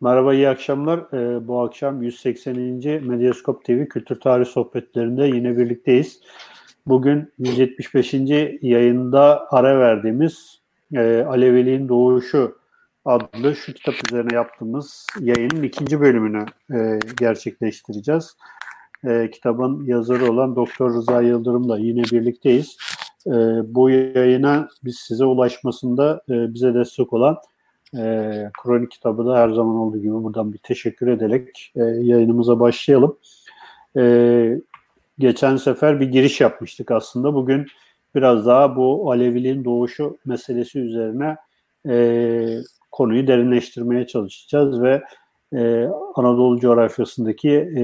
Merhaba, iyi akşamlar. Ee, bu akşam 180. Medyaskop TV Kültür Tarih Sohbetlerinde yine birlikteyiz. Bugün 175. yayında ara verdiğimiz e, Aleviliğin Doğuşu adlı şu kitap üzerine yaptığımız yayının ikinci bölümünü e, gerçekleştireceğiz. E, kitabın yazarı olan Doktor Rıza Yıldırım'la yine birlikteyiz. E, bu yayına biz size ulaşmasında e, bize destek olan e, kronik kitabı da her zaman olduğu gibi buradan bir teşekkür ederek e, yayınımıza başlayalım. E, geçen sefer bir giriş yapmıştık aslında. Bugün biraz daha bu Aleviliğin doğuşu meselesi üzerine e, konuyu derinleştirmeye çalışacağız ve e, Anadolu coğrafyasındaki e,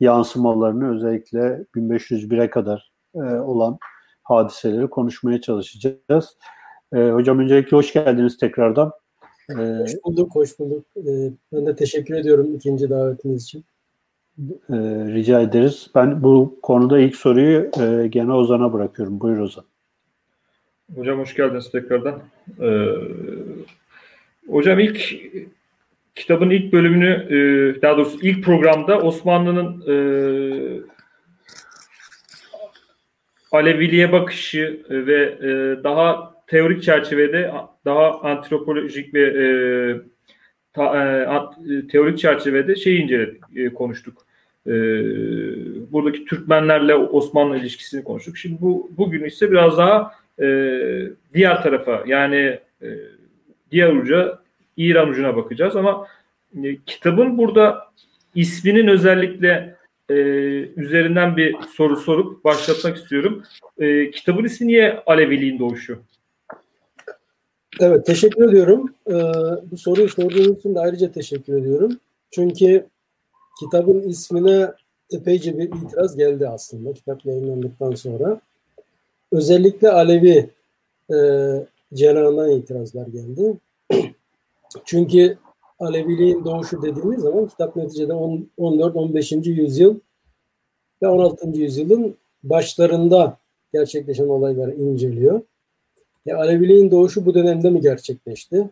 yansımalarını özellikle 1501'e kadar e, olan hadiseleri konuşmaya çalışacağız. E, hocam öncelikle hoş geldiniz tekrardan. E, hoş bulduk, hoş bulduk. E, ben de teşekkür ediyorum ikinci davetiniz için. E, rica ederiz. Ben bu konuda ilk soruyu e, gene Ozan'a bırakıyorum. Buyur Ozan. Hocam hoş geldiniz tekrardan. Ee, hocam ilk kitabın ilk bölümünü e, daha doğrusu ilk programda Osmanlı'nın e, Aleviliğe bakışı ve e, daha teorik çerçevede daha antropolojik ve e, ta, e, teorik çerçevede şey inceledik, e, konuştuk. E, buradaki Türkmenlerle Osmanlı ilişkisini konuştuk. Şimdi bu bugün ise biraz daha e, diğer tarafa yani e, diğer uca İran ucuna bakacağız ama e, kitabın burada isminin özellikle e, üzerinden bir soru sorup başlatmak istiyorum. E, kitabın ismi niye Aleviliğin doğuşu? Evet, teşekkür ediyorum. Ee, bu soruyu sorduğunuz için de ayrıca teşekkür ediyorum. Çünkü kitabın ismine epeyce bir itiraz geldi aslında kitap yayınlandıktan sonra. Özellikle Alevi e, cenahından itirazlar geldi. Çünkü Aleviliğin doğuşu dediğimiz zaman kitap neticede 14-15. yüzyıl ve 16. yüzyılın başlarında gerçekleşen olayları inceliyor. Ya Aleviliğin doğuşu bu dönemde mi gerçekleşti?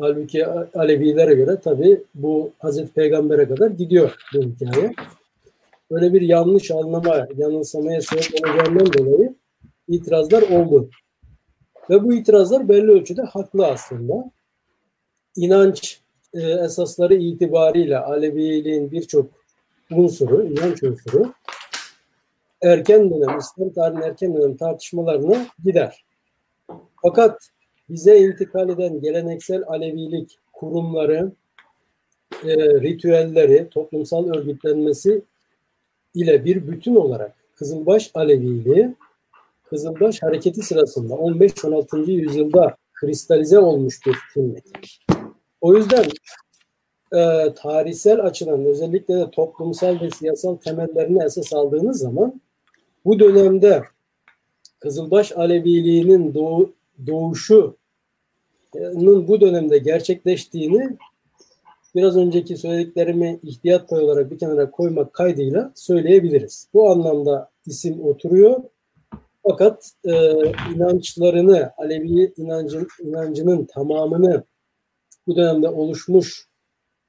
Halbuki Alevilere göre tabi bu Hazreti Peygamber'e kadar gidiyor bu hikaye. Böyle bir yanlış anlama, yanılsamaya sebep olacağından dolayı itirazlar oldu. Ve bu itirazlar belli ölçüde haklı aslında. İnanç e, esasları itibariyle Aleviliğin birçok unsuru, inanç unsuru erken dönem, İslam tarihinin erken dönem tartışmalarına gider. Fakat bize intikal eden geleneksel Alevilik kurumları, e, ritüelleri, toplumsal örgütlenmesi ile bir bütün olarak Kızılbaş Aleviliği, Kızılbaş hareketi sırasında 15-16. yüzyılda kristalize olmuş bir kimlik. O yüzden e, tarihsel açıdan özellikle de toplumsal ve siyasal temellerini esas aldığınız zaman bu dönemde Kızılbaş Aleviliğinin doğu, doğuşunun bu dönemde gerçekleştiğini biraz önceki söylediklerimi ihtiyat pay olarak bir kenara koymak kaydıyla söyleyebiliriz. Bu anlamda isim oturuyor. Fakat e, inançlarını, Alevi inancın, inancının tamamını bu dönemde oluşmuş,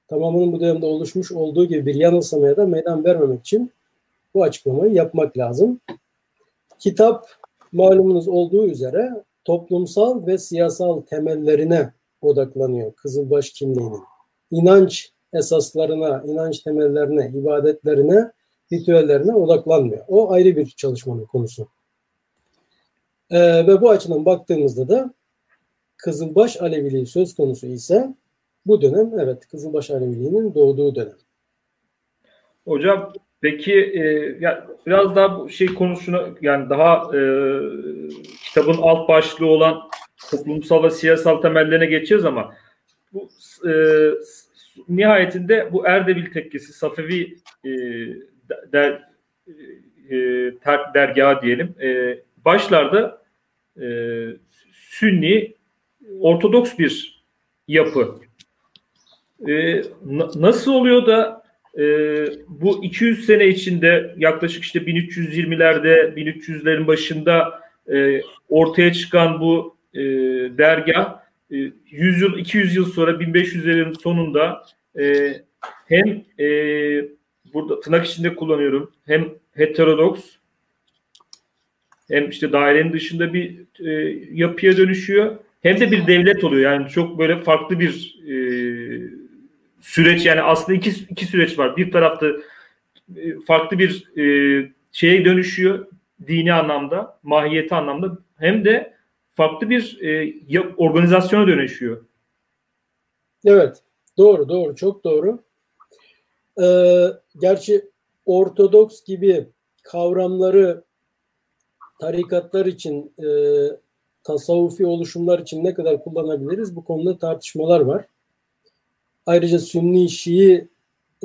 tamamının bu dönemde oluşmuş olduğu gibi bir yanılsamaya da meydan vermemek için bu açıklamayı yapmak lazım. Kitap malumunuz olduğu üzere toplumsal ve siyasal temellerine odaklanıyor Kızılbaş kimliğinin. İnanç esaslarına, inanç temellerine, ibadetlerine, ritüellerine odaklanmıyor. O ayrı bir çalışmanın konusu. Ee, ve bu açıdan baktığımızda da Kızılbaş Aleviliği söz konusu ise bu dönem evet Kızılbaş Aleviliğinin doğduğu dönem. Hocam peki e, ya biraz daha bu şey konusuna yani daha e, kitabın alt başlığı olan toplumsal ve siyasal temellerine geçeceğiz ama bu e, nihayetinde bu Erdebil tekkesi Safevi e, der, e, ter, dergahı diyelim e, başlarda e, Sünni Ortodoks bir yapı. E, nasıl oluyor da e, bu 200 sene içinde yaklaşık işte 1320'lerde 1300'lerin başında e, ortaya çıkan bu e, dergah 100 yıl 200 yıl sonra 1500'lerin sonunda e, hem e, burada tırnak içinde kullanıyorum hem heterodoks hem işte dairenin dışında bir e, yapıya dönüşüyor hem de bir devlet oluyor. Yani çok böyle farklı bir e, süreç yani aslında iki, iki süreç var. Bir tarafta e, farklı bir e, şeye dönüşüyor dini anlamda, mahiyeti anlamda hem de farklı bir e, organizasyona dönüşüyor. Evet, doğru, doğru, çok doğru. Ee, gerçi Ortodoks gibi kavramları tarikatlar için, e, tasavvufi oluşumlar için ne kadar kullanabiliriz bu konuda tartışmalar var. Ayrıca Sünni Şii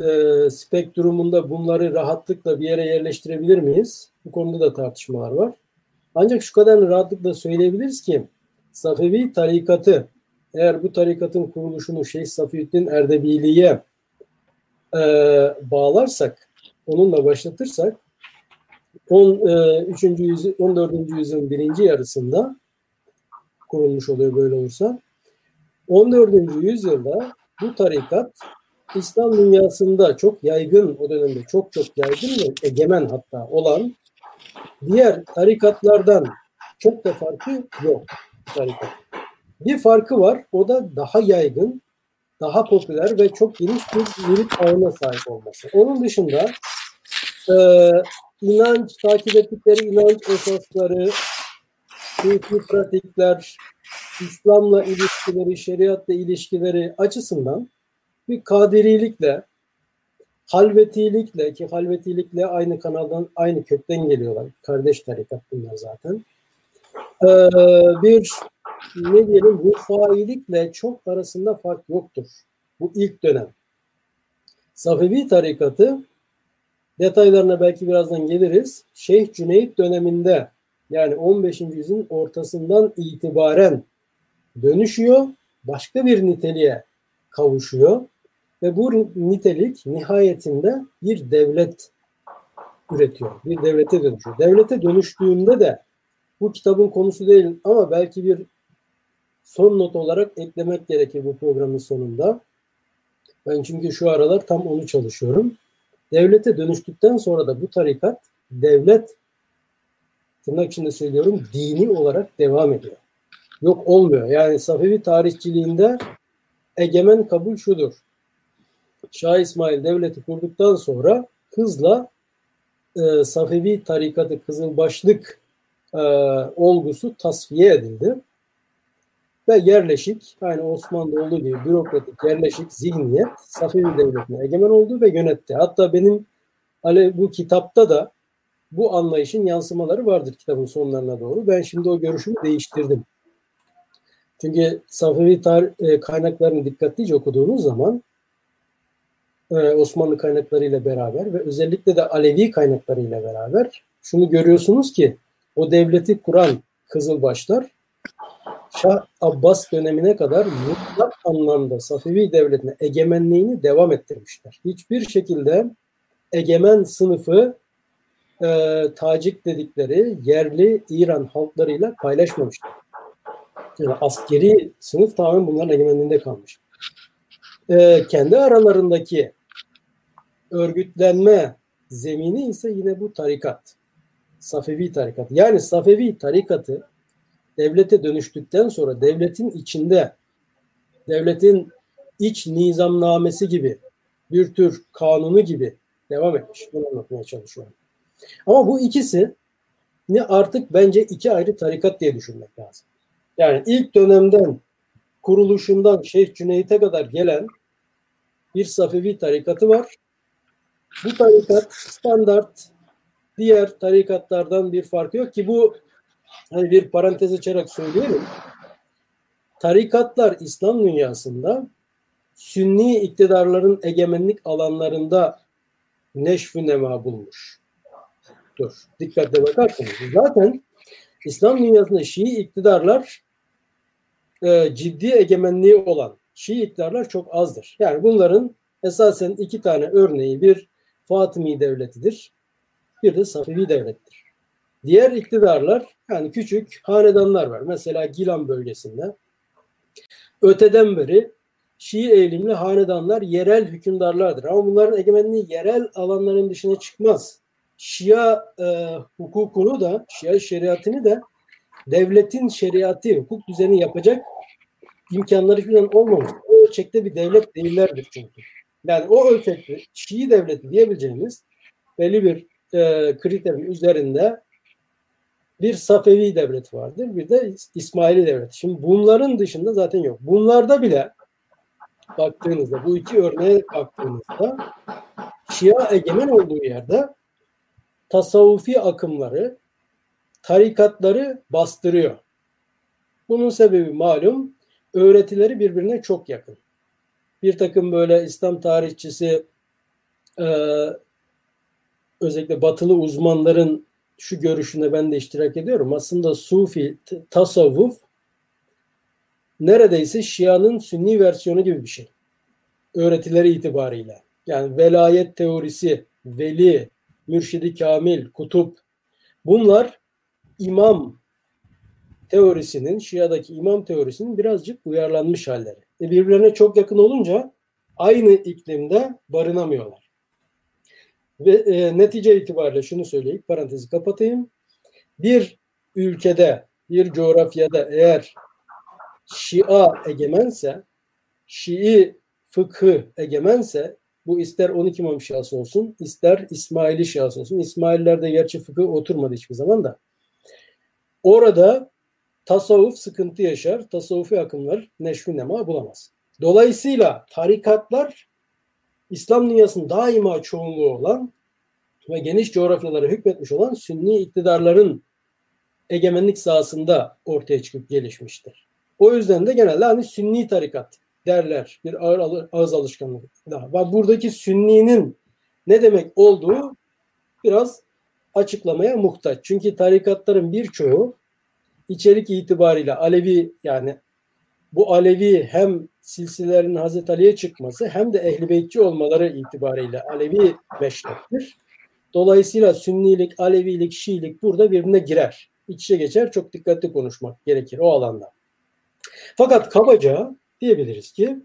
e, spektrumunda bunları rahatlıkla bir yere yerleştirebilir miyiz? Bu konuda da tartışmalar var. Ancak şu kadar rahatlıkla söyleyebiliriz ki Safevi tarikatı eğer bu tarikatın kuruluşunu Şeyh Safiüddin Erdebili'ye e, bağlarsak, onunla başlatırsak 13. E, yüzyıl, 14. yüzyılın birinci yarısında kurulmuş oluyor böyle olursa. 14. yüzyılda bu tarikat İslam dünyasında çok yaygın o dönemde çok çok yaygın ve egemen hatta olan diğer tarikatlardan çok da farkı yok tarikat. Bir farkı var o da daha yaygın, daha popüler ve çok geniş bir mürit ağına sahip olması. Onun dışında e, inanç, takip ettikleri inanç esasları, sufi pratikler, İslam'la ilişkileri, şeriatla ilişkileri açısından bir kadirilikle, halvetilikle ki halvetilikle aynı kanaldan, aynı kökten geliyorlar. Kardeş tarikat bunlar zaten. Ee, bir ne diyelim rufailikle çok arasında fark yoktur. Bu ilk dönem. Safevi tarikatı detaylarına belki birazdan geliriz. Şeyh Cüneyt döneminde yani 15. yüzyılın ortasından itibaren dönüşüyor. Başka bir niteliğe kavuşuyor. Ve bu nitelik nihayetinde bir devlet üretiyor. Bir devlete dönüşüyor. Devlete dönüştüğünde de bu kitabın konusu değil ama belki bir son not olarak eklemek gerekir bu programın sonunda. Ben çünkü şu aralar tam onu çalışıyorum. Devlete dönüştükten sonra da bu tarikat devlet tırnak içinde söylüyorum dini olarak devam ediyor. Yok olmuyor. Yani Safevi tarihçiliğinde egemen kabul şudur. Şah İsmail devleti kurduktan sonra hızla e, Safevi tarikatı Kızılbaşlık e, olgusu tasfiye edildi. Ve yerleşik, aynı Osmanlı olduğu gibi bürokratik yerleşik zihniyet Safevi devletine egemen oldu ve yönetti. Hatta benim hani bu kitapta da bu anlayışın yansımaları vardır kitabın sonlarına doğru. Ben şimdi o görüşümü değiştirdim. Çünkü Safevi tar- e, kaynaklarını dikkatlice okuduğunuz zaman e, Osmanlı kaynaklarıyla beraber ve özellikle de Alevi kaynaklarıyla beraber şunu görüyorsunuz ki o devleti kuran Kızılbaşlar Şah Abbas dönemine kadar mutlak anlamda Safevi devletine egemenliğini devam ettirmişler. Hiçbir şekilde egemen sınıfı e, Tacik dedikleri yerli İran halklarıyla paylaşmamışlar. Yani askeri sınıf tamamen bunların egemenliğinde kalmış. E, kendi aralarındaki örgütlenme zemini ise yine bu tarikat. Safevi tarikat. Yani Safevi tarikatı devlete dönüştükten sonra devletin içinde devletin iç nizamnamesi gibi bir tür kanunu gibi devam etmiş. Bunu anlatmaya çalışıyorum. Ama bu ikisi ne artık bence iki ayrı tarikat diye düşünmek lazım. Yani ilk dönemden kuruluşundan Şeyh Cüneyt'e kadar gelen bir Safevi tarikatı var. Bu tarikat standart diğer tarikatlardan bir farkı yok ki bu hani bir parantez açarak söyleyelim. Tarikatlar İslam dünyasında Sünni iktidarların egemenlik alanlarında neşvü nema bulmuş. Dur, dikkatle bakarsanız. Zaten İslam dünyasında Şii iktidarlar e, ciddi egemenliği olan Şii iktidarlar çok azdır. Yani bunların esasen iki tane örneği bir Fatımi devletidir, bir de Safevi devlettir. Diğer iktidarlar yani küçük hanedanlar var. Mesela Gilan bölgesinde Öteden beri Şii eğilimli hanedanlar yerel hükümdarlardır. Ama bunların egemenliği yerel alanların dışına çıkmaz. Şia e, hukukunu da, Şia şeriatını da devletin şeriatı, hukuk düzeni yapacak imkanları falan olmamış. O ölçekte bir devlet değillerdir çünkü. Yani o ölçekte Şii devleti diyebileceğimiz belli bir e, kriterin üzerinde bir Safevi devlet vardır, bir de İsmaili devlet. Şimdi bunların dışında zaten yok. Bunlarda bile baktığınızda, bu iki örneğe baktığınızda Şia egemen olduğu yerde tasavvufi akımları, tarikatları bastırıyor. Bunun sebebi malum öğretileri birbirine çok yakın. Bir takım böyle İslam tarihçisi e, özellikle batılı uzmanların şu görüşünde ben de iştirak ediyorum. Aslında Sufi tasavvuf neredeyse Şia'nın Sünni versiyonu gibi bir şey. Öğretileri itibarıyla. Yani velayet teorisi, veli, mürşidi kamil, kutup bunlar imam teorisinin, Şia'daki imam teorisinin birazcık uyarlanmış halleri. E birbirlerine çok yakın olunca aynı iklimde barınamıyorlar. Ve e, netice itibariyle şunu söyleyip parantezi kapatayım. Bir ülkede, bir coğrafyada eğer Şia egemense, Şii fıkhı egemense bu ister 12 imam şiası olsun, ister İsmaili şiası olsun. İsmaillerde gerçi fıkıh oturmadı hiçbir zaman da. Orada tasavvuf sıkıntı yaşar. Tasavvufi akımlar neşvi nema bulamaz. Dolayısıyla tarikatlar İslam dünyasının daima çoğunluğu olan ve geniş coğrafyalara hükmetmiş olan sünni iktidarların egemenlik sahasında ortaya çıkıp gelişmiştir. O yüzden de genelde hani sünni tarikat derler. Bir ağır ağız alışkanlığı daha. Buradaki sünninin ne demek olduğu biraz açıklamaya muhtaç. Çünkü tarikatların birçoğu içerik itibariyle Alevi yani bu Alevi hem silsilelerin Hazreti Ali'ye çıkması hem de ehli beytçi olmaları itibariyle Alevi meşreptir. Dolayısıyla Sünnilik, Alevilik, Şiilik burada birbirine girer. İç içe geçer. Çok dikkatli konuşmak gerekir o alanda. Fakat kabaca diyebiliriz ki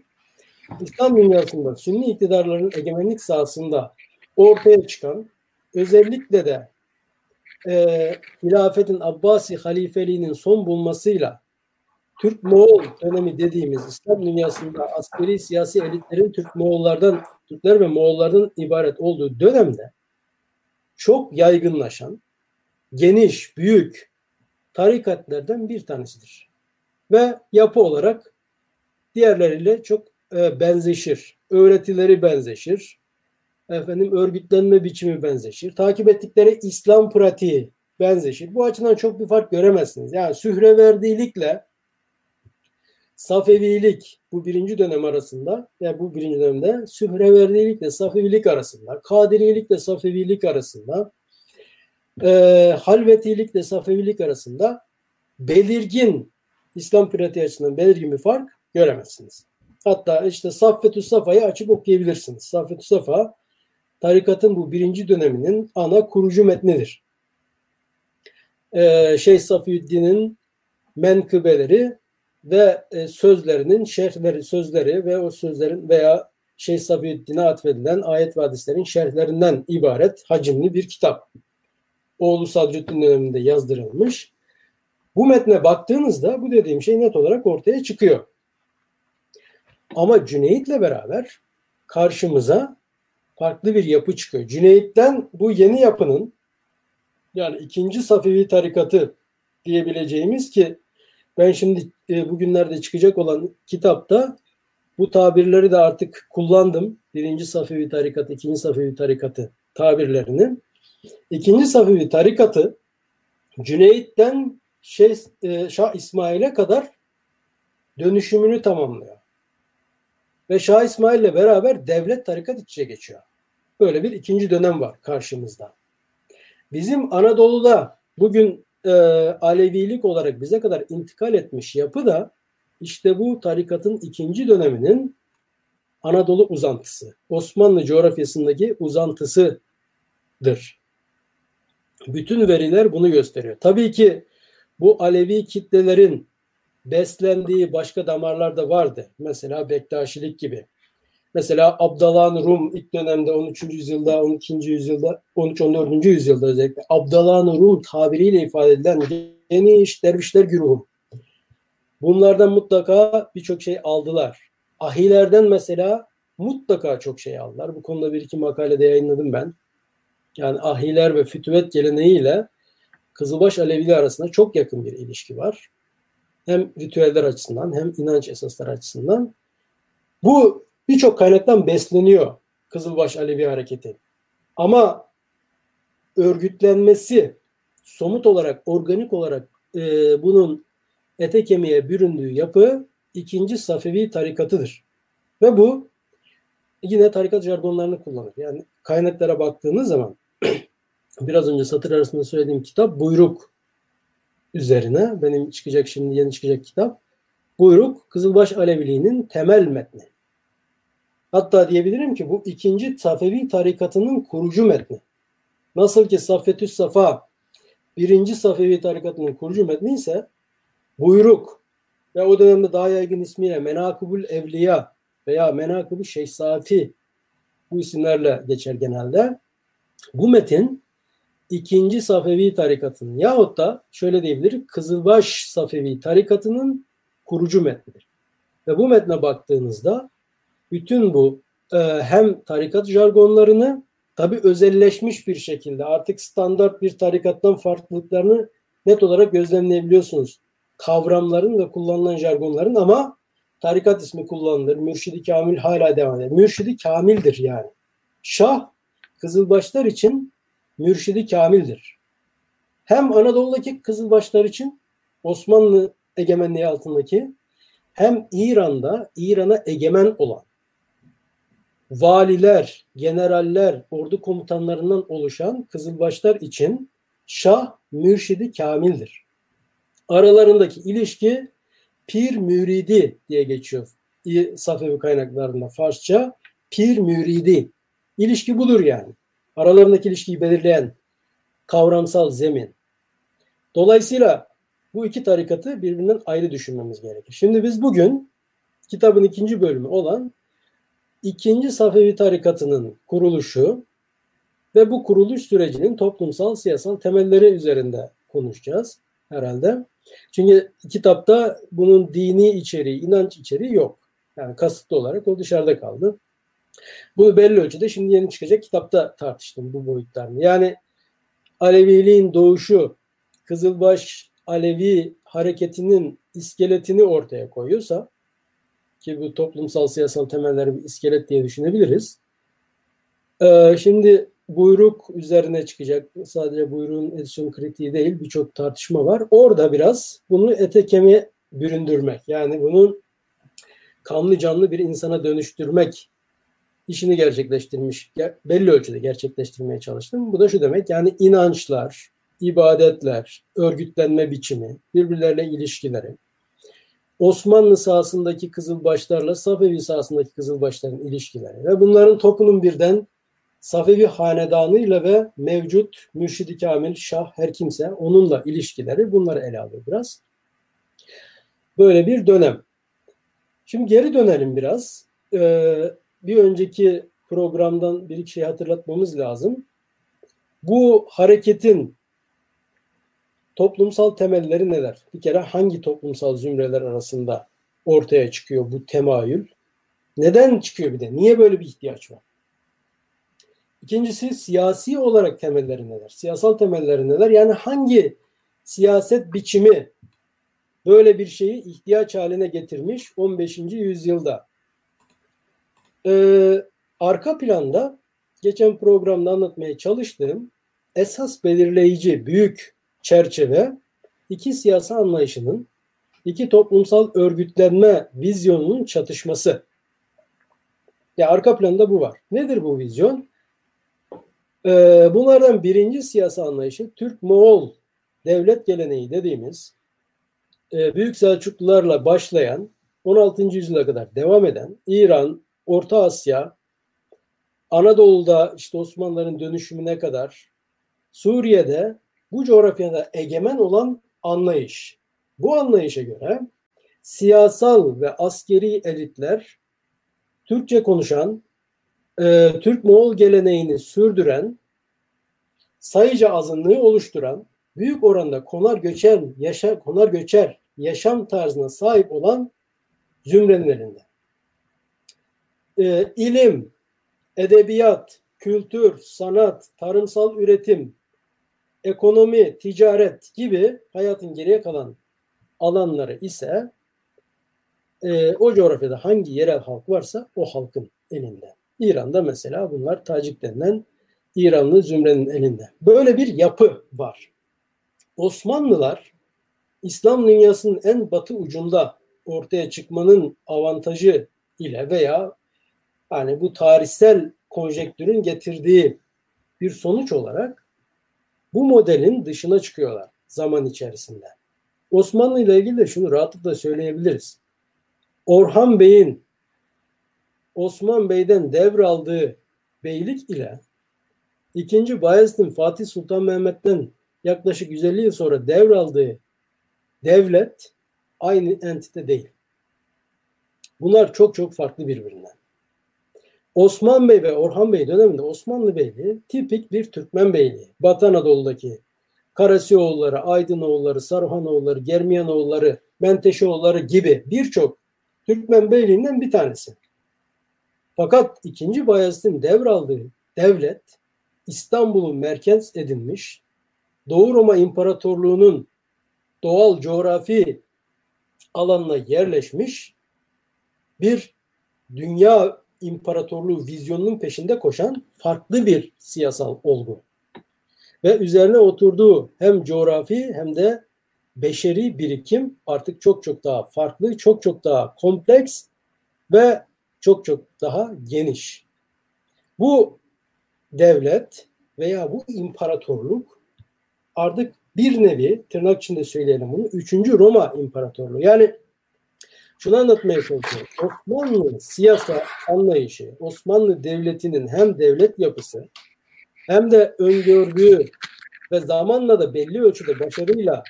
İslam dünyasında Sünni iktidarların egemenlik sahasında ortaya çıkan özellikle de e, hilafetin Abbasi halifeliğinin son bulmasıyla Türk-Moğol dönemi dediğimiz İslam dünyasında askeri siyasi elitlerin Türk Moğollardan, Türkler ve Moğollardan ibaret olduğu dönemde çok yaygınlaşan, geniş, büyük tarikatlerden bir tanesidir. Ve yapı olarak diğerleriyle çok e, benzeşir. Öğretileri benzeşir. Efendim örgütlenme biçimi benzeşir. Takip ettikleri İslam pratiği benzeşir. Bu açıdan çok bir fark göremezsiniz. Yani sühreverdilikle Safevilik bu birinci dönem arasında yani bu birinci dönemde Sühreverdilikle Safevilik arasında, Kadirilikle Safevilik arasında, e, Halvetilikle Safevilik arasında belirgin İslam pratiği açısından belirgin bir fark göremezsiniz. Hatta işte Saffetü Safa'yı açıp okuyabilirsiniz. Saffetü Safa tarikatın bu birinci döneminin ana kurucu metnidir. Ee, Şeyh Safiüddin'in menkıbeleri ve e, sözlerinin şerhleri, sözleri ve o sözlerin veya Şeyh Safiüddin'e atfedilen ayet ve hadislerin şerhlerinden ibaret hacimli bir kitap. Oğlu Sadrüddin döneminde yazdırılmış. Bu metne baktığınızda bu dediğim şey net olarak ortaya çıkıyor. Ama Cüneyt'le beraber karşımıza farklı bir yapı çıkıyor. Cüneyt'ten bu yeni yapının yani ikinci Safevi tarikatı diyebileceğimiz ki ben şimdi e, bugünlerde çıkacak olan kitapta bu tabirleri de artık kullandım. Birinci Safevi tarikatı, ikinci Safevi tarikatı tabirlerini. İkinci Safevi tarikatı Cüneyt'ten şey, e, Şah İsmail'e kadar dönüşümünü tamamlıyor. Ve Şah İsmail ile beraber devlet tarikat iç içe geçiyor. Böyle bir ikinci dönem var karşımızda. Bizim Anadolu'da bugün e, Alevilik olarak bize kadar intikal etmiş yapı da işte bu tarikatın ikinci döneminin Anadolu uzantısı. Osmanlı coğrafyasındaki uzantısıdır. Bütün veriler bunu gösteriyor. Tabii ki bu Alevi kitlelerin beslendiği başka damarlar da vardı. Mesela Bektaşilik gibi. Mesela Abdalan Rum ilk dönemde 13. yüzyılda, 12. yüzyılda, 13-14. yüzyılda özellikle Abdalan Rum tabiriyle ifade edilen geniş dervişler güruhu. Bunlardan mutlaka birçok şey aldılar. Ahilerden mesela mutlaka çok şey aldılar. Bu konuda bir iki makalede yayınladım ben. Yani ahiler ve fütüvet geleneğiyle Kızılbaş Alevileri arasında çok yakın bir ilişki var. Hem ritüeller açısından hem inanç esasları açısından. Bu birçok kaynaktan besleniyor Kızılbaş Alevi hareketi. Ama örgütlenmesi somut olarak, organik olarak e, bunun ete kemiğe büründüğü yapı ikinci Safevi tarikatıdır. Ve bu yine tarikat jargonlarını kullanır. Yani kaynaklara baktığınız zaman biraz önce satır arasında söylediğim kitap buyruk üzerine benim çıkacak şimdi yeni çıkacak kitap buyruk Kızılbaş Aleviliğinin temel metni. Hatta diyebilirim ki bu ikinci Safevi tarikatının kurucu metni. Nasıl ki Saffetüs Safa birinci Safevi tarikatının kurucu metni ise buyruk ve o dönemde daha yaygın ismiyle Menakubul Evliya veya Menakubul Şeyh Safi bu isimlerle geçer genelde. Bu metin ikinci Safevi tarikatının yahut da şöyle diyebilir Kızılbaş Safevi tarikatının kurucu metnidir. Ve bu metne baktığınızda bütün bu e, hem tarikat jargonlarını tabi özelleşmiş bir şekilde artık standart bir tarikattan farklılıklarını net olarak gözlemleyebiliyorsunuz. Kavramların ve kullanılan jargonların ama tarikat ismi kullanılır. Mürşidi Kamil hala devam eder. Mürşidi Kamildir yani. Şah Kızılbaşlar için mürşidi kamildir. Hem Anadolu'daki Kızılbaşlar için Osmanlı egemenliği altındaki hem İran'da İran'a egemen olan valiler, generaller, ordu komutanlarından oluşan Kızılbaşlar için Şah mürşidi kamildir. Aralarındaki ilişki pir müridi diye geçiyor. Safevi kaynaklarında Farsça pir müridi. İlişki budur yani. Aralarındaki ilişkiyi belirleyen kavramsal zemin. Dolayısıyla bu iki tarikatı birbirinden ayrı düşünmemiz gerekir. Şimdi biz bugün kitabın ikinci bölümü olan ikinci Safevi tarikatının kuruluşu ve bu kuruluş sürecinin toplumsal siyasal temelleri üzerinde konuşacağız herhalde. Çünkü kitapta bunun dini içeriği, inanç içeriği yok. Yani kasıtlı olarak o dışarıda kaldı. Bunu belli ölçüde şimdi yeni çıkacak kitapta tartıştım bu boyutlarını. Yani Aleviliğin doğuşu, Kızılbaş Alevi hareketinin iskeletini ortaya koyuyorsa ki bu toplumsal siyasal temelleri bir iskelet diye düşünebiliriz. Ee, şimdi buyruk üzerine çıkacak. Sadece buyruğun edisyon kritiği değil birçok tartışma var. Orada biraz bunu ete kemiğe büründürmek. Yani bunun kanlı canlı bir insana dönüştürmek işini gerçekleştirmiş. Belli ölçüde gerçekleştirmeye çalıştım. Bu da şu demek yani inançlar, ibadetler, örgütlenme biçimi, birbirlerine ilişkileri, Osmanlı sahasındaki Kızılbaşlarla Safevi sahasındaki Kızılbaşların ilişkileri ve bunların topunun birden Safevi hanedanıyla ve mevcut Mürşidi Kamil Şah her kimse onunla ilişkileri bunları ele alıyor biraz. Böyle bir dönem. Şimdi geri dönelim biraz. Ee, bir önceki programdan bir iki şey hatırlatmamız lazım. Bu hareketin toplumsal temelleri neler? Bir kere hangi toplumsal zümreler arasında ortaya çıkıyor bu temayül? Neden çıkıyor bir de? Niye böyle bir ihtiyaç var? İkincisi siyasi olarak temelleri neler? Siyasal temelleri neler? Yani hangi siyaset biçimi böyle bir şeyi ihtiyaç haline getirmiş 15. yüzyılda? Ee, arka planda geçen programda anlatmaya çalıştığım esas belirleyici büyük çerçeve iki siyasi anlayışının, iki toplumsal örgütlenme vizyonunun çatışması. Ya arka planda bu var. Nedir bu vizyon? Ee, bunlardan birinci siyasi anlayışı Türk-Moğol devlet geleneği dediğimiz e, Büyük Selçuklularla başlayan 16. yüzyıla kadar devam eden İran, Orta Asya, Anadolu'da işte Osmanlıların dönüşümüne kadar Suriye'de bu coğrafyada egemen olan anlayış. Bu anlayışa göre siyasal ve askeri elitler Türkçe konuşan, e, Türk-Moğol geleneğini sürdüren, sayıca azınlığı oluşturan, büyük oranda konar göçen, yaşa, konar göçer yaşam tarzına sahip olan zümrenin elinde. E, ilim, edebiyat, kültür, sanat, tarımsal üretim, ekonomi, ticaret gibi hayatın geriye kalan alanları ise e, o coğrafyada hangi yerel halk varsa o halkın elinde. İran'da mesela bunlar Tacik denilen İranlı zümrenin elinde. Böyle bir yapı var. Osmanlılar İslam dünyasının en batı ucunda ortaya çıkmanın avantajı ile veya yani bu tarihsel konjektürün getirdiği bir sonuç olarak bu modelin dışına çıkıyorlar zaman içerisinde. Osmanlı ile ilgili de şunu rahatlıkla söyleyebiliriz. Orhan Bey'in Osman Bey'den devraldığı beylik ile ikinci Bayezid'in Fatih Sultan Mehmet'ten yaklaşık 150 yıl sonra devraldığı devlet aynı entite değil. Bunlar çok çok farklı birbirinden. Osman Bey ve Orhan Bey döneminde Osmanlı Beyliği tipik bir Türkmen Beyliği. Batı Anadolu'daki Karasioğulları, Aydınoğulları, Saruhanoğulları, Germiyanoğulları, Menteşeoğulları gibi birçok Türkmen Beyliği'nden bir tanesi. Fakat 2. Bayezid'in devraldığı devlet İstanbul'u merkez edinmiş, Doğu Roma İmparatorluğu'nun doğal coğrafi alanına yerleşmiş bir dünya imparatorluğu vizyonunun peşinde koşan farklı bir siyasal olgu. Ve üzerine oturduğu hem coğrafi hem de beşeri birikim artık çok çok daha farklı, çok çok daha kompleks ve çok çok daha geniş. Bu devlet veya bu imparatorluk artık bir nevi tırnak içinde söyleyelim bunu 3. Roma İmparatorluğu. Yani şunu anlatmaya çalışıyorum. Osmanlı siyasa anlayışı, Osmanlı Devleti'nin hem devlet yapısı hem de öngördüğü ve zamanla da belli ölçüde başarıyla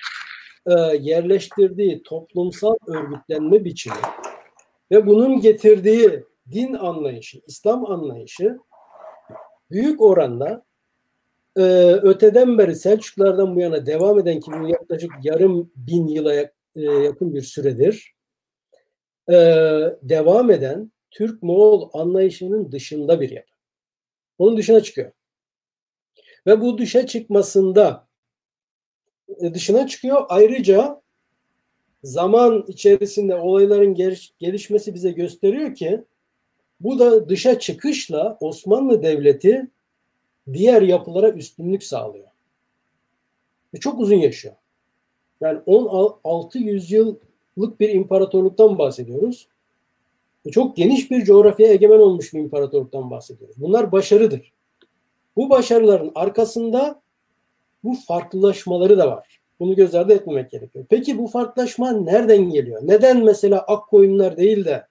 e, yerleştirdiği toplumsal örgütlenme biçimi ve bunun getirdiği din anlayışı, İslam anlayışı büyük oranda e, öteden beri Selçuklardan bu yana devam eden ki bu yaklaşık yarım bin yıla e, yakın bir süredir e, devam eden Türk-Moğol anlayışının dışında bir yapı. Onun dışına çıkıyor. Ve bu dışa çıkmasında e, dışına çıkıyor. Ayrıca zaman içerisinde olayların geliş, gelişmesi bize gösteriyor ki bu da dışa çıkışla Osmanlı Devleti diğer yapılara üstünlük sağlıyor. Ve çok uzun yaşıyor. Yani 16 yüzyıllık bir imparatorluktan bahsediyoruz. Çok geniş bir coğrafyaya egemen olmuş bir imparatorluktan bahsediyoruz. Bunlar başarıdır. Bu başarıların arkasında bu farklılaşmaları da var. Bunu göz ardı etmemek gerekiyor. Peki bu farklılaşma nereden geliyor? Neden mesela ak koyunlar değil de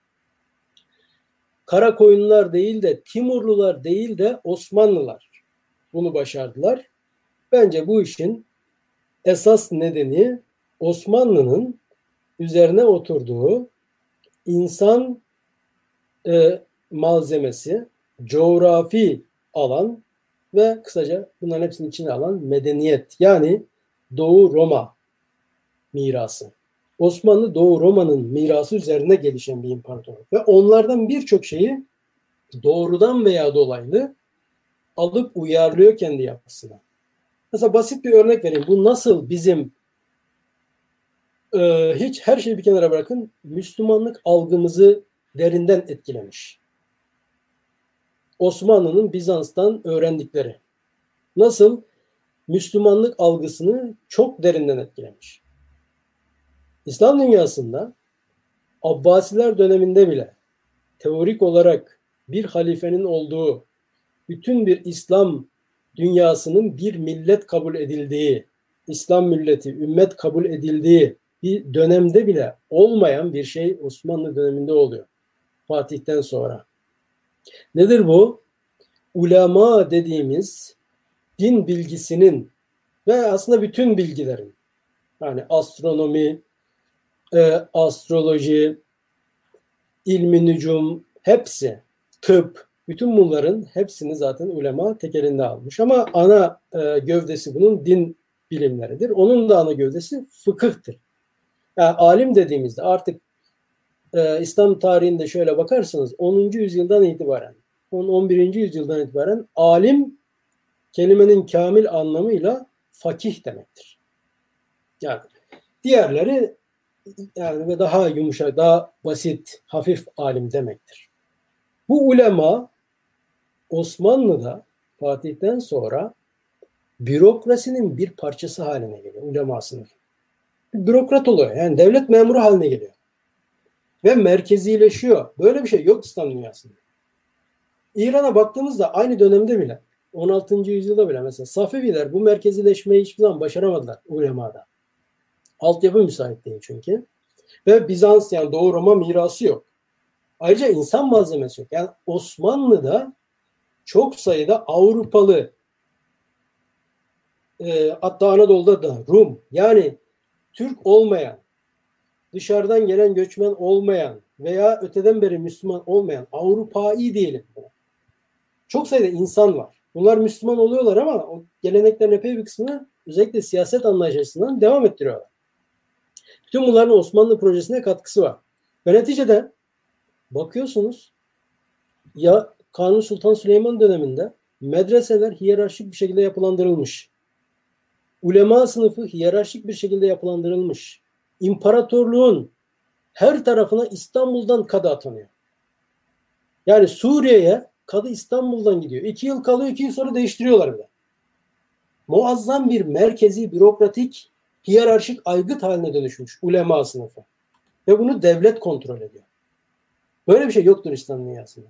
kara koyunlar değil de Timurlular değil de Osmanlılar bunu başardılar. Bence bu işin esas nedeni Osmanlı'nın üzerine oturduğu insan e, malzemesi, coğrafi alan ve kısaca bunların hepsinin içine alan medeniyet. Yani Doğu Roma mirası. Osmanlı Doğu Roma'nın mirası üzerine gelişen bir imparatorluk. Ve onlardan birçok şeyi doğrudan veya dolaylı alıp uyarlıyor kendi yapısına. Mesela basit bir örnek vereyim. Bu nasıl bizim e, hiç her şeyi bir kenara bırakın Müslümanlık algımızı derinden etkilemiş. Osmanlı'nın Bizans'tan öğrendikleri. Nasıl? Müslümanlık algısını çok derinden etkilemiş. İslam dünyasında Abbasiler döneminde bile teorik olarak bir halifenin olduğu, bütün bir İslam dünyasının bir millet kabul edildiği, İslam milleti, ümmet kabul edildiği bir dönemde bile olmayan bir şey Osmanlı döneminde oluyor. Fatih'ten sonra. Nedir bu? Ulema dediğimiz din bilgisinin ve aslında bütün bilgilerin yani astronomi, e, astroloji, ilmi nücum hepsi, tıp, bütün bunların hepsini zaten ulema tekelinde almış. Ama ana e, gövdesi bunun din bilimleridir. Onun da ana gövdesi fıkıhtır. Yani alim dediğimizde artık e, İslam tarihinde şöyle bakarsanız 10. yüzyıldan itibaren 10-11. yüzyıldan itibaren alim kelimenin kamil anlamıyla fakih demektir. Yani diğerleri yani ve daha yumuşak, daha basit, hafif alim demektir. Bu ulema Osmanlı'da Fatih'ten sonra bürokrasinin bir parçası haline geliyor ulema sınıfı. Bürokrat oluyor. Yani devlet memuru haline geliyor. Ve merkezileşiyor. Böyle bir şey yok İslam dünyasında. İran'a baktığımızda aynı dönemde bile 16. yüzyılda bile mesela Safeviler bu merkezileşmeyi hiçbir zaman başaramadılar ulemada. Altyapı müsait değil çünkü. Ve Bizans yani Doğu Roma mirası yok. Ayrıca insan malzemesi yok. Yani Osmanlı'da çok sayıda Avrupalı e, hatta Anadolu'da da Rum yani Türk olmayan dışarıdan gelen göçmen olmayan veya öteden beri Müslüman olmayan Avrupa'yı diyelim. Çok sayıda insan var. Bunlar Müslüman oluyorlar ama o geleneklerin epey bir kısmını özellikle siyaset anlayış devam ettiriyorlar. Bütün bunların Osmanlı projesine katkısı var. Ve neticede bakıyorsunuz ya Kanuni Sultan Süleyman döneminde medreseler hiyerarşik bir şekilde yapılandırılmış. Ulema sınıfı hiyerarşik bir şekilde yapılandırılmış. İmparatorluğun her tarafına İstanbul'dan kadı atanıyor. Yani Suriye'ye kadı İstanbul'dan gidiyor. İki yıl kalıyor, iki yıl sonra değiştiriyorlar bile. Muazzam bir merkezi, bürokratik, hiyerarşik aygıt haline dönüşmüş ulema sınıfı. Ve bunu devlet kontrol ediyor. Böyle bir şey yoktur İslam dünyasında.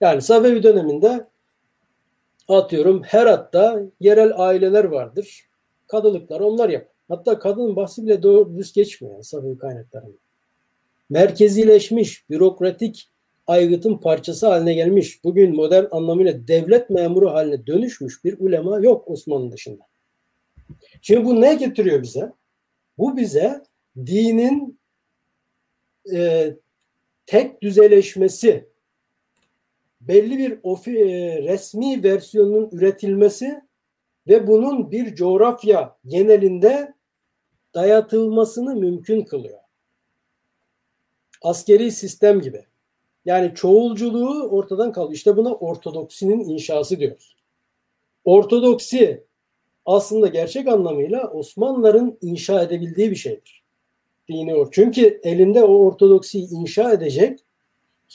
Yani Safevi döneminde atıyorum Herat'ta yerel aileler vardır. Kadılıklar onlar yap. Hatta kadının bahsi bile doğru düz geçmiyor yani Safevi kaynaklarında. Merkezileşmiş, bürokratik aygıtın parçası haline gelmiş, bugün modern anlamıyla devlet memuru haline dönüşmüş bir ulema yok Osmanlı dışında. Şimdi bu ne getiriyor bize? Bu bize dinin e, tek düzeleşmesi, belli bir ofi, e, resmi versiyonun üretilmesi ve bunun bir coğrafya genelinde dayatılmasını mümkün kılıyor. Askeri sistem gibi. Yani çoğulculuğu ortadan kalıyor. İşte buna ortodoksinin inşası diyoruz. Ortodoksi aslında gerçek anlamıyla Osmanlıların inşa edebildiği bir şeydir. Dini or. Çünkü elinde o ortodoksiyi inşa edecek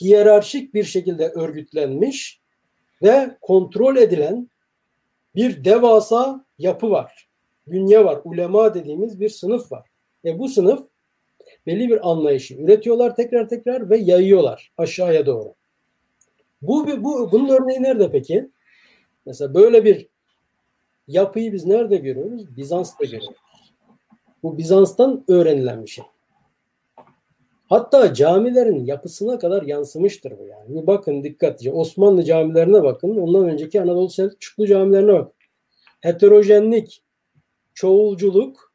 hiyerarşik bir şekilde örgütlenmiş ve kontrol edilen bir devasa yapı var. Bünye var. Ulema dediğimiz bir sınıf var. E bu sınıf belli bir anlayışı üretiyorlar tekrar tekrar ve yayıyorlar aşağıya doğru. Bu, bu bunun örneği nerede peki? Mesela böyle bir yapıyı biz nerede görüyoruz? Bizans'ta görüyoruz. Bu Bizans'tan öğrenilen bir şey. Hatta camilerin yapısına kadar yansımıştır bu yani. Bakın dikkatlice Osmanlı camilerine bakın. Ondan önceki Anadolu Selçuklu camilerine bakın. Heterojenlik, çoğulculuk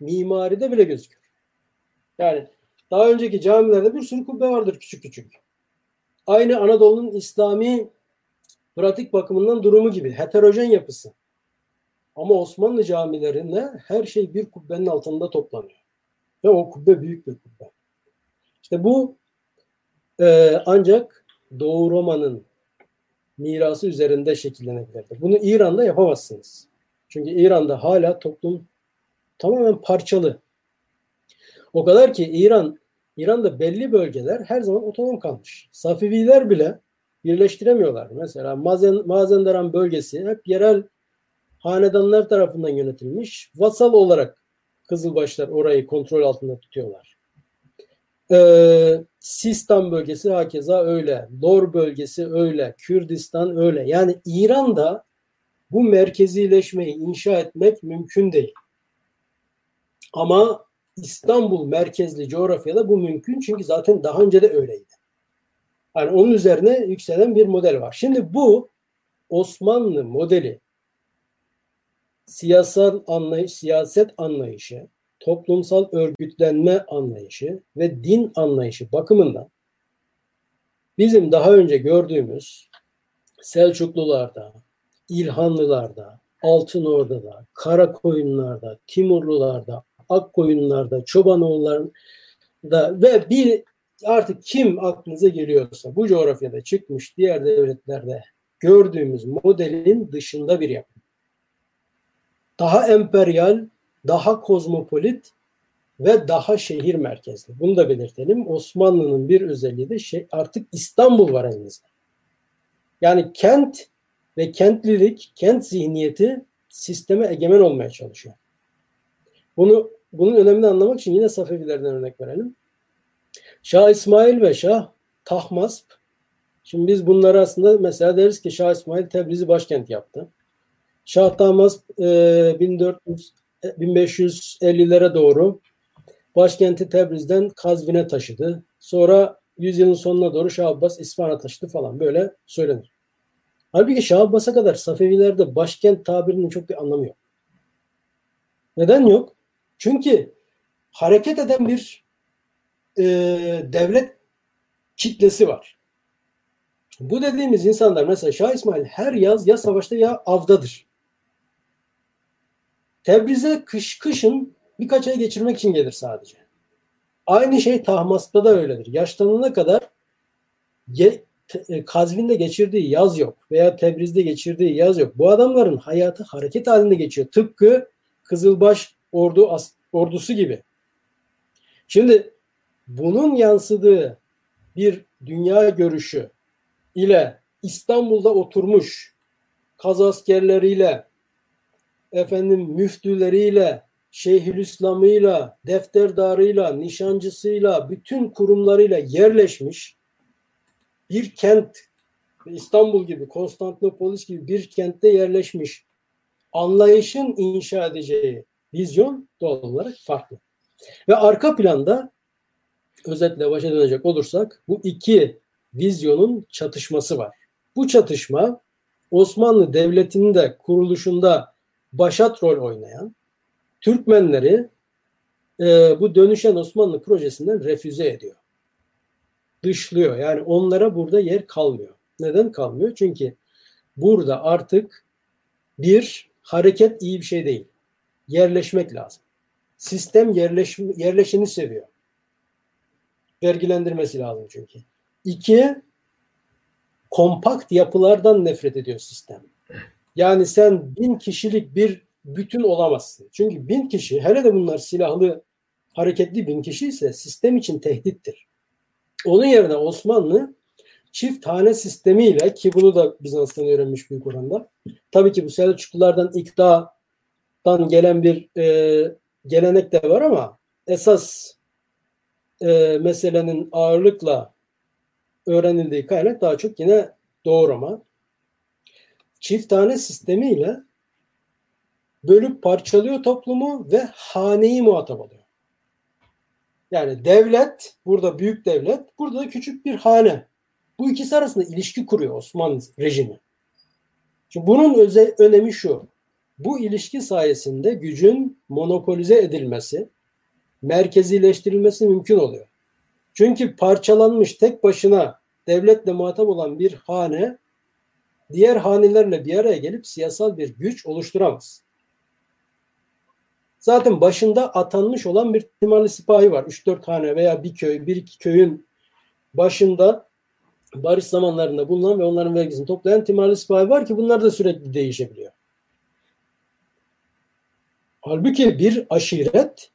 mimaride bile gözüküyor. Yani daha önceki camilerde bir sürü kubbe vardır küçük küçük. Aynı Anadolu'nun İslami pratik bakımından durumu gibi heterojen yapısı. Ama Osmanlı camilerinde her şey bir kubbenin altında toplanıyor. Ve o kubbe büyük bir kubbe. İşte bu e, ancak Doğu Roma'nın mirası üzerinde şekillenebilirdi. Bunu İran'da yapamazsınız. Çünkü İran'da hala toplum tamamen parçalı. O kadar ki İran İran'da belli bölgeler her zaman otonom kalmış. Safiviler bile birleştiremiyorlar. Mesela Mazen, Mazenderan bölgesi hep yerel hanedanlar tarafından yönetilmiş. Vasal olarak Kızılbaşlar orayı kontrol altında tutuyorlar. Ee, Sistan bölgesi hakeza öyle. Lor bölgesi öyle. Kürdistan öyle. Yani İran'da bu merkezileşmeyi inşa etmek mümkün değil. Ama İstanbul merkezli coğrafyada bu mümkün çünkü zaten daha önce de öyleydi. Yani onun üzerine yükselen bir model var. Şimdi bu Osmanlı modeli siyasal anlayış, siyaset anlayışı, toplumsal örgütlenme anlayışı ve din anlayışı bakımından bizim daha önce gördüğümüz Selçuklularda, İlhanlılarda, Altın Ordu'da, Karakoyunlar'da, Timurlular'da, Akkoyunlar'da, Çobanoğullar'da ve bir artık kim aklınıza geliyorsa bu coğrafyada çıkmış diğer devletlerde gördüğümüz modelin dışında bir yapı. Daha emperyal, daha kozmopolit ve daha şehir merkezli. Bunu da belirtelim. Osmanlı'nın bir özelliği de şey, artık İstanbul var elinizde. Yani kent ve kentlilik, kent zihniyeti sisteme egemen olmaya çalışıyor. Bunu bunun önemini anlamak için yine Safevilerden örnek verelim. Şah İsmail ve Şah Tahmasp. Şimdi biz bunları aslında mesela deriz ki Şah İsmail Tebriz'i başkent yaptı. Şah Tahmasp e, 1400 1550'lere doğru başkenti Tebriz'den Kazvin'e taşıdı. Sonra yüzyılın sonuna doğru Şah Abbas İsfahan'a taşıdı falan böyle söylenir. Halbuki Şah Abbas'a kadar Safevilerde başkent tabirinin çok bir anlamı yok. Neden yok? Çünkü hareket eden bir e, devlet kitlesi var. Bu dediğimiz insanlar mesela Şah İsmail her yaz ya savaşta ya avdadır. Tebriz'e kış kışın birkaç ay geçirmek için gelir sadece. Aynı şey Tahmasp'ta da öyledir. Yaşlanana kadar ge, e, Kazvin'de geçirdiği yaz yok veya Tebriz'de geçirdiği yaz yok. Bu adamların hayatı hareket halinde geçiyor. Tıpkı Kızılbaş ordu as, ordusu gibi. Şimdi bunun yansıdığı bir dünya görüşü ile İstanbul'da oturmuş kaz askerleriyle efendim müftüleriyle Şeyhülislam'ıyla, defterdarıyla, nişancısıyla, bütün kurumlarıyla yerleşmiş bir kent İstanbul gibi, Konstantinopolis gibi bir kentte yerleşmiş anlayışın inşa edeceği vizyon doğal olarak farklı. Ve arka planda özetle başa dönecek olursak bu iki vizyonun çatışması var. Bu çatışma Osmanlı Devleti'nin de kuruluşunda başat rol oynayan Türkmenleri e, bu dönüşen Osmanlı projesinden refüze ediyor. Dışlıyor. Yani onlara burada yer kalmıyor. Neden kalmıyor? Çünkü burada artık bir hareket iyi bir şey değil. Yerleşmek lazım. Sistem yerleş, yerleşini seviyor. Vergilendirmesi lazım çünkü. İki, kompakt yapılardan nefret ediyor sistem. Yani sen bin kişilik bir bütün olamazsın. Çünkü bin kişi, hele de bunlar silahlı, hareketli bin kişi ise sistem için tehdittir. Onun yerine Osmanlı çift tane sistemiyle ki bunu da Bizans'tan öğrenmiş büyük oranda. Tabii ki bu Selçuklulardan iktidardan gelen bir e, gelenek de var ama esas e, meselenin ağırlıkla öğrenildiği kaynak daha çok yine doğrama. Çift tane sistemiyle bölüp parçalıyor toplumu ve haneyi muhatap alıyor. Yani devlet, burada büyük devlet, burada da küçük bir hane. Bu ikisi arasında ilişki kuruyor Osmanlı rejimi. Şimdi bunun öze, önemi şu. Bu ilişki sayesinde gücün monopolize edilmesi, merkezileştirilmesi mümkün oluyor. Çünkü parçalanmış tek başına devletle muhatap olan bir hane diğer hanelerle bir araya gelip siyasal bir güç oluşturamaz. Zaten başında atanmış olan bir timarlı sipahi var. 3-4 hane veya bir köy, bir iki köyün başında barış zamanlarında bulunan ve onların vergisini toplayan timarlı sipahi var ki bunlar da sürekli değişebiliyor. Halbuki bir aşiret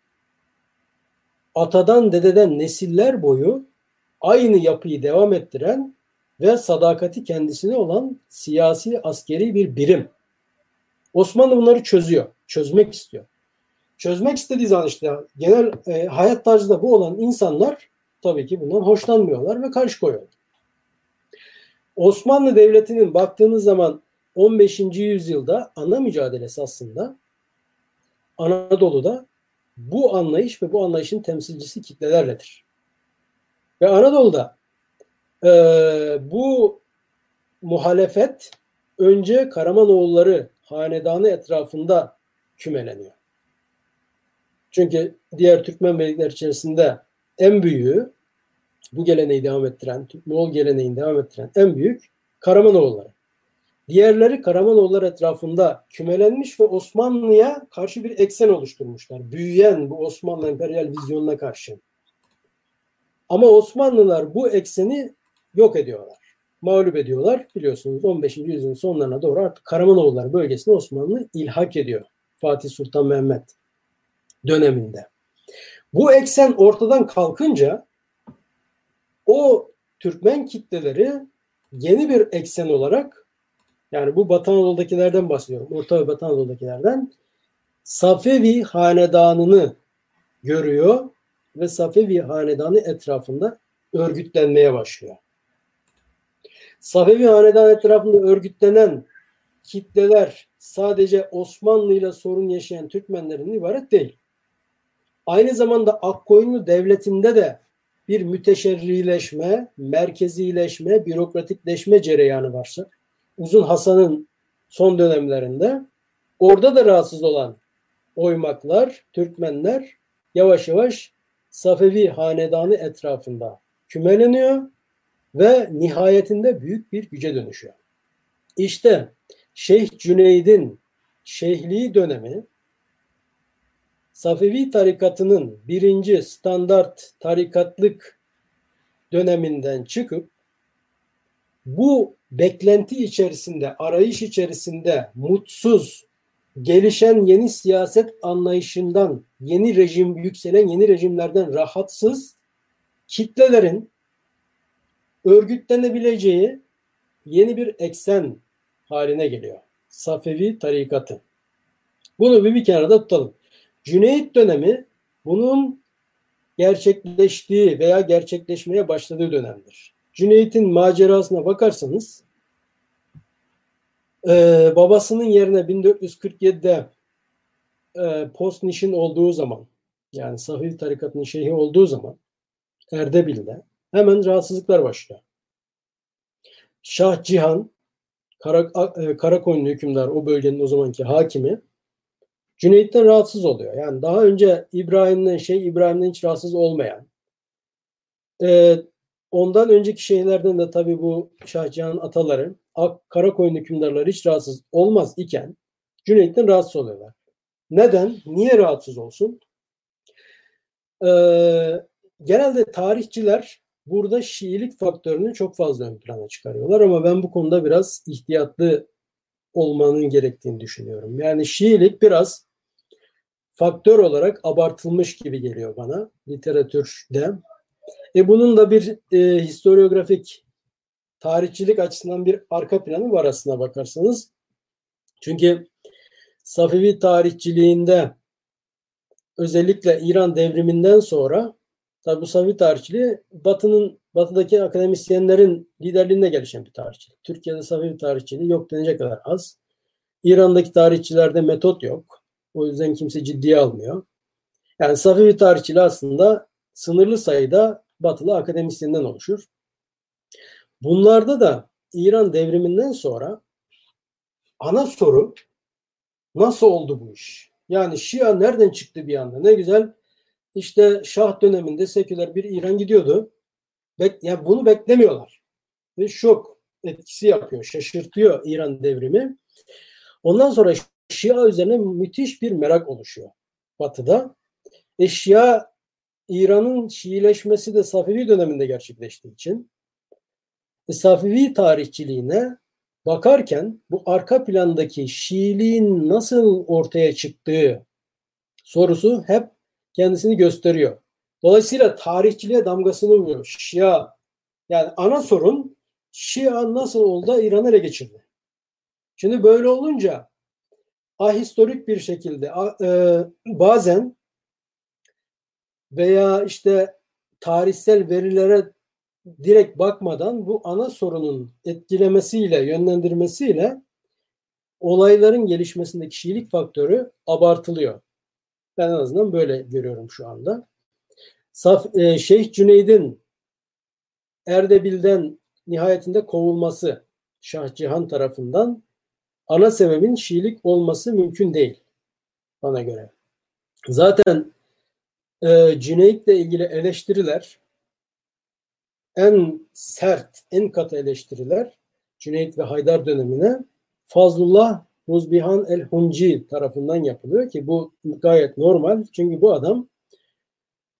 atadan dededen nesiller boyu aynı yapıyı devam ettiren ve sadakati kendisine olan siyasi askeri bir birim. Osmanlı bunları çözüyor. Çözmek istiyor. Çözmek istediği zaman işte genel e, hayat tarzında bu olan insanlar tabii ki bundan hoşlanmıyorlar ve karşı koyuyorlar. Osmanlı Devleti'nin baktığınız zaman 15. yüzyılda ana mücadelesi aslında Anadolu'da bu anlayış ve bu anlayışın temsilcisi kitlelerledir. Ve Anadolu'da e, bu muhalefet önce Karamanoğulları hanedanı etrafında kümeleniyor. Çünkü diğer Türkmen beylikler içerisinde en büyüğü bu geleneği devam ettiren, Moğol geleneğini devam ettiren en büyük Karamanoğulları. Diğerleri Karamanoğulları etrafında kümelenmiş ve Osmanlı'ya karşı bir eksen oluşturmuşlar. Büyüyen bu Osmanlı emperyal vizyonuna karşı. Ama Osmanlılar bu ekseni yok ediyorlar. Mağlup ediyorlar. Biliyorsunuz 15. yüzyılın sonlarına doğru artık Karamanoğulları bölgesine Osmanlı ilhak ediyor. Fatih Sultan Mehmet döneminde. Bu eksen ortadan kalkınca o Türkmen kitleleri yeni bir eksen olarak yani bu Batı Anadolu'dakilerden bahsediyorum. Orta ve Batı Anadolu'dakilerden Safevi hanedanını görüyor ve Safevi hanedanı etrafında örgütlenmeye başlıyor. Safevi hanedan etrafında örgütlenen kitleler sadece Osmanlı ile sorun yaşayan Türkmenlerin ibaret değil. Aynı zamanda Akkoyunlu devletinde de bir müteşerrileşme, merkezileşme, bürokratikleşme cereyanı varsa Uzun Hasan'ın son dönemlerinde orada da rahatsız olan oymaklar, Türkmenler yavaş yavaş Safevi hanedanı etrafında kümeleniyor ve nihayetinde büyük bir güce dönüşüyor. İşte Şeyh Cüneyd'in şeyhliği dönemi Safevi tarikatının birinci standart tarikatlık döneminden çıkıp bu beklenti içerisinde, arayış içerisinde mutsuz, gelişen yeni siyaset anlayışından, yeni rejim, yükselen yeni rejimlerden rahatsız kitlelerin örgütlenebileceği yeni bir eksen haline geliyor. Safevi tarikatı. Bunu bir, bir kenarda tutalım. Cüneyt dönemi bunun gerçekleştiği veya gerçekleşmeye başladığı dönemdir. Cüneyt'in macerasına bakarsanız e, babasının yerine 1447'de e, Postniş'in olduğu zaman yani Sahil tarikatının şeyhi olduğu zaman Erdebil'de hemen rahatsızlıklar başlıyor. Şah Cihan e, Karakoyunlu hükümdar o bölgenin o zamanki hakimi Cüneyt'ten rahatsız oluyor. Yani daha önce İbrahim'den şey İbrahim'den hiç rahatsız olmayan e, ondan önceki şeylerden de tabii bu Şahcihan'ın ataları Ak, Karakoyun hükümdarları hiç rahatsız olmaz iken Cüneyt'ten rahatsız oluyorlar. Neden? Niye rahatsız olsun? Ee, genelde tarihçiler burada Şiilik faktörünü çok fazla ön plana çıkarıyorlar ama ben bu konuda biraz ihtiyatlı olmanın gerektiğini düşünüyorum. Yani Şiilik biraz faktör olarak abartılmış gibi geliyor bana literatürde. E bunun da bir e, historiografik tarihçilik açısından bir arka planı var aslına bakarsanız. Çünkü Safevi tarihçiliğinde özellikle İran devriminden sonra tabi bu Safevi tarihçiliği Batı'nın Batı'daki akademisyenlerin liderliğinde gelişen bir tarihçilik. Türkiye'de Safevi tarihçiliği yok denecek kadar az. İran'daki tarihçilerde metot yok. O yüzden kimse ciddiye almıyor. Yani Safevi tarihçiliği aslında sınırlı sayıda batılı akademisyenden oluşur. Bunlarda da İran devriminden sonra ana soru nasıl oldu bu iş? Yani Şia nereden çıktı bir anda? Ne güzel işte Şah döneminde seküler bir İran gidiyordu. Bek yani bunu beklemiyorlar. Ve şok etkisi yapıyor, şaşırtıyor İran devrimi. Ondan sonra Şia üzerine müthiş bir merak oluşuyor Batı'da. E Şia İran'ın Şiileşmesi de Safevi döneminde gerçekleştiği için e, Safevi tarihçiliğine bakarken bu arka plandaki Şiiliğin nasıl ortaya çıktığı sorusu hep kendisini gösteriyor. Dolayısıyla tarihçiliğe damgasını vuruyor. Şia yani ana sorun Şia nasıl oldu İran'ı ele geçirdi. Şimdi böyle olunca ahistorik bir şekilde e, bazen veya işte tarihsel verilere direkt bakmadan bu ana sorunun etkilemesiyle, yönlendirmesiyle olayların gelişmesindeki kişilik faktörü abartılıyor. Ben en azından böyle görüyorum şu anda. Saf, e, Şeyh Cüneyd'in Erdebil'den nihayetinde kovulması Şah Cihan tarafından ana sebebin Şiilik olması mümkün değil bana göre. Zaten e, Cüneyt'le ilgili eleştiriler en sert, en katı eleştiriler Cüneyt ve Haydar dönemine Fazlullah Ruzbihan el-Hunci tarafından yapılıyor ki bu gayet normal. Çünkü bu adam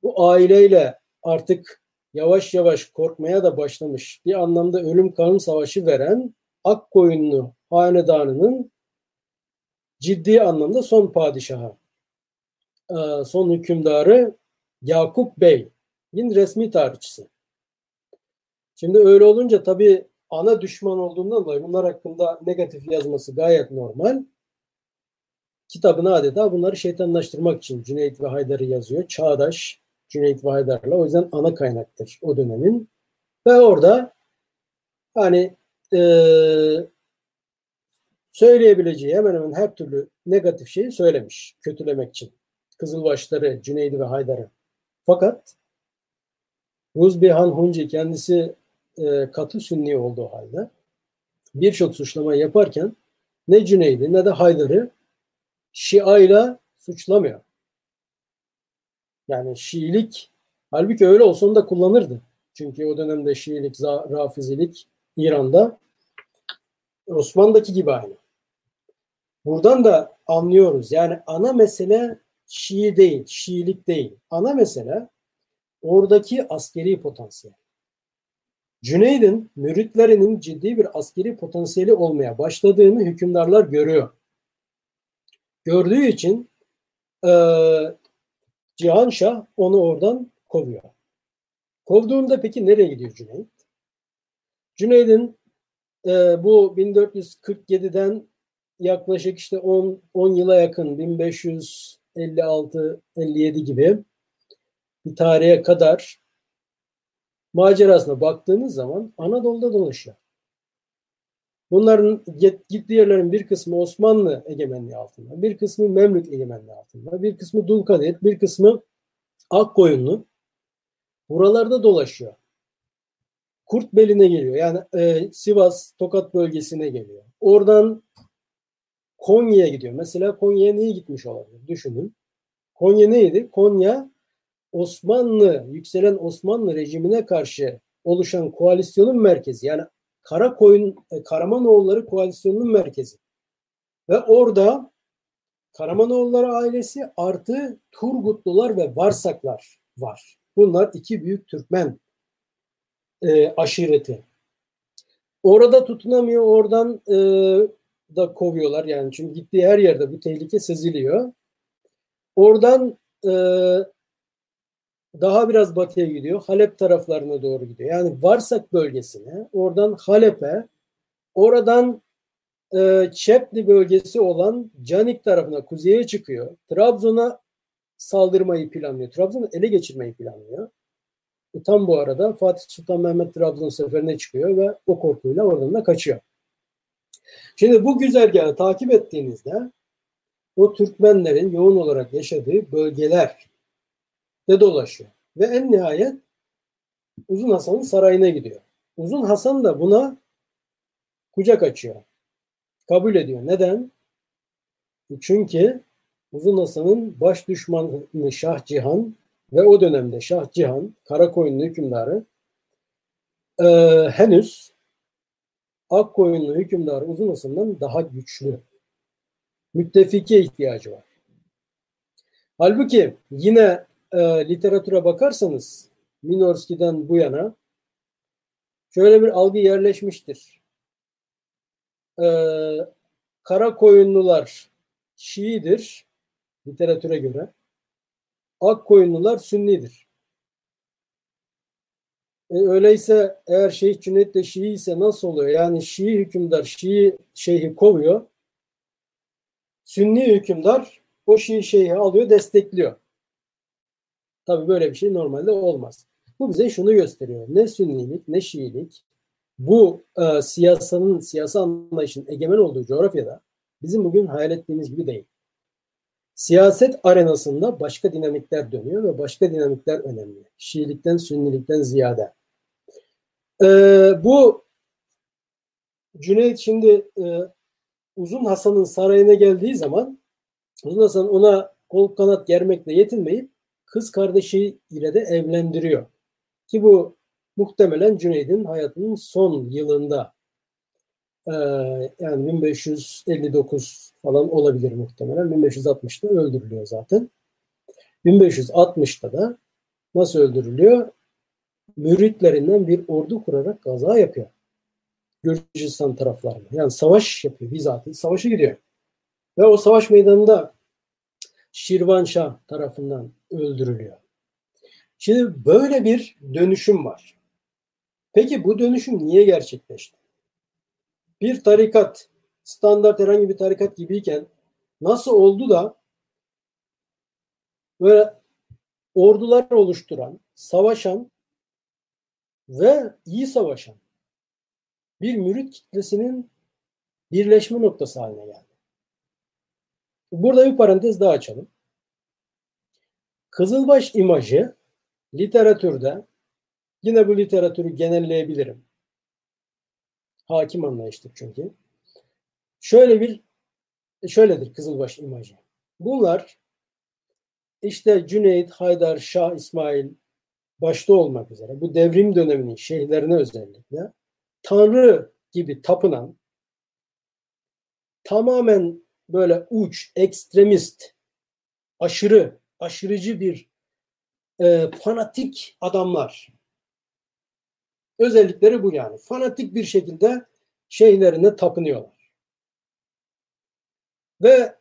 bu aileyle artık yavaş yavaş korkmaya da başlamış. Bir anlamda ölüm kalım savaşı veren Akkoyunlu hanedanının ciddi anlamda son padişahı, e, son hükümdarı Yakup Bey'in resmi tarihçisi. Şimdi öyle olunca tabii ana düşman olduğundan dolayı bunlar hakkında negatif yazması gayet normal. Kitabını adeta bunları şeytanlaştırmak için Cüneyt ve Haydar'ı yazıyor. Çağdaş Cüneyt ve Haydar'la. O yüzden ana kaynaktır o dönemin. Ve orada hani e, söyleyebileceği hemen hemen her türlü negatif şeyi söylemiş kötülemek için. Kızılbaşları, Cüneyd'i ve Haydar'ı. Fakat Ruzbihan Hunci kendisi e, katı sünni olduğu halde birçok suçlama yaparken ne Cüneyd'i ne de Haydar'ı Şia ile suçlamıyor. Yani Şiilik halbuki öyle olsa onu da kullanırdı. Çünkü o dönemde Şiilik, Rafizilik İran'da Osman'daki gibi aynı. Buradan da anlıyoruz. Yani ana mesele Şii değil, Şiilik değil. Ana mesele oradaki askeri potansiyel. Cüneyd'in müritlerinin ciddi bir askeri potansiyeli olmaya başladığını hükümdarlar görüyor. Gördüğü için e, Cihan Şah onu oradan kovuyor. Kovduğunda peki nereye gidiyor Cüneyd? Cüneyd'in e, bu 1447'den yaklaşık işte 10, 10 yıla yakın 1556-57 gibi bir tarihe kadar macerasına baktığınız zaman Anadolu'da dolaşıyor. Bunların gittiği yerlerin bir kısmı Osmanlı egemenliği altında, bir kısmı Memlük egemenliği altında, bir kısmı Dulkadir, bir kısmı Akkoyunlu. Buralarda dolaşıyor. Kurt beline geliyor. Yani e, Sivas, Tokat bölgesine geliyor. Oradan Konya'ya gidiyor. Mesela Konya'ya niye gitmiş olabilir? Düşünün. Konya neydi? Konya Osmanlı, yükselen Osmanlı rejimine karşı oluşan koalisyonun merkezi. Yani Karakoyun, e, Karamanoğulları koalisyonunun merkezi. Ve orada Karamanoğulları ailesi artı Turgutlular ve Varsaklar var. Bunlar iki büyük Türkmen e, aşireti. Orada tutunamıyor, oradan e, da kovuyorlar yani çünkü gittiği her yerde bu tehlike seziliyor. Oradan e, daha biraz batıya gidiyor. Halep taraflarına doğru gidiyor. Yani Varsak bölgesine, oradan Halep'e, oradan e, Çepli bölgesi olan Canik tarafına kuzeye çıkıyor. Trabzon'a saldırmayı planlıyor. Trabzon'u ele geçirmeyi planlıyor. E, tam bu arada Fatih Sultan Mehmet Trabzon seferine çıkıyor ve o korkuyla oradan da kaçıyor. Şimdi bu güzergahı takip ettiğinizde o Türkmenlerin yoğun olarak yaşadığı bölgeler de dolaşıyor. Ve en nihayet Uzun Hasan'ın sarayına gidiyor. Uzun Hasan da buna kucak açıyor. Kabul ediyor. Neden? Çünkü Uzun Hasan'ın baş düşmanı Şah Cihan ve o dönemde Şah Cihan, Karakoyunlu hükümdarı e, henüz Akkoyunlu hükümdarı Uzun Hasan'dan daha güçlü. Müttefike ihtiyacı var. Halbuki yine e, literatüre bakarsanız Minorski'den bu yana şöyle bir algı yerleşmiştir. E, kara koyunlular Şiidir literatüre göre. Ak koyunlular Sünnidir. E, öyleyse eğer Şeyh Cüneyt de Şii ise nasıl oluyor? Yani Şii hükümdar Şii şeyhi kovuyor. Sünni hükümdar o Şii şeyhi alıyor, destekliyor. Tabii böyle bir şey normalde olmaz. Bu bize şunu gösteriyor. Ne Sünnilik ne Şiilik bu e, siyasanın, siyasi anlayışın egemen olduğu coğrafyada bizim bugün hayal ettiğimiz gibi değil. Siyaset arenasında başka dinamikler dönüyor ve başka dinamikler önemli. Şiilikten, Sünnilikten ziyade. Ee, bu Cüneyt şimdi e, Uzun Hasan'ın sarayına geldiği zaman Uzun Hasan ona kol kanat germekle yetinmeyip kız kardeşi ile de evlendiriyor. Ki bu muhtemelen Cüneyd'in hayatının son yılında ee, yani 1559 falan olabilir muhtemelen. 1560'da öldürülüyor zaten. 1560'da da nasıl öldürülüyor? Müritlerinden bir ordu kurarak gaza yapıyor. Gürcistan taraflarında. Yani savaş yapıyor bizatihi. Savaşa gidiyor. Ve o savaş meydanında Şirvanşah tarafından öldürülüyor. Şimdi böyle bir dönüşüm var. Peki bu dönüşüm niye gerçekleşti? Bir tarikat, standart herhangi bir tarikat gibiyken nasıl oldu da böyle ordular oluşturan, savaşan ve iyi savaşan bir mürit kitlesinin birleşme noktası haline geldi. Burada bir parantez daha açalım. Kızılbaş imajı literatürde yine bu literatürü genelleyebilirim. Hakim anlayıştır çünkü. Şöyle bir şöyledir Kızılbaş imajı. Bunlar işte Cüneyt, Haydar, Şah, İsmail başta olmak üzere bu devrim döneminin şeyhlerine özellikle Tanrı gibi tapınan tamamen böyle uç, ekstremist, aşırı, aşırıcı bir e, fanatik adamlar. Özellikleri bu yani. Fanatik bir şekilde şeylerine tapınıyorlar. Ve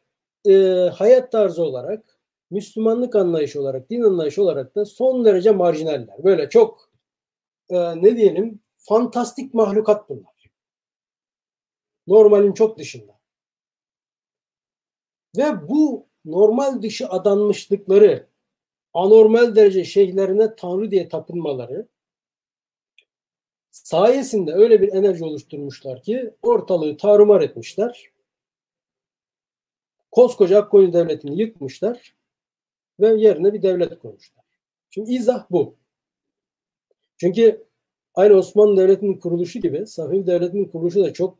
e, hayat tarzı olarak, Müslümanlık anlayışı olarak, din anlayışı olarak da son derece marjinaller. Böyle çok e, ne diyelim fantastik mahlukat bunlar. Normalin çok dışında. Ve bu normal dışı adanmışlıkları anormal derece şeyhlerine tanrı diye tapınmaları sayesinde öyle bir enerji oluşturmuşlar ki ortalığı tarumar etmişler. Koskoca Akkoyun devletini yıkmışlar ve yerine bir devlet kurmuşlar. Şimdi izah bu. Çünkü aynı Osmanlı Devleti'nin kuruluşu gibi Safiye Devleti'nin kuruluşu da çok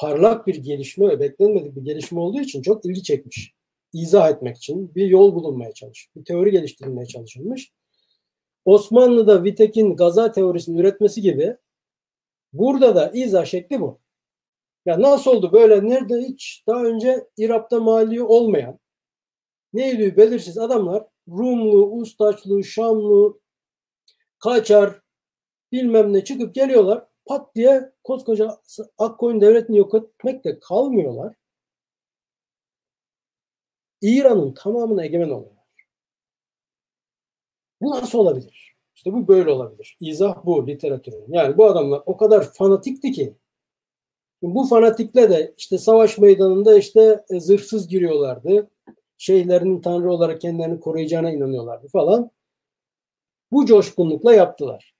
parlak bir gelişme ve beklenmedik bir gelişme olduğu için çok ilgi çekmiş. İzah etmek için bir yol bulunmaya çalışmış. Bir teori geliştirilmeye çalışılmış. Osmanlı'da Vitek'in gaza teorisini üretmesi gibi burada da izah şekli bu. Ya nasıl oldu böyle nerede hiç daha önce İrab'da mali olmayan neydi belirsiz adamlar Rumlu, Ustaçlı, Şamlı, Kaçar bilmem ne çıkıp geliyorlar pat diye koskoca Akkoyun devletini yok etmekle kalmıyorlar. İran'ın tamamına egemen oluyorlar. Bu nasıl olabilir? İşte bu böyle olabilir. İzah bu literatürün. Yani bu adamlar o kadar fanatikti ki bu fanatikle de işte savaş meydanında işte e, zırhsız giriyorlardı. Şeyhlerinin tanrı olarak kendilerini koruyacağına inanıyorlardı falan. Bu coşkunlukla yaptılar.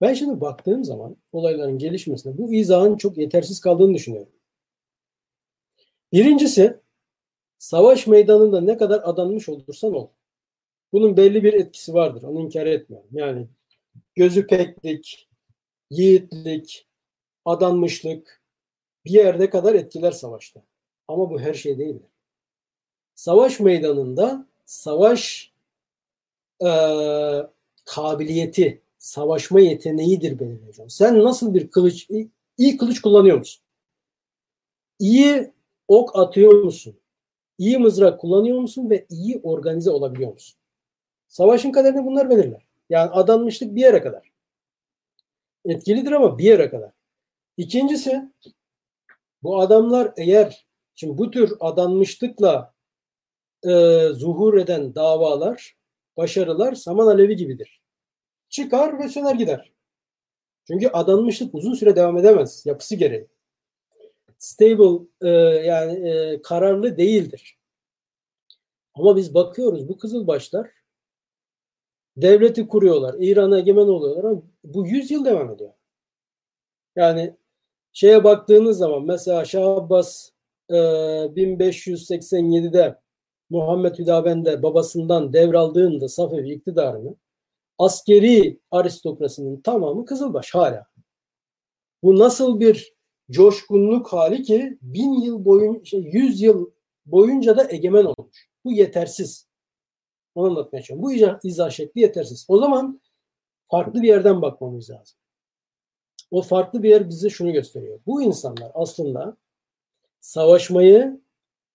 Ben şimdi baktığım zaman olayların gelişmesine bu izahın çok yetersiz kaldığını düşünüyorum. Birincisi savaş meydanında ne kadar adanmış olursan ol. Bunun belli bir etkisi vardır. Onu inkar etmiyorum. Yani gözü peklik, yiğitlik, adanmışlık bir yerde kadar etkiler savaşta. Ama bu her şey değildir. Savaş meydanında savaş e, kabiliyeti, savaşma yeteneğidir belirleyeceğim. Sen nasıl bir kılıç, iyi kılıç kullanıyor musun? İyi ok atıyor musun? İyi mızrak kullanıyor musun ve iyi organize olabiliyor musun? Savaşın kaderini bunlar belirler. Yani adanmışlık bir yere kadar. Etkilidir ama bir yere kadar. İkincisi bu adamlar eğer şimdi bu tür adanmışlıkla e, zuhur eden davalar, başarılar saman alevi gibidir. Çıkar ve söner gider. Çünkü adanmışlık uzun süre devam edemez yapısı gereği. Stable e, yani e, kararlı değildir. Ama biz bakıyoruz bu kızılbaşlar devleti kuruyorlar. İran'a egemen oluyorlar ama bu 100 yıl devam ediyor. Yani şeye baktığınız zaman mesela Şah Abbas e, 1587'de Muhammed Hüdaven'de babasından devraldığında Safevi iktidarını askeri aristokrasinin tamamı Kızılbaş hala. Bu nasıl bir coşkunluk hali ki bin yıl boyun, şey, yüz yıl boyunca da egemen olmuş. Bu yetersiz. Onu anlatmaya çalışıyorum. Bu izah, şekli yetersiz. O zaman farklı bir yerden bakmamız lazım. O farklı bir yer bize şunu gösteriyor. Bu insanlar aslında savaşmayı,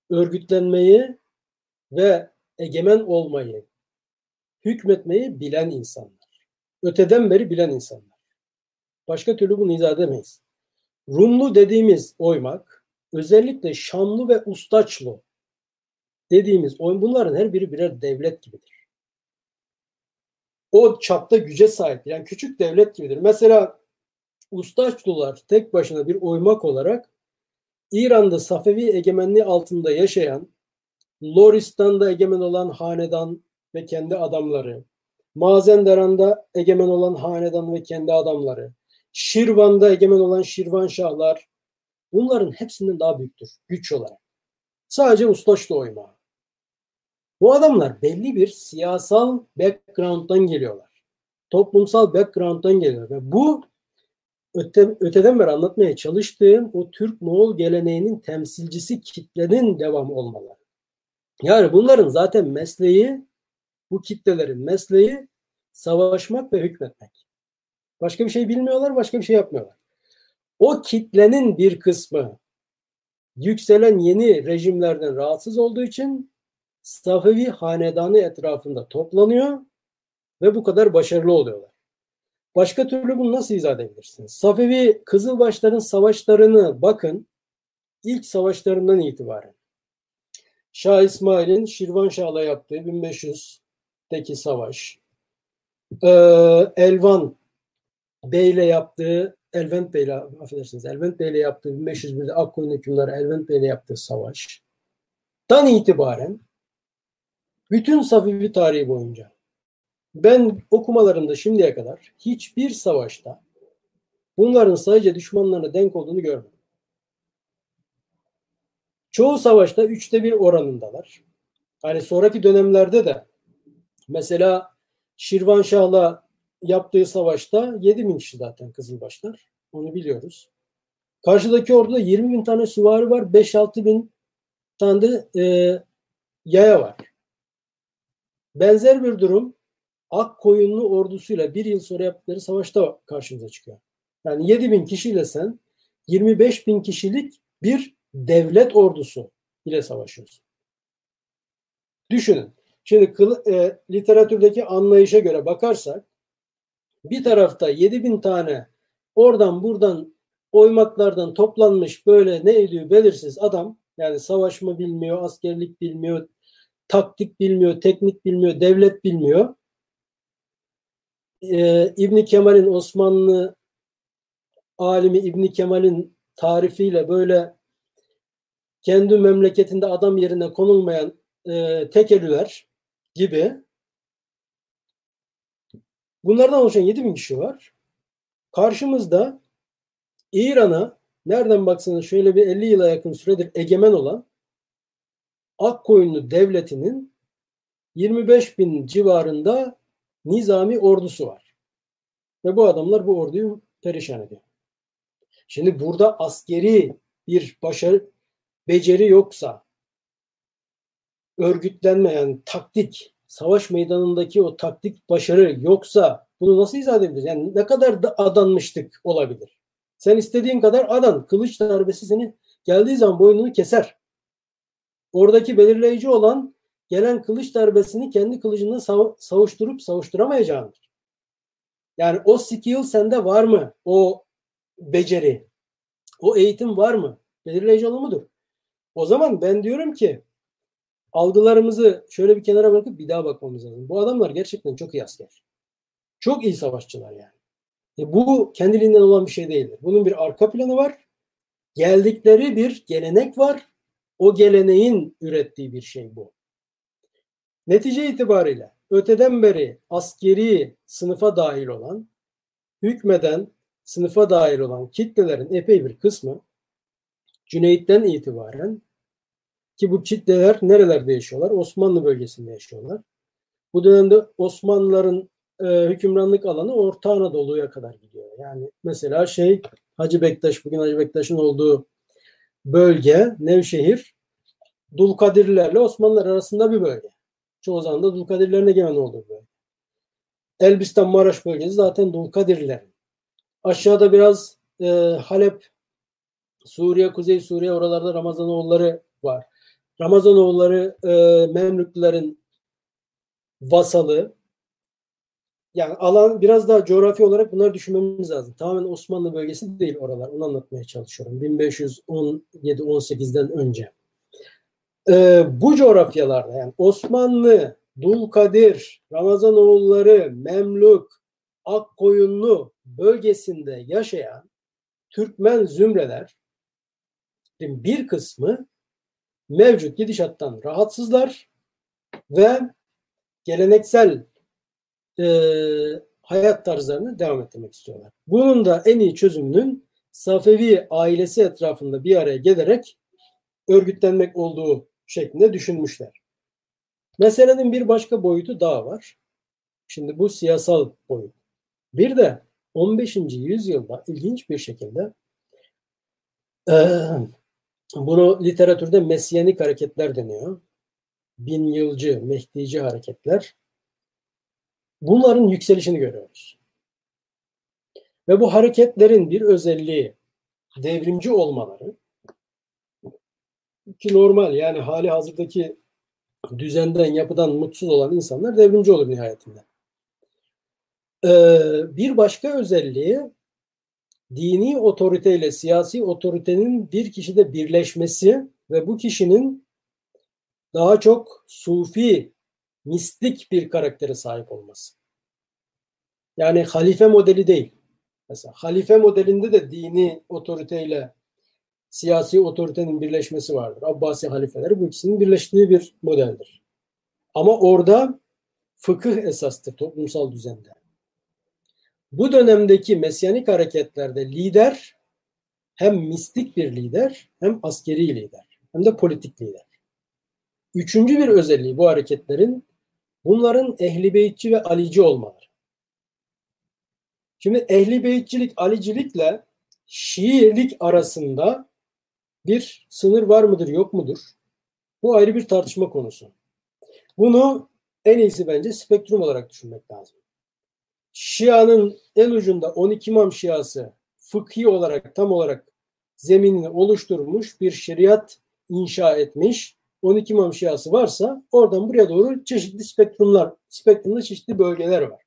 örgütlenmeyi ve egemen olmayı, hükmetmeyi bilen insanlar. Öteden beri bilen insanlar. Başka türlü bunu izah edemeyiz. Rumlu dediğimiz oymak, özellikle Şamlı ve Ustaçlı dediğimiz oyun bunların her biri birer devlet gibidir. O çapta güce sahip. Yani küçük devlet gibidir. Mesela Ustaçlılar tek başına bir oymak olarak İran'da Safevi egemenliği altında yaşayan, Loristan'da egemen olan hanedan ve kendi adamları, Mazenderan'da egemen olan hanedan ve kendi adamları, Şirvan'da egemen olan Şirvan Şahlar, bunların hepsinden daha büyüktür güç olarak. Sadece Ustaşlı oyma. Bu adamlar belli bir siyasal background'dan geliyorlar. Toplumsal background'dan geliyorlar. Ve bu öte, öteden beri anlatmaya çalıştığım o Türk-Moğol geleneğinin temsilcisi kitlenin devam olmaları. Yani bunların zaten mesleği, bu kitlelerin mesleği savaşmak ve hükmetmek. Başka bir şey bilmiyorlar, başka bir şey yapmıyorlar. O kitlenin bir kısmı yükselen yeni rejimlerden rahatsız olduğu için Safevi hanedanı etrafında toplanıyor ve bu kadar başarılı oluyorlar. Başka türlü bunu nasıl izah edebilirsiniz? Safevi Kızılbaşların savaşlarını bakın ilk savaşlarından itibaren. Şah İsmail'in Şirvanşah'la yaptığı 1500'deki savaş. Ee, Elvan Bey'le yaptığı Elvent Bey'le affedersiniz Elvent Bey'le yaptığı 1501'de Akkoyun hükümleri Elvent Bey'le yaptığı savaş. Dan itibaren bütün Safevi tarihi boyunca ben okumalarımda şimdiye kadar hiçbir savaşta bunların sadece düşmanlarına denk olduğunu görmedim. Çoğu savaşta üçte bir oranındalar. Hani sonraki dönemlerde de mesela Şirvanşah'la yaptığı savaşta 7 bin kişi zaten Kızılbaşlar. Onu biliyoruz. Karşıdaki orduda 20 bin tane süvari var. 5-6 bin tane de e, yaya var. Benzer bir durum Ak koyunlu ordusuyla bir yıl sonra yaptıkları savaşta karşımıza çıkıyor. Yani 7 bin kişiyle sen 25 bin kişilik bir devlet ordusu ile savaşıyorsun. Düşünün. Şimdi e, literatürdeki anlayışa göre bakarsak bir tarafta 7 bin tane oradan buradan oymaklardan toplanmış böyle ne ediyor belirsiz adam yani savaşma bilmiyor, askerlik bilmiyor, taktik bilmiyor, teknik bilmiyor, devlet bilmiyor. E, İbni Kemal'in Osmanlı alimi İbni Kemal'in tarifiyle böyle kendi memleketinde adam yerine konulmayan e, tekelüler gibi bunlardan oluşan 7 bin kişi var. Karşımızda İran'a nereden baksanız şöyle bir 50 yıla yakın süredir egemen olan Akkoyunlu devletinin 25 bin civarında nizami ordusu var. Ve bu adamlar bu orduyu perişan ediyor. Şimdi burada askeri bir başarı, beceri yoksa, örgütlenmeyen taktik, savaş meydanındaki o taktik başarı yoksa bunu nasıl izah edebiliriz? Yani ne kadar da adanmıştık olabilir? Sen istediğin kadar adan. Kılıç darbesi seni geldiği zaman boynunu keser. Oradaki belirleyici olan gelen kılıç darbesini kendi kılıcından sav- savuşturup savuşturamayacağındır. Yani o skill sende var mı? O beceri, o eğitim var mı? Belirleyici olan mudur? O zaman ben diyorum ki algılarımızı şöyle bir kenara bırakıp bir daha bakmamız lazım. Bu adamlar gerçekten çok iyi asker. Çok iyi savaşçılar yani. E bu kendiliğinden olan bir şey değildir. Bunun bir arka planı var. Geldikleri bir gelenek var. O geleneğin ürettiği bir şey bu. Netice itibariyle öteden beri askeri sınıfa dahil olan, hükmeden sınıfa dahil olan kitlelerin epey bir kısmı Cüneyt'ten itibaren ki bu kitleler nerelerde yaşıyorlar? Osmanlı bölgesinde yaşıyorlar. Bu dönemde Osmanlıların e, hükümranlık alanı Orta Anadolu'ya kadar gidiyor. Yani mesela şey Hacı Bektaş, bugün Hacı Bektaş'ın olduğu bölge Nevşehir, Dulkadirlerle Osmanlılar arasında bir bölge. Çoğu zaman da Dulkadirlerin egemen olduğu bölge. Elbistan Maraş bölgesi zaten Dulkadirlerin. Aşağıda biraz e, Halep, Suriye, Kuzey Suriye oralarda Ramazanoğulları var. Ramazanoğulları e, Memlüklerin vasalı. Yani alan biraz daha coğrafi olarak bunları düşünmemiz lazım. Tamamen Osmanlı bölgesi değil oralar. Onu anlatmaya çalışıyorum. 1517-18'den önce. Ee, bu coğrafyalarda yani Osmanlı, Dulkadir, Ramazanoğulları, Memlük, Akkoyunlu bölgesinde yaşayan Türkmen zümreler bir kısmı mevcut gidişattan rahatsızlar ve geleneksel e, hayat tarzlarını devam ettirmek istiyorlar. Bunun da en iyi çözümünün Safevi ailesi etrafında bir araya gelerek örgütlenmek olduğu şeklinde düşünmüşler. Meselenin bir başka boyutu daha var. Şimdi bu siyasal boyut. Bir de 15. yüzyılda ilginç bir şekilde e, bunu literatürde mesyanik hareketler deniyor. Bin yılcı, mehdici hareketler. Bunların yükselişini görüyoruz. Ve bu hareketlerin bir özelliği devrimci olmaları ki normal yani hali hazırdaki düzenden, yapıdan mutsuz olan insanlar devrimci olur nihayetinde. Ee, bir başka özelliği dini otoriteyle siyasi otoritenin bir kişide birleşmesi ve bu kişinin daha çok sufi, mistik bir karaktere sahip olması. Yani halife modeli değil. Mesela halife modelinde de dini otoriteyle siyasi otoritenin birleşmesi vardır. Abbasi halifeleri bu ikisinin birleştiği bir modeldir. Ama orada fıkıh esastır toplumsal düzende. Bu dönemdeki mesyanik hareketlerde lider hem mistik bir lider hem askeri lider hem de politik lider. Üçüncü bir özelliği bu hareketlerin bunların ehli beytçi ve alici olmaları. Şimdi ehli beytçilik, alicilikle Şiilik arasında bir sınır var mıdır yok mudur? Bu ayrı bir tartışma konusu. Bunu en iyisi bence spektrum olarak düşünmek lazım. Şia'nın en ucunda 12 imam Şiası fıkhi olarak tam olarak zeminini oluşturmuş bir şeriat inşa etmiş 12 imam Şiası varsa oradan buraya doğru çeşitli spektrumlar, spektrumda çeşitli bölgeler var.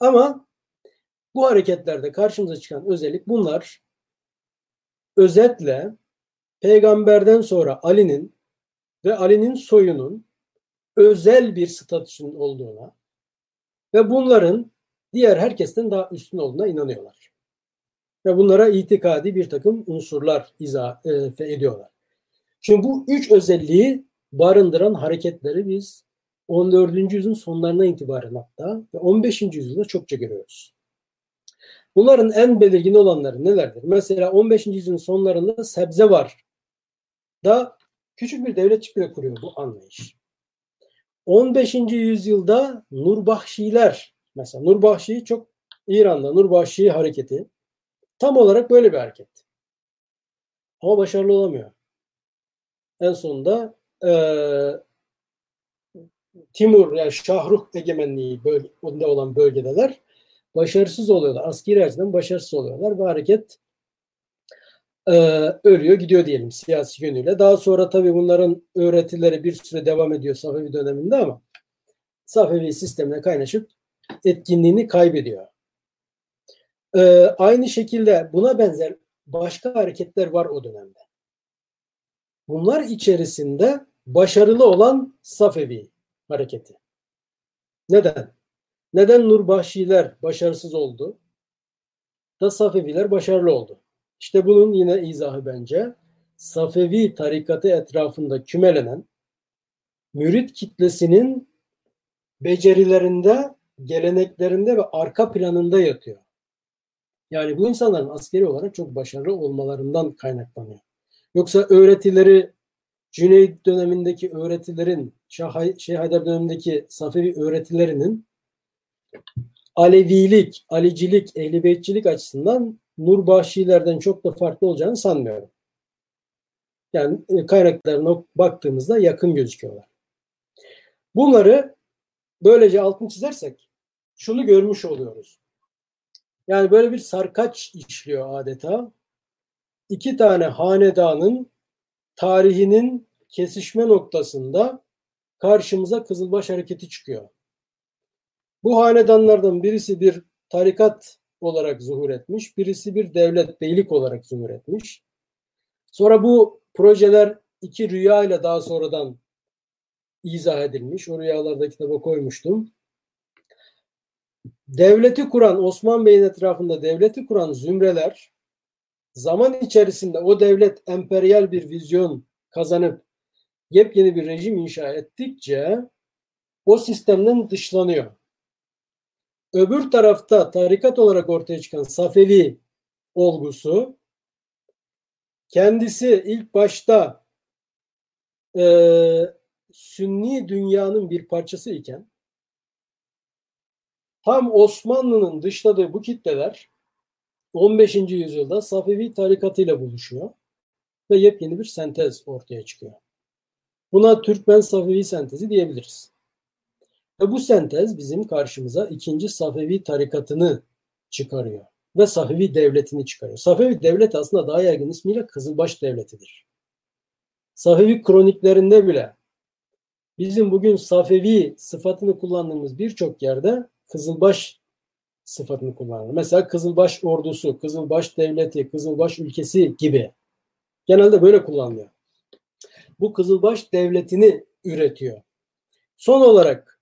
Ama bu hareketlerde karşımıza çıkan özellik bunlar özetle peygamberden sonra Ali'nin ve Ali'nin soyunun özel bir statüsünün olduğuna ve bunların diğer herkesten daha üstün olduğuna inanıyorlar. Ve bunlara itikadi bir takım unsurlar izah e, ediyorlar. Şimdi bu üç özelliği barındıran hareketleri biz 14. yüzyılın sonlarına itibaren hatta ve 15. yüzyılda çokça görüyoruz. Bunların en belirgin olanları nelerdir? Mesela 15. yüzyılın sonlarında sebze var da küçük bir devlet çıkıyor kuruyor bu anlayış. 15. yüzyılda Nurbahşiler mesela Nurbahşi çok İran'da Nurbahşi hareketi tam olarak böyle bir hareket. Ama başarılı olamıyor. En sonunda e, Timur yani Şahruh egemenliği bölge, olan bölgedeler başarısız oluyorlar. Askeri açıdan başarısız oluyorlar ve hareket e, ölüyor gidiyor diyelim siyasi yönüyle. Daha sonra tabii bunların öğretileri bir süre devam ediyor Safevi döneminde ama Safevi sistemine kaynaşıp etkinliğini kaybediyor. E, aynı şekilde buna benzer başka hareketler var o dönemde. Bunlar içerisinde başarılı olan Safevi hareketi. Neden? Neden Nurbahşiler başarısız oldu? Da Safeviler başarılı oldu. İşte bunun yine izahı bence Safevi tarikatı etrafında kümelenen mürit kitlesinin becerilerinde, geleneklerinde ve arka planında yatıyor. Yani bu insanların askeri olarak çok başarılı olmalarından kaynaklanıyor. Yoksa öğretileri Cüneyt dönemindeki öğretilerin, Şeyh Haydar dönemindeki Safevi öğretilerinin Alevilik, Alicilik, Ehlibeytçilik açısından Nurbahşilerden çok da farklı olacağını sanmıyorum. Yani e, kaynaklarına baktığımızda yakın gözüküyorlar. Bunları böylece altını çizersek şunu görmüş oluyoruz. Yani böyle bir sarkaç işliyor adeta. İki tane hanedanın tarihinin kesişme noktasında karşımıza Kızılbaş hareketi çıkıyor. Bu hanedanlardan birisi bir tarikat olarak zuhur etmiş, birisi bir devlet, beylik olarak zuhur etmiş. Sonra bu projeler iki rüya ile daha sonradan izah edilmiş. O rüyalarda kitaba koymuştum. Devleti kuran, Osman Bey'in etrafında devleti kuran zümreler zaman içerisinde o devlet emperyal bir vizyon kazanıp yepyeni bir rejim inşa ettikçe o sistemden dışlanıyor. Öbür tarafta tarikat olarak ortaya çıkan Safevi olgusu kendisi ilk başta e, Sünni dünyanın bir parçası iken tam Osmanlı'nın dışladığı bu kitleler 15. yüzyılda Safevi tarikatıyla buluşuyor ve yepyeni bir sentez ortaya çıkıyor. Buna Türkmen Safevi sentezi diyebiliriz. Ve bu sentez bizim karşımıza ikinci Safevi tarikatını çıkarıyor. Ve Safevi devletini çıkarıyor. Safevi devlet aslında daha yaygın ismiyle Kızılbaş devletidir. Safevi kroniklerinde bile bizim bugün Safevi sıfatını kullandığımız birçok yerde Kızılbaş sıfatını kullanır. Mesela Kızılbaş ordusu, Kızılbaş devleti, Kızılbaş ülkesi gibi. Genelde böyle kullanılıyor. Bu Kızılbaş devletini üretiyor. Son olarak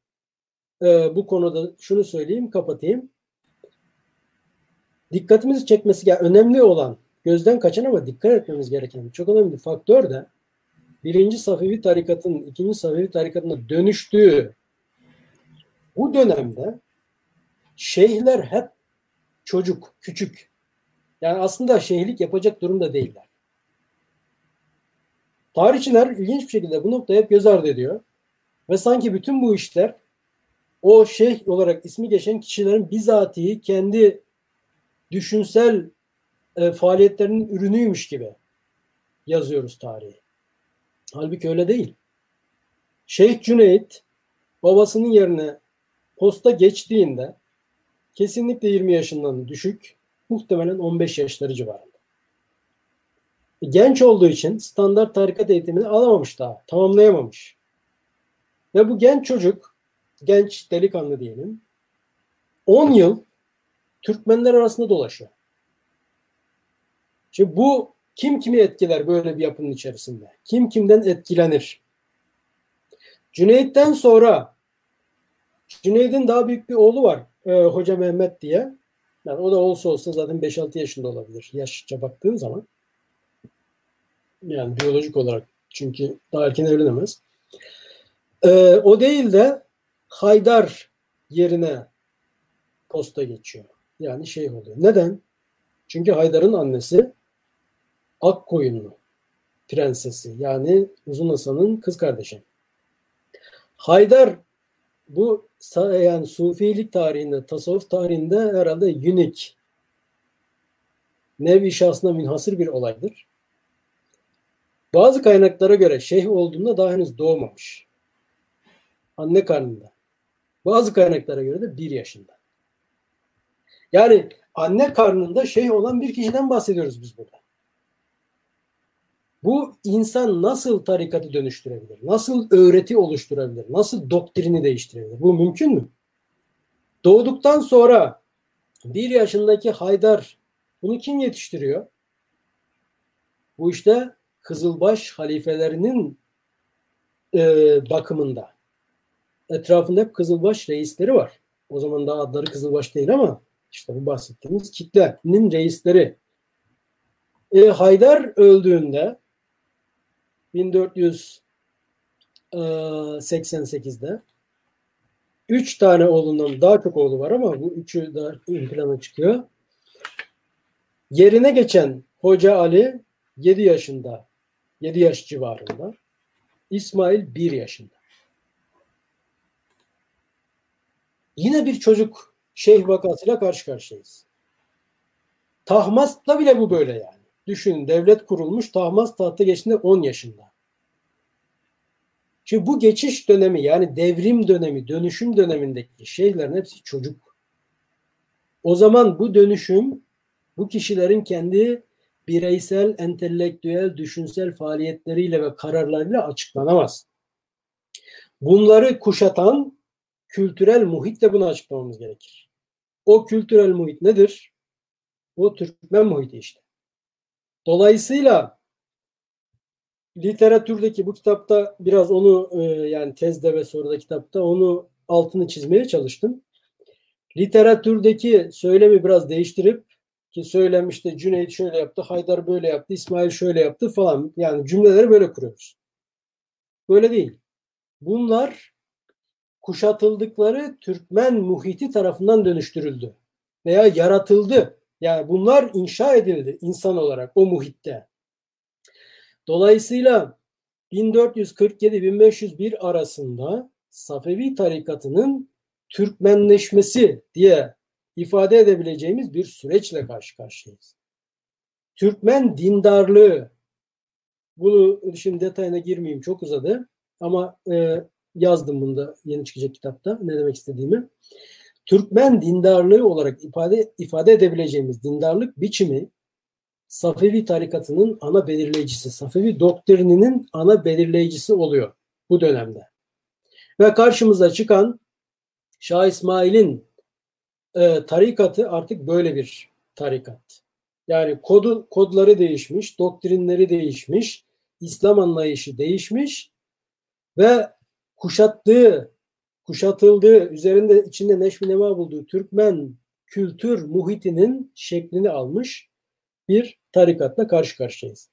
e, bu konuda şunu söyleyeyim, kapatayım. Dikkatimizi çekmesi yani önemli olan, gözden kaçan ama dikkat etmemiz gereken çok önemli bir faktör de birinci Safevi tarikatının ikinci Safevi tarikatına dönüştüğü bu dönemde şeyhler hep çocuk, küçük. Yani aslında şeyhlik yapacak durumda değiller. Tarihçiler ilginç bir şekilde bu noktaya hep göz ardı ediyor. Ve sanki bütün bu işler o şeyh olarak ismi geçen kişilerin bizatihi kendi düşünsel e, faaliyetlerinin ürünüymüş gibi yazıyoruz tarihi. Halbuki öyle değil. Şeyh Cüneyt babasının yerine posta geçtiğinde kesinlikle 20 yaşından düşük, muhtemelen 15 yaşları civarında. Genç olduğu için standart tarikat eğitimini alamamış daha, tamamlayamamış. Ve bu genç çocuk, genç delikanlı diyelim, 10 yıl Türkmenler arasında dolaşıyor. Şimdi bu kim kimi etkiler böyle bir yapının içerisinde? Kim kimden etkilenir? Cüneyt'ten sonra Cüneyt'in daha büyük bir oğlu var. E, Hoca Mehmet diye. Yani o da olsa olsa zaten 5-6 yaşında olabilir. Yaşça baktığın zaman. Yani biyolojik olarak. Çünkü daha erken evlenemez. E, o değil de Haydar yerine posta geçiyor. Yani şey oluyor. Neden? Çünkü Haydar'ın annesi Akkoyunlu prensesi. Yani Uzun Hasan'ın kız kardeşi. Haydar bu yani Sufilik tarihinde, tasavvuf tarihinde herhalde unique nevi şahsına münhasır bir olaydır. Bazı kaynaklara göre şeyh olduğunda daha henüz doğmamış. Anne karnında. Bazı kaynaklara göre de bir yaşında. Yani anne karnında şeyh olan bir kişiden bahsediyoruz biz burada. Bu insan nasıl tarikatı dönüştürebilir? Nasıl öğreti oluşturabilir? Nasıl doktrini değiştirebilir? Bu mümkün mü? Doğduktan sonra bir yaşındaki Haydar bunu kim yetiştiriyor? Bu işte Kızılbaş halifelerinin e, bakımında. Etrafında hep Kızılbaş reisleri var. O zaman daha adları Kızılbaş değil ama işte bu bahsettiğimiz kitlenin reisleri. E, Haydar öldüğünde 1488'de üç tane oğlundan daha çok oğlu var ama bu üçü daha ön plana çıkıyor. Yerine geçen Hoca Ali 7 yaşında, 7 yaş civarında. İsmail 1 yaşında. Yine bir çocuk şeyh vakasıyla karşı karşıyayız. Tahmas'ta bile bu böyle yani. Düşünün devlet kurulmuş Tahmas tahta geçtiğinde 10 yaşında. Şimdi bu geçiş dönemi yani devrim dönemi, dönüşüm dönemindeki şeylerin hepsi çocuk. O zaman bu dönüşüm bu kişilerin kendi bireysel, entelektüel, düşünsel faaliyetleriyle ve kararlarıyla açıklanamaz. Bunları kuşatan kültürel muhitle bunu açıklamamız gerekir. O kültürel muhit nedir? O Türkmen muhiti işte. Dolayısıyla literatürdeki bu kitapta biraz onu e, yani tezde ve soruda kitapta onu altını çizmeye çalıştım. Literatürdeki söylemi biraz değiştirip ki söylem işte Cüneyt şöyle yaptı, Haydar böyle yaptı, İsmail şöyle yaptı falan. Yani cümleleri böyle kuruyoruz. Böyle değil. Bunlar kuşatıldıkları Türkmen muhiti tarafından dönüştürüldü veya yaratıldı. Yani bunlar inşa edildi insan olarak o muhitte. Dolayısıyla 1447-1501 arasında Safevi tarikatının Türkmenleşmesi diye ifade edebileceğimiz bir süreçle karşı karşıyayız. Türkmen dindarlığı bunu şimdi detayına girmeyeyim çok uzadı ama e, yazdım bunda yeni çıkacak kitapta ne demek istediğimi. Türkmen dindarlığı olarak ifade ifade edebileceğimiz dindarlık biçimi Safevi tarikatının ana belirleyicisi, Safevi doktrininin ana belirleyicisi oluyor bu dönemde. Ve karşımıza çıkan Şah İsmail'in e, tarikatı artık böyle bir tarikat. Yani kodu, kodları değişmiş, doktrinleri değişmiş, İslam anlayışı değişmiş ve kuşattığı, kuşatıldığı, üzerinde içinde neşvi nema bulduğu Türkmen kültür muhitinin şeklini almış bir tarikatla karşı karşıyayız.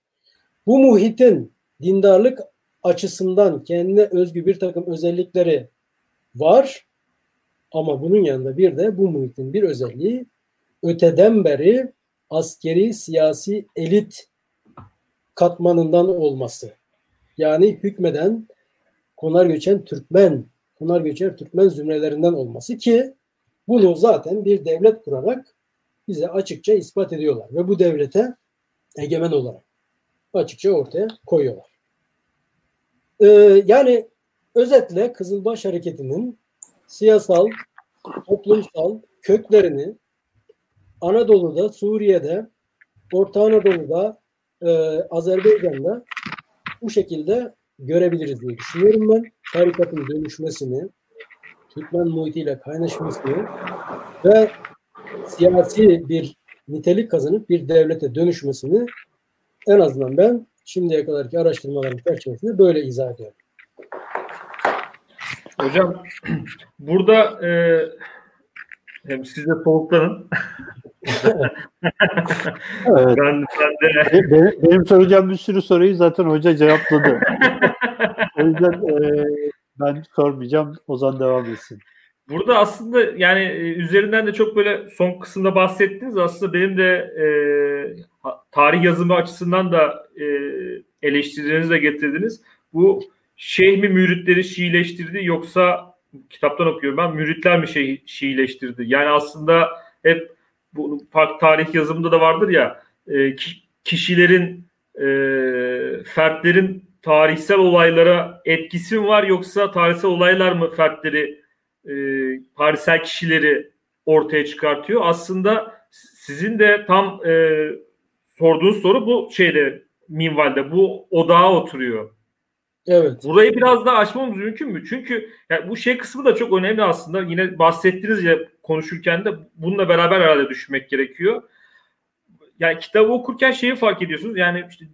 Bu muhitin dindarlık açısından kendine özgü bir takım özellikleri var ama bunun yanında bir de bu muhitin bir özelliği öteden beri askeri siyasi elit katmanından olması. Yani hükmeden konar göçen Türkmen, konar göçer Türkmen zümrelerinden olması ki bunu zaten bir devlet kurarak bize açıkça ispat ediyorlar ve bu devlete egemen olarak açıkça ortaya koyuyorlar. Ee, yani özetle Kızılbaş Hareketi'nin siyasal, toplumsal köklerini Anadolu'da, Suriye'de, Orta Anadolu'da, e, Azerbaycan'da bu şekilde görebiliriz diye düşünüyorum ben. Tarikatın dönüşmesini, Türkmen muhitiyle kaynaşmasını ve siyasi bir nitelik kazanıp bir devlete dönüşmesini en azından ben şimdiye kadarki araştırmalarım çerçevesinde böyle izah ediyorum. Hocam burada e, hem siz de soğuklanın. evet. ben, ben de... benim, benim soracağım bir sürü soruyu zaten hoca cevapladı. o yüzden e, ben sormayacağım. Ozan devam etsin. Burada aslında yani e, üzerinden de çok böyle son kısımda bahsettiniz. Aslında benim de e, tarih yazımı açısından da e, eleştirilerinizi de getirdiniz. Bu şeyh mi müritleri Şiileştirdi yoksa kitaptan okuyorum ben müritler mi şey Şiileştirdi? Yani aslında hep bu tarih yazımında da vardır ya e, kişilerin e, fertlerin tarihsel olaylara etkisi mi var yoksa tarihsel olaylar mı fertleri e, tarihsel kişileri ortaya çıkartıyor? Aslında sizin de tam e, sorduğunuz soru bu şeyde minvalde bu odağa oturuyor. Evet. Burayı biraz daha açmamız mümkün mü? Çünkü yani bu şey kısmı da çok önemli aslında. Yine bahsettiniz ya konuşurken de bununla beraber herhalde düşünmek gerekiyor. Yani kitabı okurken şeyi fark ediyorsunuz. Yani işte,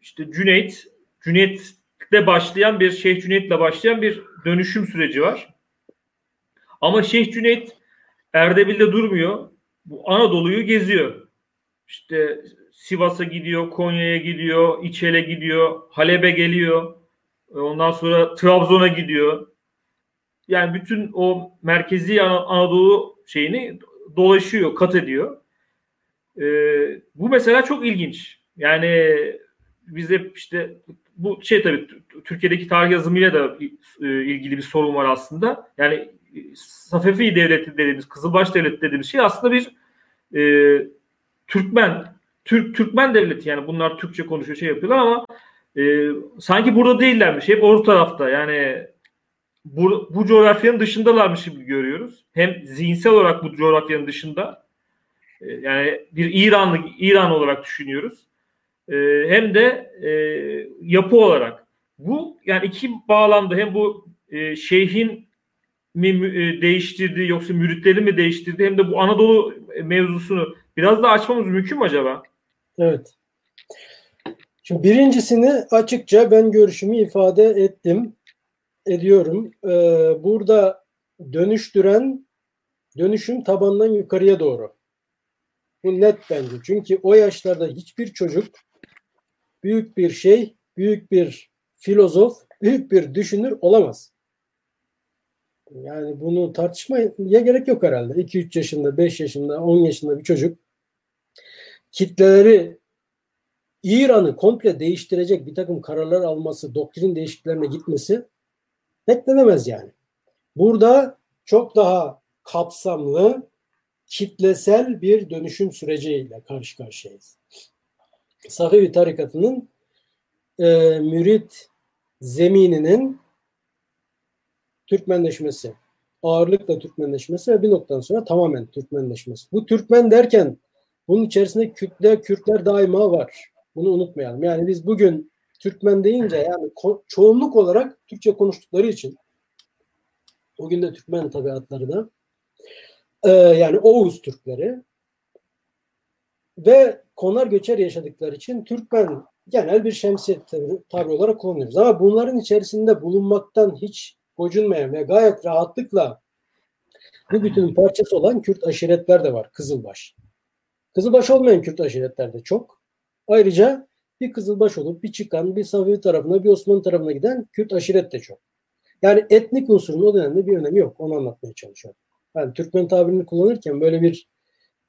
işte Cüneyt, Cüneyt'le başlayan bir Şeyh Cüneyt'le başlayan bir dönüşüm süreci var. Ama Şeyh Cüneyt Erdebil'de durmuyor. Bu Anadolu'yu geziyor. İşte Sivas'a gidiyor, Konya'ya gidiyor, İçel'e gidiyor, Halep'e geliyor. Ondan sonra Trabzon'a gidiyor. Yani bütün o merkezi Anadolu şeyini dolaşıyor, kat ediyor. Ee, bu mesela çok ilginç. Yani bize işte bu şey tabii Türkiye'deki tarih yazımıyla da e, ilgili bir sorun var aslında. Yani Safevi devleti dediğimiz, Kızılbaş devleti dediğimiz şey aslında bir e, Türkmen, Türk Türkmen devleti yani bunlar Türkçe konuşuyor şey yapıyorlar ama e, sanki burada değillermiş. Hep orta tarafta. Yani bu, bu coğrafyanın dışındalarmış gibi görüyoruz. Hem zihinsel olarak bu coğrafyanın dışında e, yani bir İranlı İran olarak düşünüyoruz. E, hem de e, yapı olarak. Bu yani iki bağlamda hem bu şeyhin mi değiştirdi yoksa müritleri mi değiştirdi hem de bu Anadolu mevzusunu biraz daha açmamız mümkün mü acaba? Evet. Şimdi birincisini açıkça ben görüşümü ifade ettim, ediyorum. Ee, burada dönüştüren dönüşüm tabandan yukarıya doğru. Bu net bence. Çünkü o yaşlarda hiçbir çocuk büyük bir şey, büyük bir filozof, büyük bir düşünür olamaz. Yani bunu tartışmaya gerek yok herhalde. 2-3 yaşında, 5 yaşında, 10 yaşında bir çocuk kitleleri İran'ı komple değiştirecek bir takım kararlar alması, doktrin değişikliklerine gitmesi beklenemez yani. Burada çok daha kapsamlı, kitlesel bir dönüşüm süreciyle karşı karşıyayız. Safevi tarikatının e, mürit zemininin Türkmenleşmesi, ağırlıkla Türkmenleşmesi ve bir noktadan sonra tamamen Türkmenleşmesi. Bu Türkmen derken bunun içerisinde Kürtler, Kürtler daima var. Bunu unutmayalım. Yani biz bugün Türkmen deyince yani çoğunluk olarak Türkçe konuştukları için o gün de Türkmen tabiatları da e, yani Oğuz Türkleri ve konar göçer yaşadıkları için Türkmen genel bir şemsiye tabi olarak kullanıyoruz. Ama bunların içerisinde bulunmaktan hiç gocunmayan ve gayet rahatlıkla bu bütünün parçası olan Kürt aşiretler de var. Kızılbaş. Kızılbaş olmayan Kürt aşiretler de çok. Ayrıca bir Kızılbaş olup bir çıkan, bir Safevi tarafına, bir Osmanlı tarafına giden Kürt aşiret de çok. Yani etnik unsurun o dönemde bir önemi yok. Onu anlatmaya çalışıyorum. Yani Türkmen tabirini kullanırken böyle bir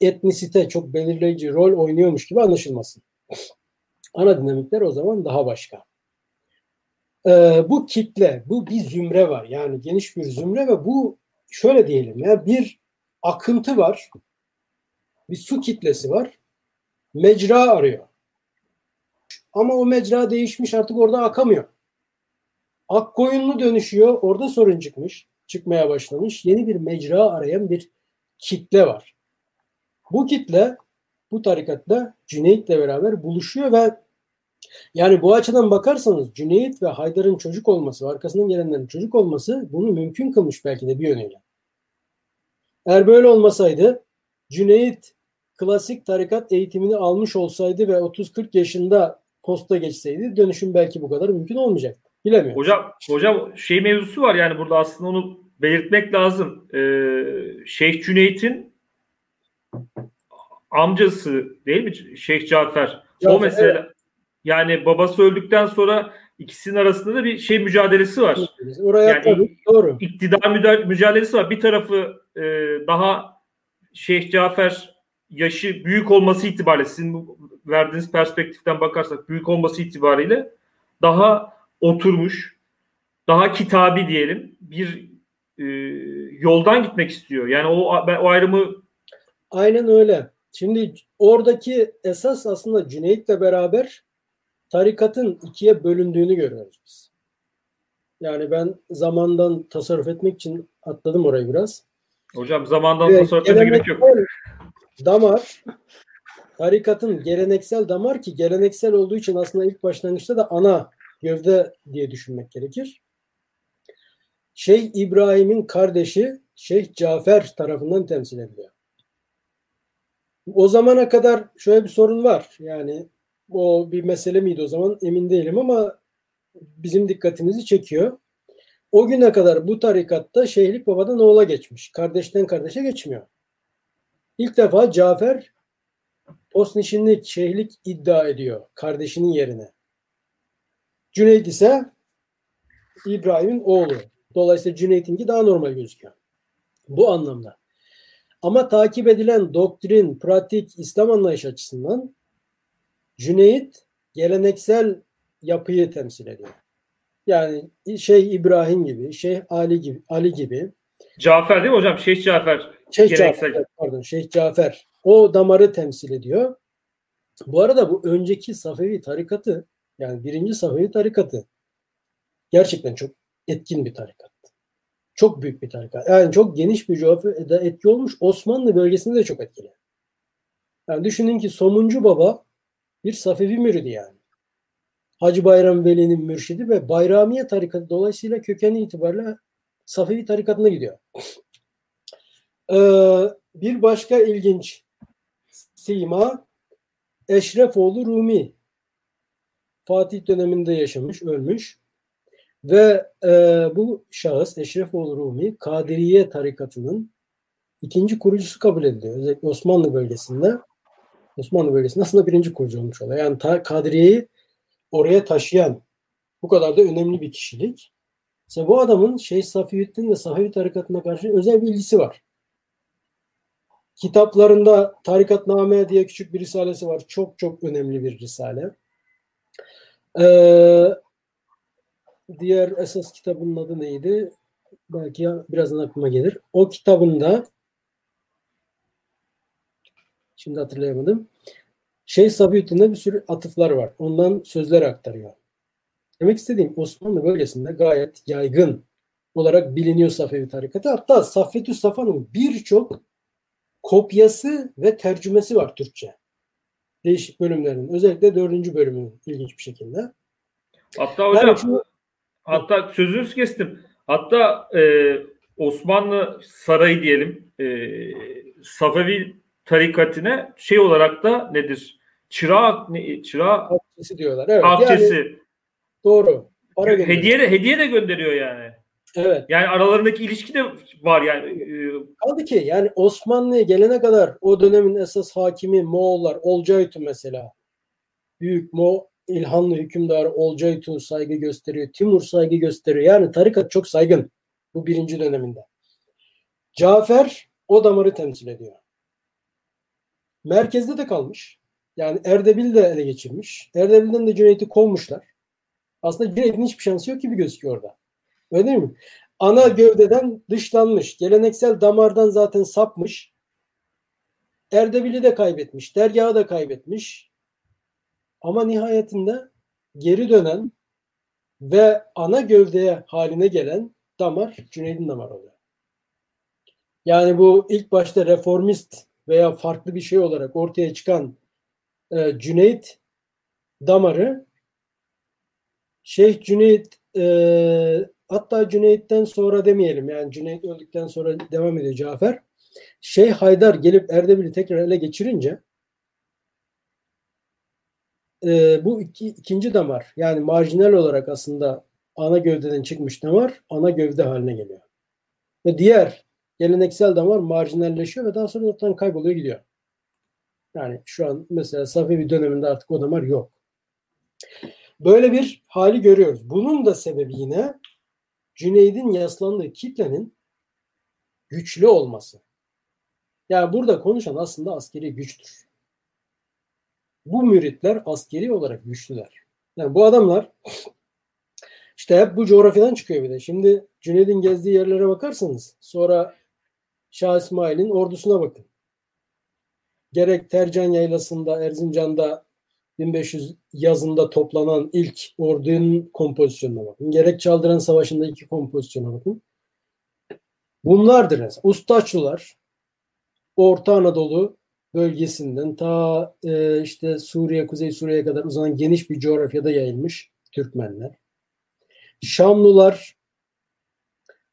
etnisite çok belirleyici rol oynuyormuş gibi anlaşılmasın. Ana dinamikler o zaman daha başka. Ee, bu kitle, bu bir zümre var. Yani geniş bir zümre ve bu şöyle diyelim ya bir akıntı var. Bir su kitlesi var. Mecra arıyor. Ama o mecra değişmiş artık orada akamıyor. Ak koyunlu dönüşüyor. Orada sorun çıkmış. Çıkmaya başlamış. Yeni bir mecra arayan bir kitle var. Bu kitle bu tarikatla Cüneyt'le beraber buluşuyor ve yani bu açıdan bakarsanız Cüneyt ve Haydar'ın çocuk olması, arkasından gelenlerin çocuk olması bunu mümkün kılmış belki de bir yönüyle. Eğer böyle olmasaydı Cüneyt klasik tarikat eğitimini almış olsaydı ve 30-40 yaşında posta geçseydi dönüşüm belki bu kadar mümkün olmayacaktı. Bilemiyorum. Hocam, hocam şey mevzusu var yani burada aslında onu belirtmek lazım. Ee, Şeyh Cüneyt'in amcası değil mi? Şeyh Cafer. Cafer o mesela evet. yani babası öldükten sonra ikisinin arasında da bir şey mücadelesi var. Oraya yani tabii, doğru. İktidar mücadelesi var. Bir tarafı e, daha Şeyh Cafer yaşı büyük olması itibariyle sizin verdiğiniz perspektiften bakarsak büyük olması itibariyle daha oturmuş, daha kitabi diyelim bir e, yoldan gitmek istiyor. Yani o ben o ayrımı Aynen öyle. Şimdi oradaki esas aslında Cüneyt'le beraber tarikatın ikiye bölündüğünü görüyoruz biz. Yani ben zamandan tasarruf etmek için atladım orayı biraz. Hocam zamandan evet, tasarruf etmeye gerek yok. Damar tarikatın geleneksel damar ki geleneksel olduğu için aslında ilk başlangıçta da ana gövde diye düşünmek gerekir. Şeyh İbrahim'in kardeşi Şeyh Cafer tarafından temsil ediliyor. O zamana kadar şöyle bir sorun var. Yani o bir mesele miydi o zaman emin değilim ama bizim dikkatimizi çekiyor. O güne kadar bu tarikatta şeyhlik babadan oğula geçmiş. Kardeşten kardeşe geçmiyor. İlk defa Cafer postnişinlik, şeyhlik iddia ediyor kardeşinin yerine. Cüneyt ise İbrahim'in oğlu. Dolayısıyla Cüneyt'inki daha normal gözüküyor. Bu anlamda. Ama takip edilen doktrin, pratik, İslam anlayış açısından Cüneyt geleneksel yapıyı temsil ediyor. Yani Şeyh İbrahim gibi, Şeyh Ali gibi, Ali gibi. Cafer değil mi hocam? Şeyh Cafer. Şeyh geleneksel. Cafer, pardon, Şeyh Cafer. O damarı temsil ediyor. Bu arada bu önceki Safevi tarikatı Yani birinci Safevi tarikatı gerçekten çok etkin bir tarikat. Çok büyük bir tarikat. Yani çok geniş bir coğrafyada etki olmuş. Osmanlı bölgesinde de çok etkili. Yani düşünün ki Somuncu Baba bir Safevi müridi yani. Hacı Bayram Veli'nin mürşidi ve Bayramiye tarikatı dolayısıyla kökeni itibariyle Safevi tarikatına gidiyor. Ee, bir başka ilginç sima Eşrefoğlu Rumi. Fatih döneminde yaşamış, ölmüş. Ve e, bu şahıs Eşrefoğlu Rumi Kadiriye tarikatının ikinci kurucusu kabul ediliyor. Özellikle Osmanlı bölgesinde. Osmanlı bölgesinde aslında birinci kurucu olmuş oluyor. Yani ta, Kadiriye'yi oraya taşıyan bu kadar da önemli bir kişilik. İşte bu adamın Şeyh Safiyüddin ve Sahibi tarikatına karşı özel bir ilgisi var. Kitaplarında Tarikatname diye küçük bir risalesi var. Çok çok önemli bir risale. Ee, diğer esas kitabının adı neydi? Belki ya, birazdan aklıma gelir. O kitabında şimdi hatırlayamadım. Şey Sabiüddin'de bir sürü atıflar var. Ondan sözler aktarıyor. Demek istediğim Osmanlı bölgesinde gayet yaygın olarak biliniyor Safevi tarikatı. Hatta Saffetü Safa'nın birçok kopyası ve tercümesi var Türkçe. Değişik bölümlerin. Özellikle dördüncü bölümün ilginç bir şekilde. Hatta hocam yani şu, hatta sözünüzü kestim. Hatta e, Osmanlı Sarayı diyelim e, Safevi tarikatine şey olarak da nedir? Çırak ne çırak akçesi diyorlar. Evet. Akçesi. Yani, doğru. Para hediye de hediye de gönderiyor yani. Evet. Yani aralarındaki ilişki de var yani. Kaldı ki yani Osmanlı'ya gelene kadar o dönemin esas hakimi Moğollar, Olcaytu mesela. Büyük Mo İlhanlı hükümdarı Olcaytu saygı gösteriyor. Timur saygı gösteriyor. Yani tarikat çok saygın bu birinci döneminde. Cafer o damarı temsil ediyor. Merkezde de kalmış. Yani Erdebil de ele geçirmiş. Erdebil'den de Cüneyt'i kovmuşlar. Aslında Cüneyt'in hiçbir şansı yok gibi gözüküyor orada. Öyle değil mi? Ana gövdeden dışlanmış. Geleneksel damardan zaten sapmış. Erdebil'i de kaybetmiş. Dergahı da kaybetmiş. Ama nihayetinde geri dönen ve ana gövdeye haline gelen damar Cüneyd'in damarı oluyor. Yani bu ilk başta reformist veya farklı bir şey olarak ortaya çıkan e, Cüneyt damarı Şeyh Cüneyt e, hatta Cüneyt'ten sonra demeyelim yani Cüneyt öldükten sonra devam ediyor Cafer. Şeyh Haydar gelip Erdebil'i tekrar ele geçirince e, bu iki, ikinci damar yani marjinal olarak aslında ana gövdeden çıkmış damar ana gövde haline geliyor. Ve diğer geleneksel damar marjinalleşiyor ve daha sonra ortadan kayboluyor gidiyor. Yani şu an mesela Safevi döneminde artık o damar yok. Böyle bir hali görüyoruz. Bunun da sebebi yine Cüneyd'in yaslandığı kitlenin güçlü olması. Yani burada konuşan aslında askeri güçtür. Bu müritler askeri olarak güçlüler. Yani bu adamlar işte hep bu coğrafyadan çıkıyor bir de. Şimdi Cüneyd'in gezdiği yerlere bakarsanız sonra Şah İsmail'in ordusuna bakın. Gerek Tercan Yaylası'nda, Erzincan'da 1500 yazında toplanan ilk ordunun kompozisyonuna bakın. Gerek Çaldıran Savaşı'nda iki kompozisyona bakın. Bunlardır mesela. Ustaçlılar Orta Anadolu bölgesinden ta e, işte Suriye, Kuzey Suriye'ye kadar uzanan geniş bir coğrafyada yayılmış Türkmenler. Şamlılar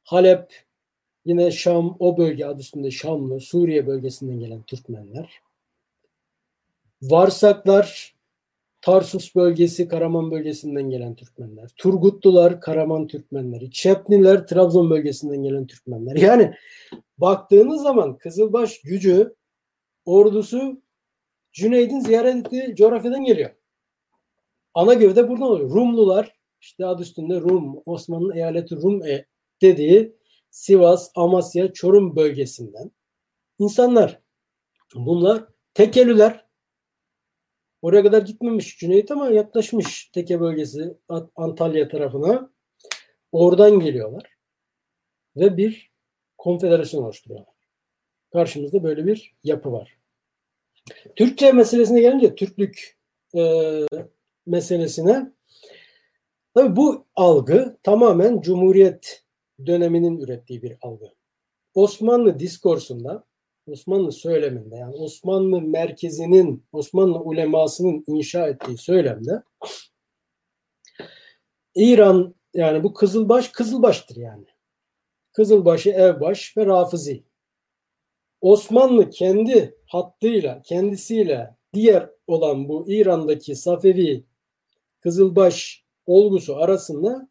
Halep, yine Şam o bölge adı üstünde Şamlı, Suriye bölgesinden gelen Türkmenler. Varsaklar Tarsus bölgesi, Karaman bölgesinden gelen Türkmenler. Turgutlular, Karaman Türkmenleri. Çepniler, Trabzon bölgesinden gelen Türkmenler. Yani baktığınız zaman Kızılbaş gücü, ordusu Cüneyd'in ziyaret ettiği coğrafyadan geliyor. Ana gövde buradan oluyor. Rumlular, işte adı üstünde Rum, Osmanlı eyaleti Rum e dediği Sivas, Amasya, Çorum bölgesinden insanlar. Bunlar Tekelüler, Oraya kadar gitmemiş Cüneyt ama yaklaşmış Teke bölgesi Antalya tarafına. Oradan geliyorlar. Ve bir konfederasyon oluşturuyorlar. Karşımızda böyle bir yapı var. Türkçe meselesine gelince Türklük e, meselesine Tabii bu algı tamamen Cumhuriyet döneminin ürettiği bir algı. Osmanlı diskursunda, Osmanlı söyleminde yani Osmanlı merkezinin, Osmanlı ulemasının inşa ettiği söylemde İran yani bu Kızılbaş Kızılbaş'tır yani. Kızılbaşı, Evbaş ve Rafizi. Osmanlı kendi hattıyla, kendisiyle diğer olan bu İran'daki Safevi Kızılbaş olgusu arasında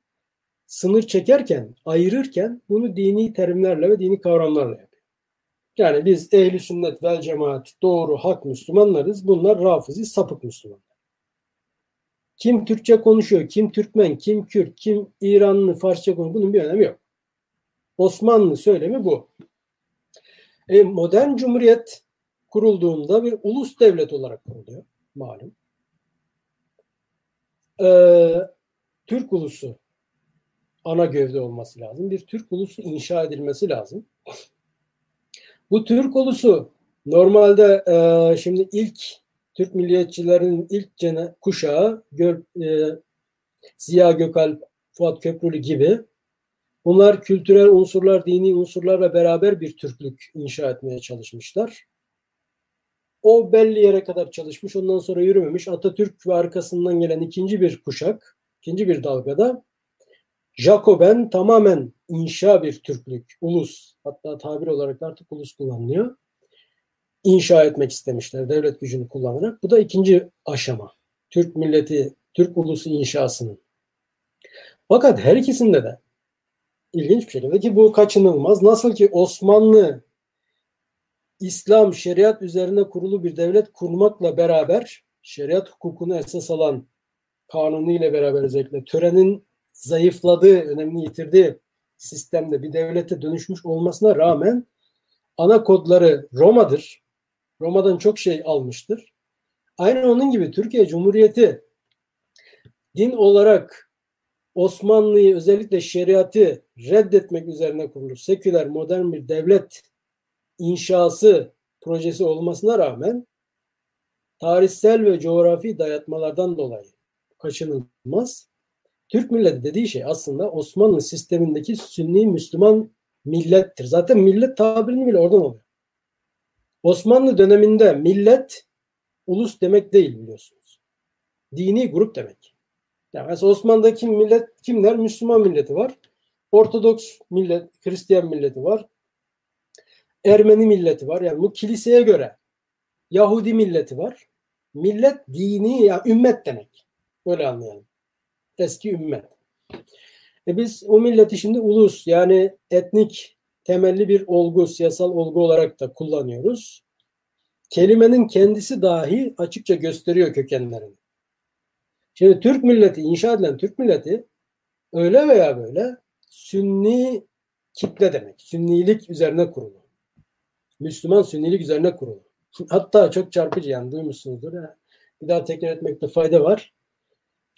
sınır çekerken, ayırırken bunu dini terimlerle ve dini kavramlarla yapıyor. Yani biz ehli sünnet vel cemaat doğru hak Müslümanlarız. Bunlar rafizi sapık Müslümanlar. Kim Türkçe konuşuyor, kim Türkmen, kim Kürt, kim İranlı, Farsça konuşuyor bunun bir önemi yok. Osmanlı söylemi bu. E, modern cumhuriyet kurulduğunda bir ulus devlet olarak kuruluyor malum. Ee, Türk ulusu ana gövde olması lazım. Bir Türk ulusu inşa edilmesi lazım. Bu Türk ulusu normalde e, şimdi ilk Türk milliyetçilerin ilk cene, kuşağı Gör, e, Ziya Gökalp, Fuat Köprülü gibi bunlar kültürel unsurlar, dini unsurlarla beraber bir Türklük inşa etmeye çalışmışlar. O belli yere kadar çalışmış, ondan sonra yürümemiş. Atatürk ve arkasından gelen ikinci bir kuşak, ikinci bir dalgada Jacoben tamamen inşa bir Türklük, ulus, hatta tabir olarak artık ulus kullanılıyor. İnşa etmek istemişler devlet gücünü kullanarak. Bu da ikinci aşama. Türk milleti, Türk ulusu inşasının. Fakat her ikisinde de ilginç bir şekilde ki bu kaçınılmaz. Nasıl ki Osmanlı İslam şeriat üzerine kurulu bir devlet kurmakla beraber şeriat hukukunu esas alan kanunu ile beraber özellikle törenin zayıfladığı, önemini yitirdiği sistemde bir devlete dönüşmüş olmasına rağmen ana kodları Roma'dır. Roma'dan çok şey almıştır. Aynı onun gibi Türkiye Cumhuriyeti din olarak Osmanlı'yı özellikle şeriatı reddetmek üzerine kurulur. Seküler modern bir devlet inşası projesi olmasına rağmen tarihsel ve coğrafi dayatmalardan dolayı kaçınılmaz. Türk milleti dediği şey aslında Osmanlı sistemindeki Sünni Müslüman millettir. Zaten millet tabirini bile oradan alıyor. Osmanlı döneminde millet ulus demek değil biliyorsunuz. Dini grup demek. Yani mesela Osmanlı'daki millet kimler? Müslüman milleti var. Ortodoks millet, Hristiyan milleti var. Ermeni milleti var. Yani bu kiliseye göre Yahudi milleti var. Millet dini ya ümmet demek. Öyle anlayalım. Eski ümmet. E biz o milleti şimdi ulus yani etnik temelli bir olgu, siyasal olgu olarak da kullanıyoruz. Kelimenin kendisi dahi açıkça gösteriyor kökenlerini. Şimdi Türk milleti, inşa edilen Türk milleti öyle veya böyle Sünni kitle demek. Sünnilik üzerine kurulu. Müslüman sünnilik üzerine kurulu. Hatta çok çarpıcı yani duymuşsunuzdur. Bir daha tekrar etmekte fayda var.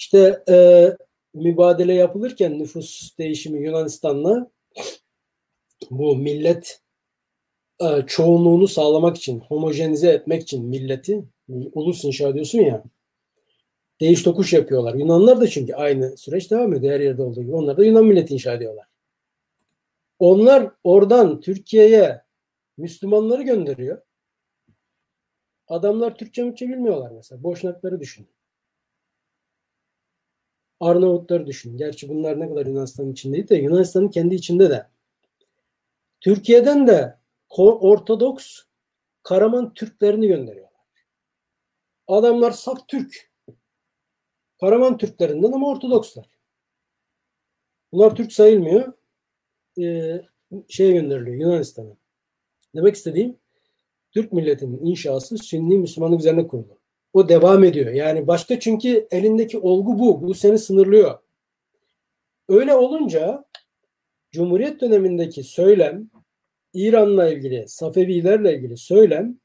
İşte e, mübadele yapılırken nüfus değişimi Yunanistan'la bu millet e, çoğunluğunu sağlamak için, homojenize etmek için milleti ulus inşa ediyorsun ya değiş tokuş yapıyorlar. Yunanlar da çünkü aynı süreç devam ediyor her yerde olduğu gibi. Onlar da Yunan milleti inşa ediyorlar. Onlar oradan Türkiye'ye Müslümanları gönderiyor. Adamlar Türkçe Türkçe bilmiyorlar mesela. Boşnakları düşün. Arnavutları düşün. Gerçi bunlar ne kadar Yunanistan'ın içindeydi de Yunanistan'ın kendi içinde de. Türkiye'den de Ortodoks Karaman Türklerini gönderiyorlar. Adamlar saf Türk. Karaman Türklerinden ama Ortodokslar. Bunlar Türk sayılmıyor. Ee, şeye gönderiliyor Yunanistan'a. Demek istediğim Türk milletinin inşası Sünni Müslümanlık üzerine kurulu. O devam ediyor. Yani başka çünkü elindeki olgu bu. Bu seni sınırlıyor. Öyle olunca Cumhuriyet dönemindeki söylem İran'la ilgili, Safevilerle ilgili söylem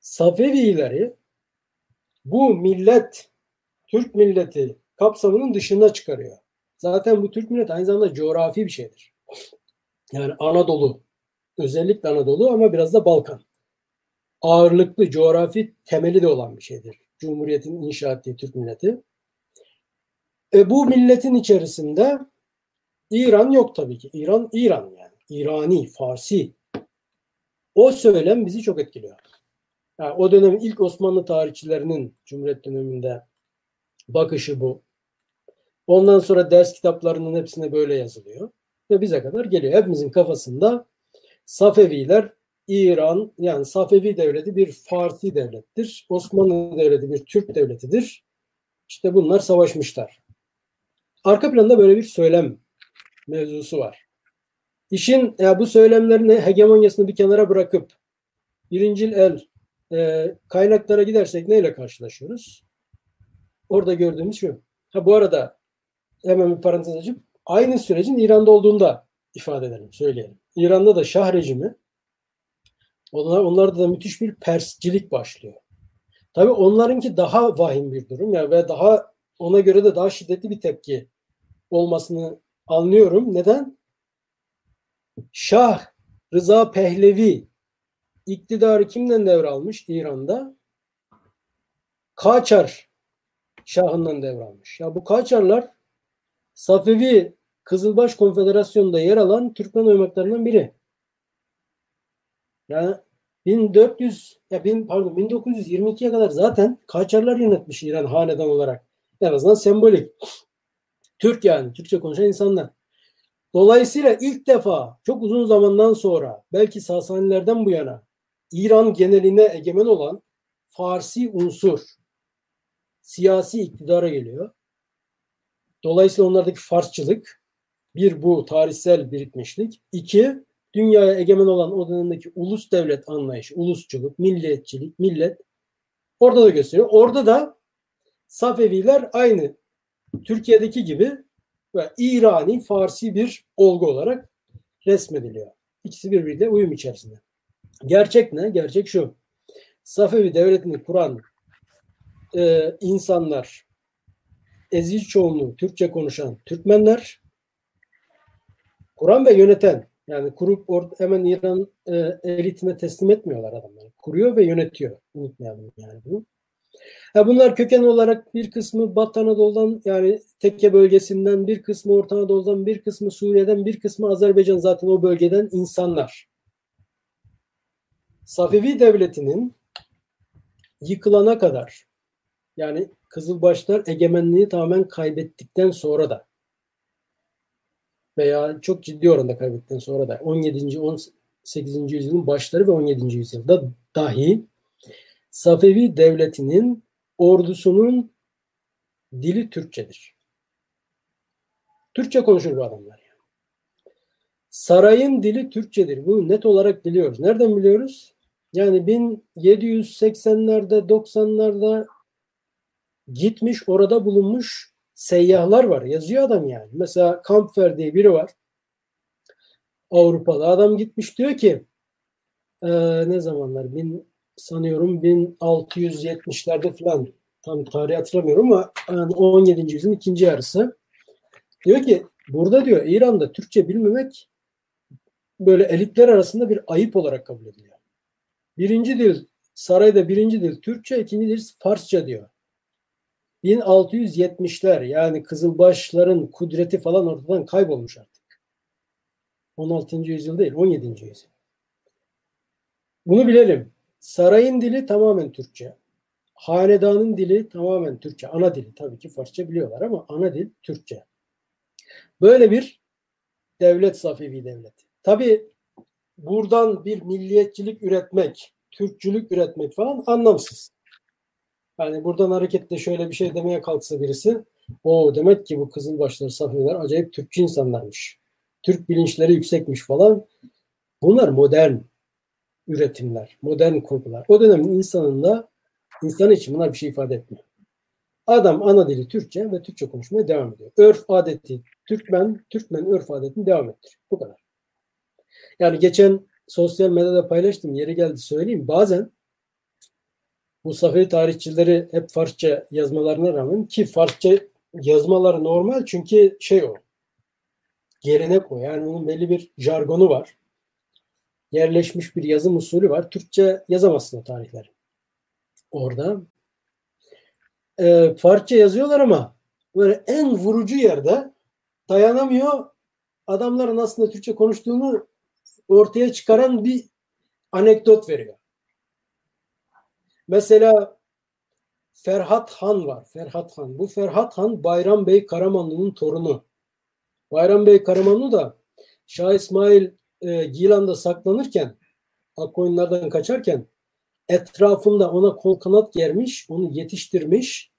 Safevileri bu millet, Türk milleti kapsamının dışına çıkarıyor. Zaten bu Türk milleti aynı zamanda coğrafi bir şeydir. Yani Anadolu, özellikle Anadolu ama biraz da Balkan. Ağırlıklı coğrafi temeli de olan bir şeydir. Cumhuriyetin inşa ettiği Türk milleti. E, bu milletin içerisinde İran yok tabii ki. İran, İran yani. İrani, Farsi. O söylem bizi çok etkiliyor. Yani o dönemin ilk Osmanlı tarihçilerinin Cumhuriyet döneminde bakışı bu. Ondan sonra ders kitaplarının hepsine böyle yazılıyor. Ve bize kadar geliyor. Hepimizin kafasında Safeviler İran yani Safevi devleti bir Farsi devlettir. Osmanlı devleti bir Türk devletidir. İşte bunlar savaşmışlar. Arka planda böyle bir söylem mevzusu var. İşin ya bu söylemlerin hegemonyasını bir kenara bırakıp birincil el e, kaynaklara gidersek neyle karşılaşıyoruz? Orada gördüğümüz şu. Ha bu arada hemen bir parantez açıp aynı sürecin İran'da olduğunda ifade edelim, söyleyelim. İran'da da Şah rejimi onlar, onlarda da müthiş bir perscilik başlıyor. Tabii onlarınki daha vahim bir durum ya yani ve daha ona göre de daha şiddetli bir tepki olmasını anlıyorum. Neden? Şah Rıza Pehlevi iktidarı kimden devralmış İran'da? Kaçar Şah'ından devralmış. Ya bu Kaçarlar Safevi Kızılbaş Konfederasyonu'nda yer alan Türkmen oymaklarından biri. Yani 1400 ya bin, pardon 1922'ye kadar zaten Kaçarlar yönetmiş İran hanedan olarak. En azından sembolik. Türk yani Türkçe konuşan insanlar. Dolayısıyla ilk defa çok uzun zamandan sonra belki Sasanilerden bu yana İran geneline egemen olan Farsi unsur siyasi iktidara geliyor. Dolayısıyla onlardaki Farsçılık bir bu tarihsel birikmişlik. iki dünyaya egemen olan o dönemdeki ulus devlet anlayışı, ulusçuluk, milliyetçilik, millet orada da gösteriyor. Orada da Safeviler aynı Türkiye'deki gibi ve İrani, Farsi bir olgu olarak resmediliyor. İkisi birbiriyle uyum içerisinde. Gerçek ne? Gerçek şu. Safevi devletini kuran e, insanlar ezici çoğunluğu Türkçe konuşan Türkmenler kuran ve yöneten yani kurup or, hemen İran e, elitine teslim etmiyorlar adamları. Kuruyor ve yönetiyor. Unutmayalım yani bunu. Ha bunlar köken olarak bir kısmı Batı Anadolu'dan yani Tekke bölgesinden, bir kısmı Orta Anadolu'dan, bir kısmı Suriye'den, bir kısmı Azerbaycan zaten o bölgeden insanlar. Safevi devletinin yıkılana kadar yani Kızılbaşlar egemenliği tamamen kaybettikten sonra da veya çok ciddi oranda kaybettikten sonra da 17. 18. yüzyılın başları ve 17. yüzyılda dahi Safevi devletinin ordusunun dili Türkçedir. Türkçe konuşur bu adamlar. Yani. Sarayın dili Türkçedir. Bunu net olarak biliyoruz. Nereden biliyoruz? Yani 1780'lerde 90'larda gitmiş orada bulunmuş seyyahlar var. Yazıyor adam yani. Mesela Kampfer diye biri var. Avrupa'da adam gitmiş diyor ki e, ne zamanlar bin, sanıyorum 1670'lerde falan tam tarih hatırlamıyorum ama yani 17. yüzyılın ikinci yarısı diyor ki burada diyor İran'da Türkçe bilmemek böyle elitler arasında bir ayıp olarak kabul ediliyor. Birinci dil sarayda birinci dil Türkçe, ikinci dil Farsça diyor. 1670'ler yani Kızılbaşların kudreti falan ortadan kaybolmuş artık. 16. yüzyıl değil 17. yüzyıl. Bunu bilelim. Sarayın dili tamamen Türkçe. Hanedanın dili tamamen Türkçe. Ana dili tabii ki Farsça biliyorlar ama ana dil Türkçe. Böyle bir devlet Safevi devleti. Tabii buradan bir milliyetçilik üretmek, Türkçülük üretmek falan anlamsız. Yani buradan hareketle şöyle bir şey demeye kalksa birisi o demek ki bu Kızılbaşları Safeviler acayip Türkçü insanlarmış. Türk bilinçleri yüksekmiş falan. Bunlar modern üretimler, modern kurgular. O dönemin insanında insan için bunlar bir şey ifade etmiyor. Adam ana dili Türkçe ve Türkçe konuşmaya devam ediyor. Örf adeti Türkmen, Türkmen örf adetini devam ettir. Bu kadar. Yani geçen sosyal medyada paylaştım. Yeri geldi söyleyeyim. Bazen bu tarihçileri hep Farsça yazmalarına rağmen ki Farsça yazmaları normal çünkü şey o gelenek o. Yani onun belli bir jargonu var. Yerleşmiş bir yazım usulü var. Türkçe yazamazsın o tarihleri. Orada. E, Farsça yazıyorlar ama böyle en vurucu yerde dayanamıyor. Adamların aslında Türkçe konuştuğunu ortaya çıkaran bir anekdot veriyor. Mesela Ferhat Han var. Ferhat Han. Bu Ferhat Han Bayram Bey Karamanlı'nın torunu. Bayram Bey Karamanlı da Şah İsmail e, Gilan'da saklanırken Akkoyunlardan kaçarken etrafında ona kol kanat germiş, onu yetiştirmiş.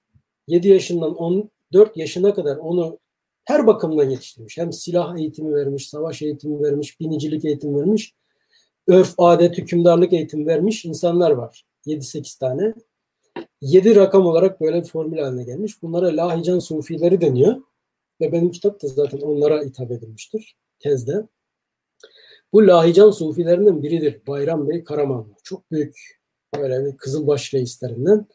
7 yaşından 14 yaşına kadar onu her bakımdan yetiştirmiş. Hem silah eğitimi vermiş, savaş eğitimi vermiş, binicilik eğitimi vermiş, örf, adet, hükümdarlık eğitimi vermiş insanlar var. 7-8 tane. 7 rakam olarak böyle bir formül haline gelmiş. Bunlara Lahican Sufileri deniyor. Ve benim kitap da zaten onlara hitap edilmiştir tezde. Bu Lahican Sufilerinden biridir Bayram Bey Karamanlı. Çok büyük böyle bir Kızılbaş reislerinden.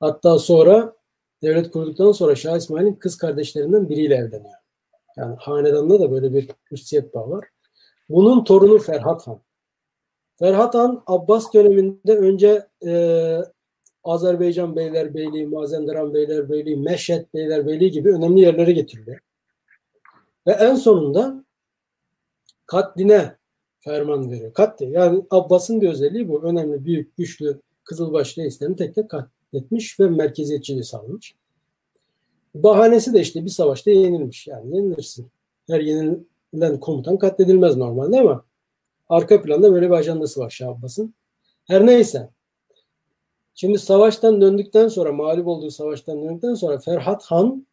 Hatta sonra devlet kurduktan sonra Şah İsmail'in kız kardeşlerinden biriyle evleniyor. Yani hanedanda da böyle bir üstiyet bağı var. Bunun torunu Ferhat Han. Ferhat Han Abbas döneminde önce e, Azerbaycan Beylerbeyliği, Mazenderan Beylerbeyliği, Meşhet Beylerbeyliği gibi önemli yerlere getirdi. Ve en sonunda katline ferman veriyor. Katli. Yani Abbas'ın bir özelliği bu. Önemli, büyük, güçlü Kızılbaş reislerini tek tek katletmiş ve merkeziyetçiliği sağlamış. Bahanesi de işte bir savaşta yenilmiş. Yani yenilirsin. Her yenilen komutan katledilmez normalde ama arka planda böyle bir ajandası var Şah Abbas'ın. Her neyse. Şimdi savaştan döndükten sonra, mağlup olduğu savaştan döndükten sonra Ferhat Han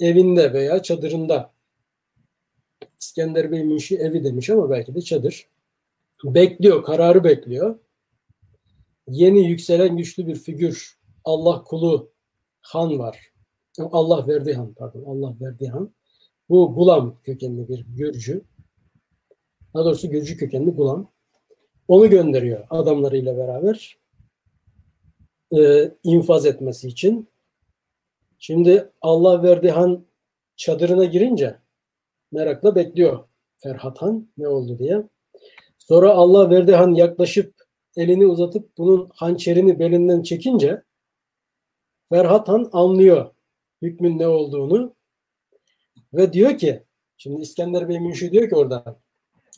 evinde veya çadırında İskender Bey Münşi evi demiş ama belki de çadır. Bekliyor, kararı bekliyor. Yeni yükselen güçlü bir figür, Allah kulu Han var. Allah verdi Han pardon, Allah verdi Han. Bu Gulam kökenli bir Gürcü. Daha doğrusu Gürcü kökenli Gulam. Onu gönderiyor adamlarıyla beraber e, infaz etmesi için. Şimdi Allah verdi Han çadırına girince merakla bekliyor Ferhat Han ne oldu diye. Sonra Allah verdi Han yaklaşıp elini uzatıp bunun hançerini belinden çekince Ferhat Han anlıyor hükmün ne olduğunu ve diyor ki şimdi İskender Bey Münşi diyor ki orada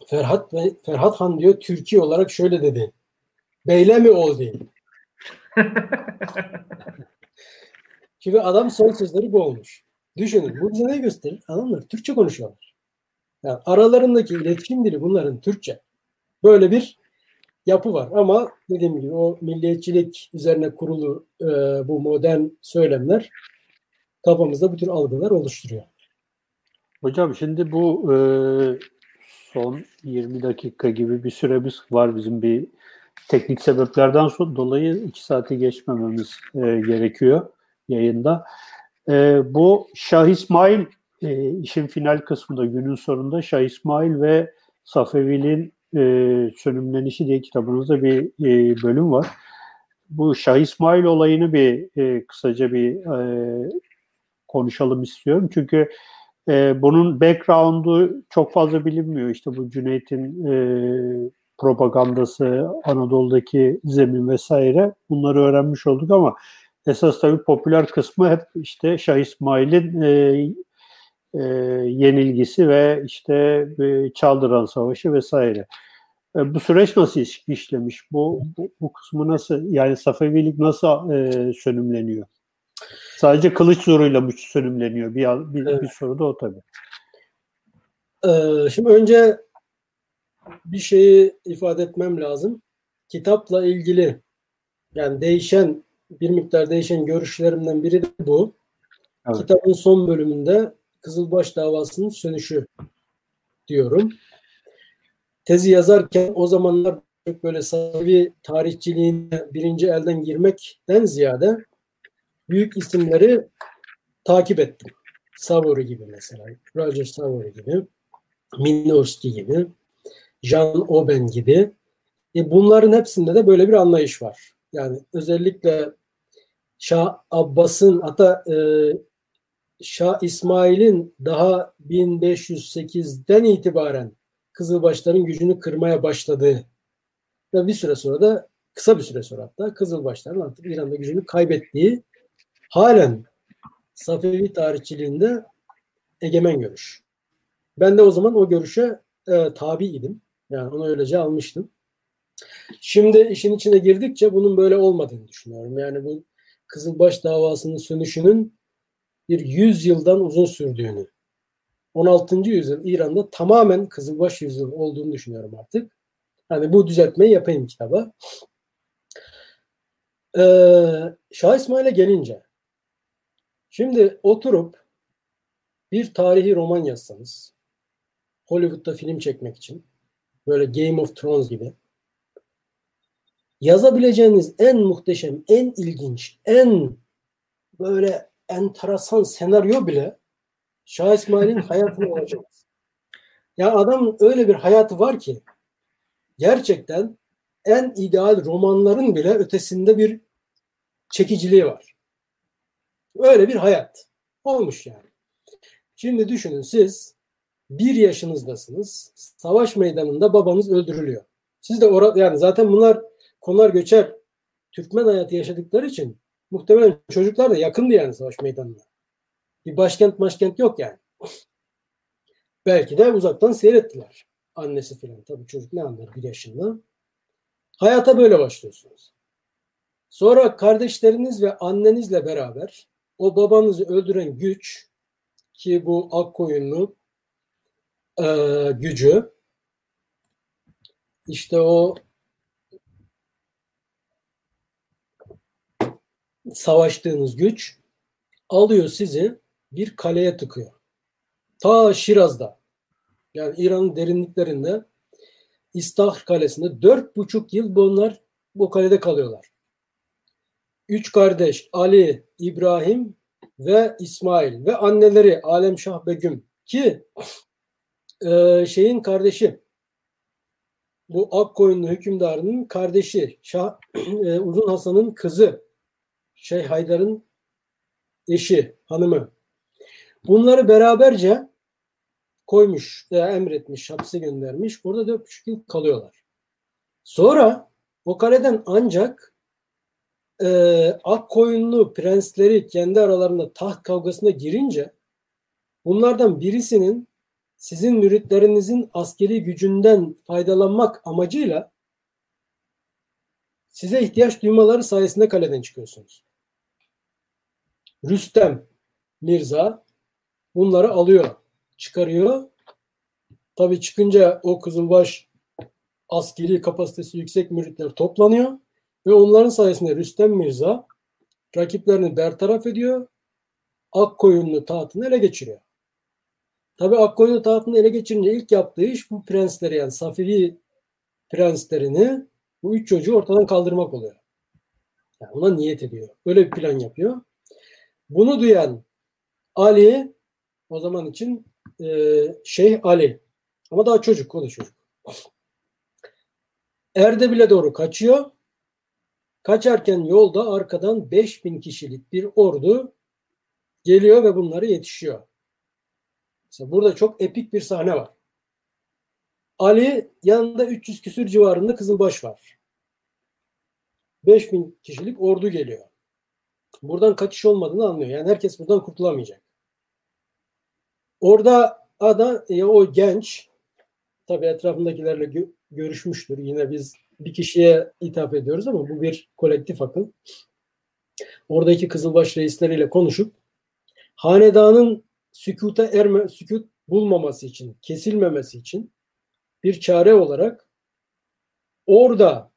Ferhat Bey, Ferhat Han diyor Türkiye olarak şöyle dedi. Beyle mi ol diye. Çünkü adam son sözleri bu olmuş. Düşünün bu bize ne gösterir? Adamlar Türkçe konuşuyorlar. Yani aralarındaki iletişim dili bunların Türkçe. Böyle bir yapı var ama dediğim gibi o milliyetçilik üzerine kurulu e, bu modern söylemler kafamızda bu tür algılar oluşturuyor. Hocam şimdi bu e, son 20 dakika gibi bir süremiz var bizim bir teknik sebeplerden dolayı 2 saati geçmememiz e, gerekiyor yayında. E, bu Şah İsmail e, işin final kısmında günün sonunda Şah İsmail ve Safevi'nin e, sönümlenişi diye kitabınızda bir e, bölüm var. Bu Şah İsmail olayını bir e, kısaca bir e, konuşalım istiyorum. Çünkü bunun background'u çok fazla bilinmiyor. İşte bu Cüneyt'in e, propagandası, Anadolu'daki zemin vesaire bunları öğrenmiş olduk ama Esas tabii popüler kısmı hep işte Şah İsmail'in e, e, yenilgisi ve işte e, Çaldıran Savaşı vesaire. E, bu süreç nasıl iş, işlemiş? Bu, bu, bu kısmı nasıl yani Safevilik nasıl e, sönümleniyor? Sadece kılıç zoruyla mı sönümleniyor? Bir, bir, evet. bir soru da o tabii. Ee, şimdi önce bir şeyi ifade etmem lazım. Kitapla ilgili yani değişen bir miktar değişen görüşlerimden biri de bu. Evet. Kitabın son bölümünde Kızılbaş davasının sönüşü diyorum. Tezi yazarken o zamanlar çok böyle savi tarihçiliğine birinci elden girmekten ziyade büyük isimleri takip ettim. Savory gibi mesela, Roger Savory gibi, Minorski gibi, Jean Oben gibi. E bunların hepsinde de böyle bir anlayış var. Yani özellikle Şah Abbas'ın hatta e, Şah İsmail'in daha 1508'den itibaren Kızılbaşların gücünü kırmaya başladığı ve bir süre sonra da kısa bir süre sonra hatta Kızılbaşların artık İran'da gücünü kaybettiği halen Safevi tarihçiliğinde egemen görüş. Ben de o zaman o görüşe e, tabi idim. Yani onu öylece almıştım. Şimdi işin içine girdikçe bunun böyle olmadığını düşünüyorum. Yani bu Kızılbaş davasının sönüşünün bir 100 yıldan uzun sürdüğünü, 16. yüzyıl İran'da tamamen Kızılbaş yüzyıl olduğunu düşünüyorum artık. Hani bu düzeltmeyi yapayım kitaba. Ee, Şah İsmail'e gelince şimdi oturup bir tarihi roman yazsanız Hollywood'da film çekmek için böyle Game of Thrones gibi yazabileceğiniz en muhteşem, en ilginç, en böyle enteresan senaryo bile Şah İsmail'in hayatını olacak. Ya adam öyle bir hayatı var ki gerçekten en ideal romanların bile ötesinde bir çekiciliği var. Öyle bir hayat olmuş yani. Şimdi düşünün siz bir yaşınızdasınız. Savaş meydanında babanız öldürülüyor. Siz de orada yani zaten bunlar konar göçer Türkmen hayatı yaşadıkları için muhtemelen çocuklar da yakındı yani savaş meydanına. Bir başkent başkent yok yani. Belki de uzaktan seyrettiler. Annesi filan. Tabii çocuk ne anlar bir yaşında. Hayata böyle başlıyorsunuz. Sonra kardeşleriniz ve annenizle beraber o babanızı öldüren güç ki bu Akkoyunlu e, gücü işte o savaştığınız güç alıyor sizi bir kaleye tıkıyor. Ta Şiraz'da yani İran'ın derinliklerinde İstahr Kalesi'nde dört buçuk yıl bunlar bu kalede kalıyorlar. Üç kardeş Ali, İbrahim ve İsmail ve anneleri Alemşah Begüm ki e, şeyin kardeşi bu Akkoyunlu hükümdarının kardeşi Şah, e, Uzun Hasan'ın kızı Şeyh Haydar'ın eşi, hanımı. Bunları beraberce koymuş veya emretmiş, hapse göndermiş. Orada dört buçuk yıl kalıyorlar. Sonra o kaleden ancak e, ak koyunlu prensleri kendi aralarında taht kavgasına girince bunlardan birisinin sizin müritlerinizin askeri gücünden faydalanmak amacıyla size ihtiyaç duymaları sayesinde kaleden çıkıyorsunuz. Rüstem Mirza bunları alıyor, çıkarıyor. Tabi çıkınca o Kızılbaş askeri kapasitesi yüksek müritler toplanıyor ve onların sayesinde Rüstem Mirza rakiplerini bertaraf ediyor. Akkoyunlu tahtını ele geçiriyor. Tabi Akkoyunlu tahtını ele geçirince ilk yaptığı iş bu prensleri yani Safevi prenslerini bu üç çocuğu ortadan kaldırmak oluyor. Yani ona niyet ediyor. Böyle bir plan yapıyor. Bunu duyan Ali o zaman için e, Şeyh Ali ama daha çocuk o da çocuk. Erdebil'e doğru kaçıyor. Kaçarken yolda arkadan 5000 kişilik bir ordu geliyor ve bunları yetişiyor. Mesela burada çok epik bir sahne var. Ali yanında 300 küsür civarında Kızılbaş var. 5000 kişilik ordu geliyor buradan kaçış olmadığını anlıyor. Yani herkes buradan kurtulamayacak. Orada ada ya o genç tabi etrafındakilerle gö- görüşmüştür. Yine biz bir kişiye hitap ediyoruz ama bu bir kolektif akıl. Oradaki Kızılbaş reisleriyle konuşup hanedanın sükuta erme, sükut bulmaması için, kesilmemesi için bir çare olarak orada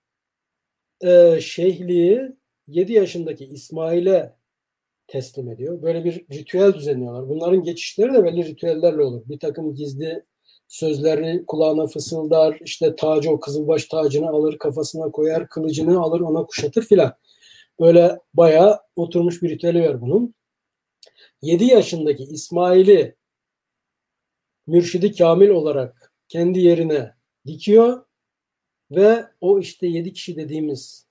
e, şeyhliği 7 yaşındaki İsmail'e teslim ediyor. Böyle bir ritüel düzenliyorlar. Bunların geçişleri de belli ritüellerle olur. Bir takım gizli sözleri kulağına fısıldar, işte tacı o kızılbaş tacını alır, kafasına koyar, kılıcını alır, ona kuşatır filan. Böyle bayağı oturmuş bir ritüeli var bunun. 7 yaşındaki İsmail'i mürşidi kamil olarak kendi yerine dikiyor ve o işte 7 kişi dediğimiz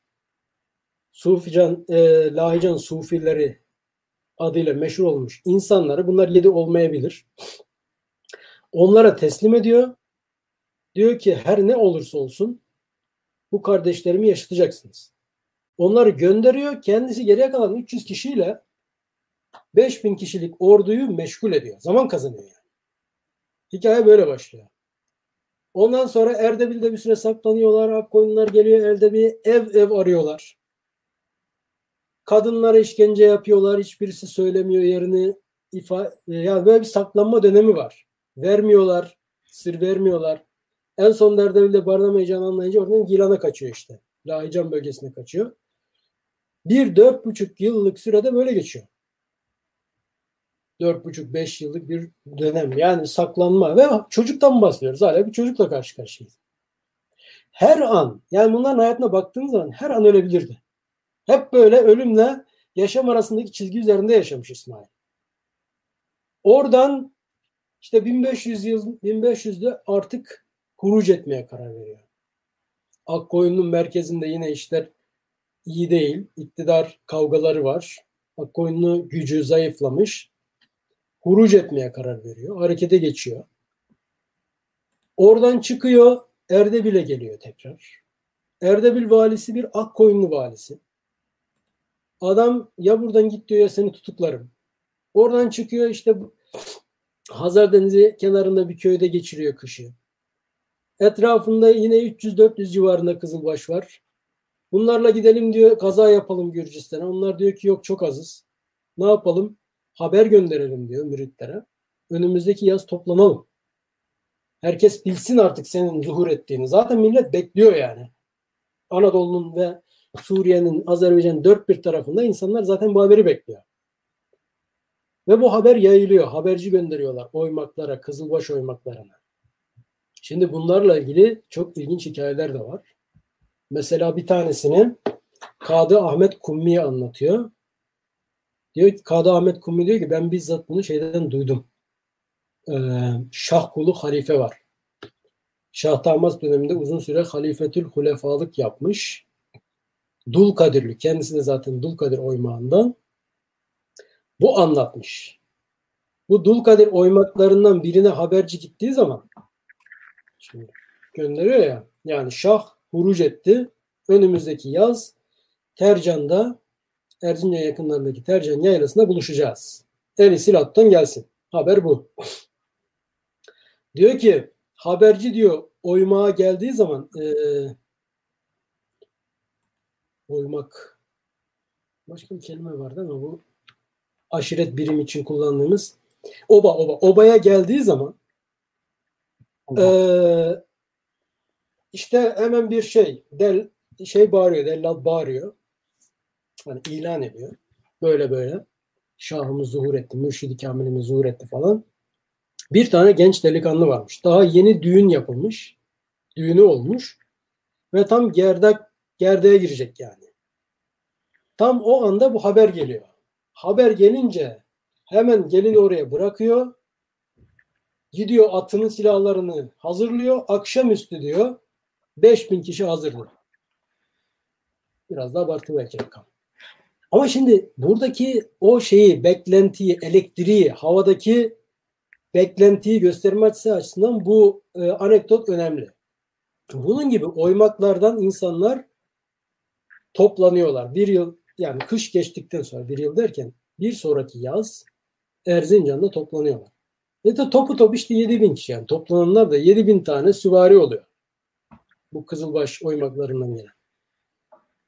Sufican, e, Lahican Sufileri adıyla meşhur olmuş insanları bunlar yedi olmayabilir. Onlara teslim ediyor. Diyor ki her ne olursa olsun bu kardeşlerimi yaşatacaksınız. Onları gönderiyor. Kendisi geriye kalan 300 kişiyle 5000 kişilik orduyu meşgul ediyor. Zaman kazanıyor yani. Hikaye böyle başlıyor. Ondan sonra Erdebil'de bir süre saklanıyorlar. Akkoyunlar geliyor. Elde ev ev arıyorlar. Kadınlara işkence yapıyorlar. Hiçbirisi söylemiyor yerini. İfa yani böyle bir saklanma dönemi var. Vermiyorlar. Sır vermiyorlar. En son Erdebil'de barınamayacağını anlayınca oradan Gilan'a kaçıyor işte. Lahican bölgesine kaçıyor. Bir dört buçuk yıllık sürede böyle geçiyor. Dört buçuk beş yıllık bir dönem. Yani saklanma ve çocuktan bahsediyoruz. Hala bir çocukla karşı karşıyayız. Her an yani bunların hayatına baktığınız zaman her an ölebilirdi. Hep böyle ölümle yaşam arasındaki çizgi üzerinde yaşamış İsmail. Oradan işte 1500 yıl 1500'de artık huruc etmeye karar veriyor. Akkoyun'un merkezinde yine işler iyi değil. İktidar kavgaları var. Akkoyunlu gücü zayıflamış. Huruc etmeye karar veriyor. Harekete geçiyor. Oradan çıkıyor. Erdebil'e geliyor tekrar. Erdebil valisi bir Akkoyunlu valisi. Adam ya buradan git diyor ya seni tutuklarım. Oradan çıkıyor işte Hazar Denizi kenarında bir köyde geçiriyor kışı. Etrafında yine 300-400 civarında Kızılbaş var. Bunlarla gidelim diyor kaza yapalım Gürcistan'a. Onlar diyor ki yok çok azız. Ne yapalım? Haber gönderelim diyor müritlere. Önümüzdeki yaz toplanalım. Herkes bilsin artık senin zuhur ettiğini. Zaten millet bekliyor yani. Anadolu'nun ve Suriye'nin, Azerbaycan'ın dört bir tarafında insanlar zaten bu haberi bekliyor. Ve bu haber yayılıyor. Haberci gönderiyorlar oymaklara, Kızılbaş oymaklarına. Şimdi bunlarla ilgili çok ilginç hikayeler de var. Mesela bir tanesini Kadı Ahmet Kummi anlatıyor. Diyor Kadı Ahmet Kummi diyor ki ben bizzat bunu şeyden duydum. Ee, Şahkulu halife var. Şah Tahmaz döneminde uzun süre halifetül hulefalık yapmış. Dul Kadirli. Kendisi de zaten Dul Kadir oymağından. Bu anlatmış. Bu Dul Kadir oymaklarından birine haberci gittiği zaman şimdi gönderiyor ya yani Şah huruc etti. Önümüzdeki yaz Tercan'da Erzincan yakınlarındaki Tercan yaylasında buluşacağız. En silattan gelsin. Haber bu. diyor ki haberci diyor oymağa geldiği zaman e, oymak başka bir kelime vardı ama bu aşiret birim için kullandığımız oba oba. Obaya geldiği zaman e, işte hemen bir şey del şey bağırıyor dellal bağırıyor. Hani ilan ediyor. Böyle böyle. Şahımız zuhur etti mürşidi kamilimiz zuhur etti falan. Bir tane genç delikanlı varmış. Daha yeni düğün yapılmış. Düğünü olmuş. Ve tam gerdek gerdeğe girecek yani. Tam o anda bu haber geliyor haber gelince hemen gelin oraya bırakıyor gidiyor atının silahlarını hazırlıyor akşamüstü diyor 5000 kişi hazırdı. Biraz da abartı belki. Ama şimdi buradaki o şeyi, beklentiyi, elektriği, havadaki beklentiyi gösterme açısından bu e, anekdot önemli. Bunun gibi oymaklardan insanlar toplanıyorlar. Bir yıl yani kış geçtikten sonra bir yıl derken bir sonraki yaz Erzincan'da toplanıyorlar. Ve de topu top işte 7 bin kişi yani toplananlar da 7 bin tane süvari oluyor. Bu Kızılbaş oymaklarından gelen.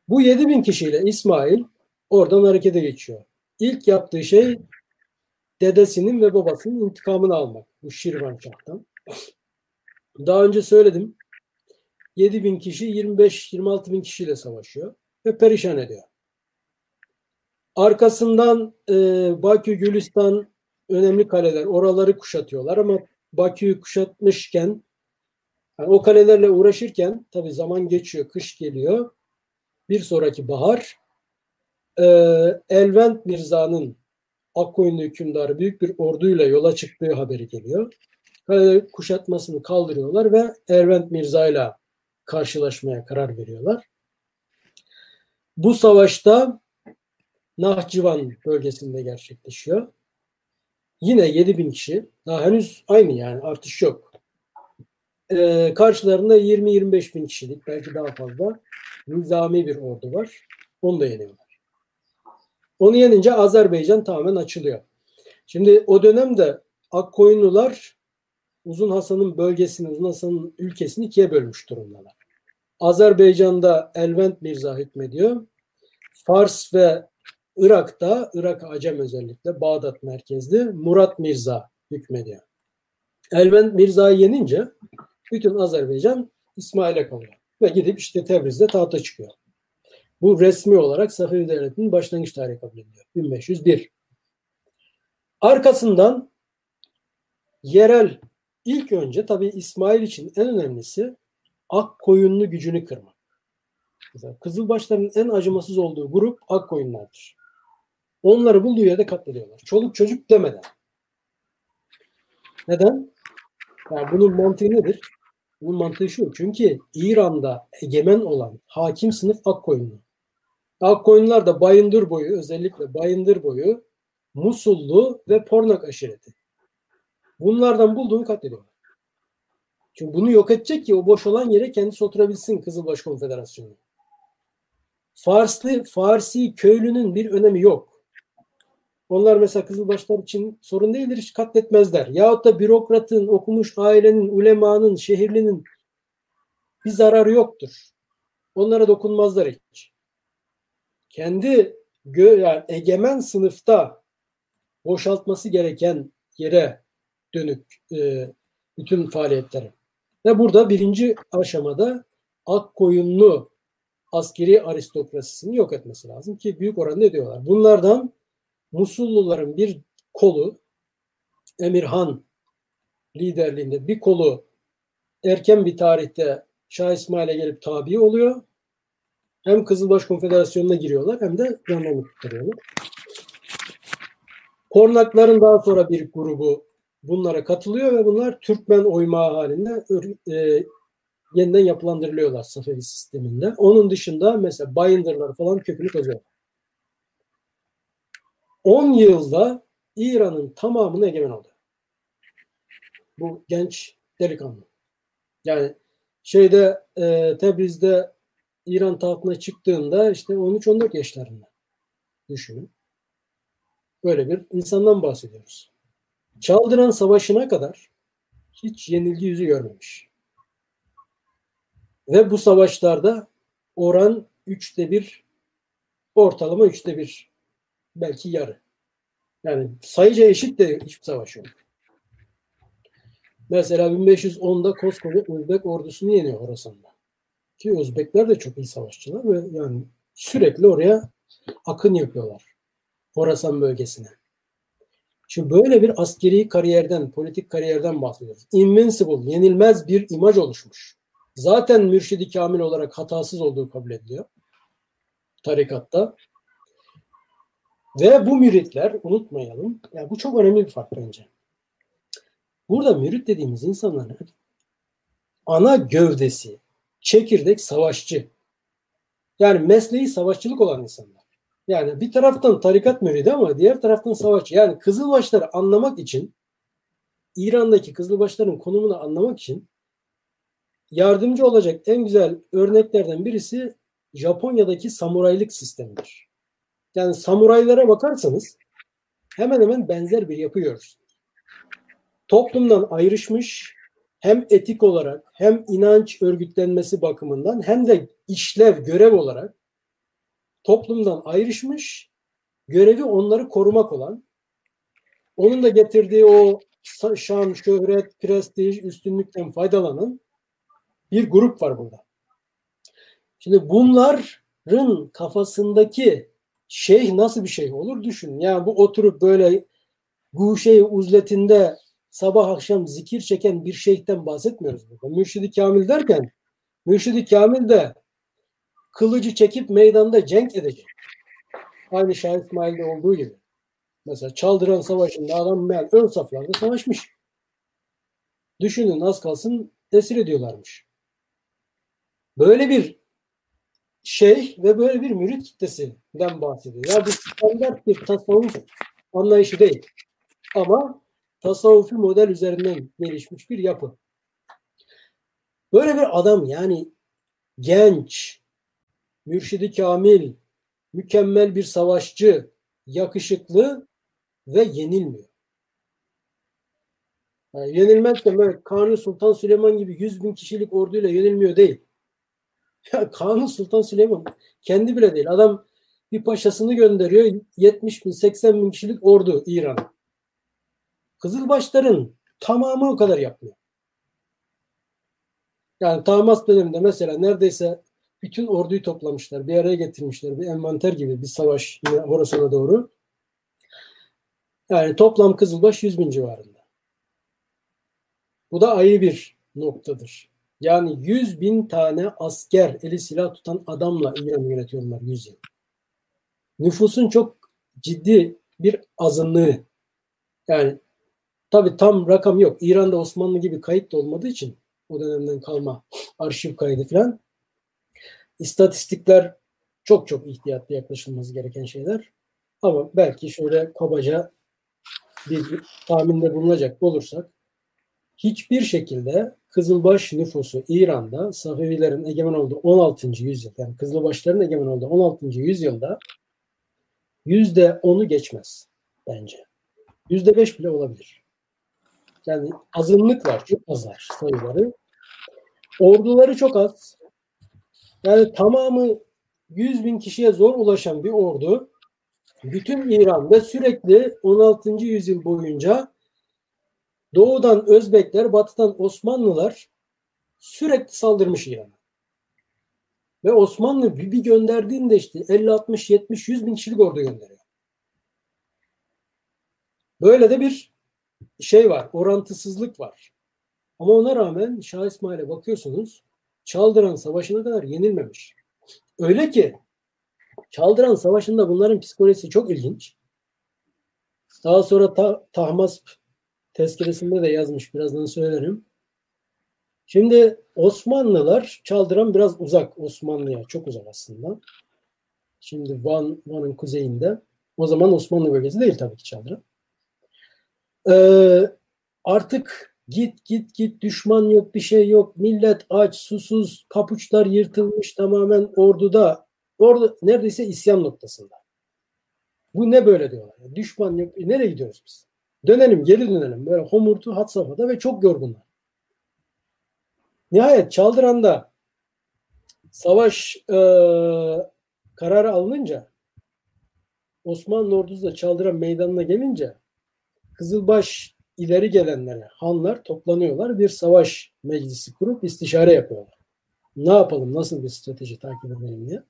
Bu 7 bin kişiyle İsmail oradan harekete geçiyor. İlk yaptığı şey dedesinin ve babasının intikamını almak. Bu Şirvan Şah'tan. Daha önce söyledim. 7 bin kişi 25-26 bin kişiyle savaşıyor ve perişan ediyor. Arkasından e, Bakü, Gülistan önemli kaleler. Oraları kuşatıyorlar ama Bakü'yü kuşatmışken yani o kalelerle uğraşırken tabi zaman geçiyor, kış geliyor. Bir sonraki bahar e, Elvent Mirza'nın Akkoyunlu hükümdarı büyük bir orduyla yola çıktığı haberi geliyor. Kale kuşatmasını kaldırıyorlar ve Elvent Mirza ile karşılaşmaya karar veriyorlar. Bu savaşta Nahçıvan bölgesinde gerçekleşiyor. Yine 7 bin kişi. Daha henüz aynı yani artış yok. Ee, karşılarında 20-25 bin kişilik belki daha fazla nizami bir ordu var. Onu da yeniyorlar. Onu yenince Azerbaycan tamamen açılıyor. Şimdi o dönemde Akkoyunlular Uzun Hasan'ın bölgesini, Uzun Hasan'ın ülkesini ikiye bölmüş durumdalar. Azerbaycan'da Elvent Mirza hükmediyor. Fars ve Irak'ta, Irak Acem özellikle Bağdat merkezli Murat Mirza hükmediyor. Elvent Mirza'yı yenince bütün Azerbaycan İsmail'e kalıyor. Ve gidip işte Tebriz'de tahta çıkıyor. Bu resmi olarak Safevi Devleti'nin başlangıç tarihi kabul ediliyor. 1501. Arkasından yerel ilk önce tabii İsmail için en önemlisi ak koyunlu gücünü kırmak. Kızılbaşların en acımasız olduğu grup ak koyunlardır. Onları bulduğu yerde katlediyorlar. Çoluk çocuk demeden. Neden? Yani bunun mantığı nedir? Bunun mantığı şu. Çünkü İran'da egemen olan hakim sınıf Akkoyunlu. Akkoyunlular da Bayındır boyu özellikle Bayındır boyu Musullu ve Pornak aşireti. Bunlardan bulduğunu katlediyorlar. Çünkü bunu yok edecek ki o boş olan yere kendisi oturabilsin Kızılbaş Konfederasyonu. Farslı, Farsi köylünün bir önemi yok. Onlar mesela Kızılbaşlar için sorun değildir, hiç katletmezler. Yahut da bürokratın, okumuş ailenin, ulemanın, şehirlinin bir zararı yoktur. Onlara dokunmazlar hiç. Kendi gö yani egemen sınıfta boşaltması gereken yere dönük e, bütün faaliyetleri. Ve burada birinci aşamada ak koyunlu askeri aristokrasisini yok etmesi lazım ki büyük oranda ediyorlar. Bunlardan Musulluların bir kolu Emirhan liderliğinde bir kolu erken bir tarihte Şah İsmail'e gelip tabi oluyor. Hem Kızılbaş Konfederasyonu'na giriyorlar hem de jandarma tutuyorlar. Kornakların daha sonra bir grubu bunlara katılıyor ve bunlar Türkmen oymağı halinde e, yeniden yapılandırılıyorlar Safevi sisteminde. Onun dışında mesela Bayındırlar falan kökünü kazıyor. 10 yılda İran'ın tamamını egemen oldu. Bu genç delikanlı. Yani şeyde e, Tebriz'de İran tahtına çıktığında işte 13-14 yaşlarında düşünün. Böyle bir insandan bahsediyoruz. Çaldıran Savaşı'na kadar hiç yenilgi yüzü görmemiş. Ve bu savaşlarda oran üçte bir ortalama üçte bir belki yarı. Yani sayıca eşit de hiçbir savaş yok. Mesela 1510'da koskoca Özbek ordusunu yeniyor Horasan'da. Ki Özbekler de çok iyi savaşçılar ve yani sürekli oraya akın yapıyorlar. Horasan bölgesine. Şimdi böyle bir askeri kariyerden, politik kariyerden bahsediyoruz. Invincible, yenilmez bir imaj oluşmuş. Zaten mürşidi kamil olarak hatasız olduğu kabul ediliyor. Tarikatta. Ve bu müritler unutmayalım. Yani bu çok önemli bir fark bence. Burada mürit dediğimiz insanların ana gövdesi, çekirdek savaşçı. Yani mesleği savaşçılık olan insanlar. Yani bir taraftan tarikat müridi ama diğer taraftan savaşçı. Yani Kızılbaşları anlamak için İran'daki Kızılbaşların konumunu anlamak için yardımcı olacak en güzel örneklerden birisi Japonya'daki samuraylık sistemidir. Yani samuraylara bakarsanız hemen hemen benzer bir yapı görürsünüz. Toplumdan ayrışmış hem etik olarak hem inanç örgütlenmesi bakımından hem de işlev, görev olarak toplumdan ayrışmış, görevi onları korumak olan, onun da getirdiği o şan, şöhret, prestij, üstünlükten faydalanan bir grup var burada. Şimdi bunların kafasındaki şeyh nasıl bir şeyh olur düşün. Yani bu oturup böyle guşe uzletinde sabah akşam zikir çeken bir şeyhten bahsetmiyoruz burada. Mürşidi Kamil derken Mürşidi Kamil de kılıcı çekip meydanda cenk edecek. Aynı Şah İsmail'de olduğu gibi. Mesela Çaldıran Savaşı'nda adam yani ön saflarda savaşmış. Düşünün az kalsın esir ediyorlarmış. Böyle bir şey ve böyle bir mürit kitlesinden bahsediyor. Ya bu standart bir tasavvuf anlayışı değil. Ama tasavvufi model üzerinden gelişmiş bir yapı. Böyle bir adam yani genç, mürşidi kamil, mükemmel bir savaşçı, yakışıklı ve yenilmiyor. Yani yenilmez de böyle Kanuni Sultan Süleyman gibi 100 bin kişilik orduyla yenilmiyor değil. Ya Kanuni Sultan Süleyman kendi bile değil. Adam bir paşasını gönderiyor 70 bin 80 bin kişilik ordu İran'a. Kızılbaşların tamamı o kadar yapmıyor. Yani Tahmas döneminde mesela neredeyse bütün orduyu toplamışlar. Bir araya getirmişler. Bir envanter gibi bir savaş yine Horasan'a doğru. Yani toplam Kızılbaş 100 bin civarında. Bu da ayrı bir noktadır. Yani 100 bin tane asker, eli silah tutan adamla İran'ı yönetiyorlar 100 yıl. Nüfusun çok ciddi bir azınlığı. Yani tabi tam rakam yok. İran'da Osmanlı gibi kayıt da olmadığı için o dönemden kalma arşiv kaydı falan. İstatistikler çok çok ihtiyatlı yaklaşılması gereken şeyler. Ama belki şöyle kabaca bir tahminde bulunacak olursak hiçbir şekilde Kızılbaş nüfusu İran'da Safevilerin egemen olduğu 16. yüzyıl yani Kızılbaşların egemen olduğu 16. yüzyılda yüzde onu geçmez bence. Yüzde beş bile olabilir. Yani azınlık var. Çok az var sayıları. Orduları çok az. Yani tamamı 100 bin kişiye zor ulaşan bir ordu bütün İran'da sürekli 16. yüzyıl boyunca doğudan Özbekler, batıdan Osmanlılar sürekli saldırmış İran'a. Ve Osmanlı bir, bir gönderdiğinde işte 50, 60, 70, 100 bin kişilik ordu gönderiyor. Böyle de bir şey var, orantısızlık var. Ama ona rağmen Şah İsmail'e bakıyorsunuz Çaldıran Savaşı'na kadar yenilmemiş. Öyle ki Çaldıran Savaşı'nda bunların psikolojisi çok ilginç. Daha sonra ta, Tahmasp tezkeresinde de yazmış birazdan söylerim. Şimdi Osmanlılar Çaldıran biraz uzak Osmanlı'ya çok uzak aslında. Şimdi Van Van'ın kuzeyinde. O zaman Osmanlı bölgesi değil tabii ki Çaldıran. Ee, artık git git git düşman yok bir şey yok. Millet aç susuz kapuçlar yırtılmış tamamen orduda. Ordu neredeyse isyan noktasında. Bu ne böyle diyorlar. Düşman yok. Nereye gidiyoruz biz? Dönelim geri dönelim. Böyle homurtu hat safhada ve çok yorgunlar. Nihayet Çaldıran'da savaş e, kararı alınınca Osmanlı ordusu da Çaldıran meydanına gelince Kızılbaş ileri gelenlere, hanlar toplanıyorlar. Bir savaş meclisi kurup istişare yapıyorlar. Ne yapalım, nasıl bir strateji takip edelim diye.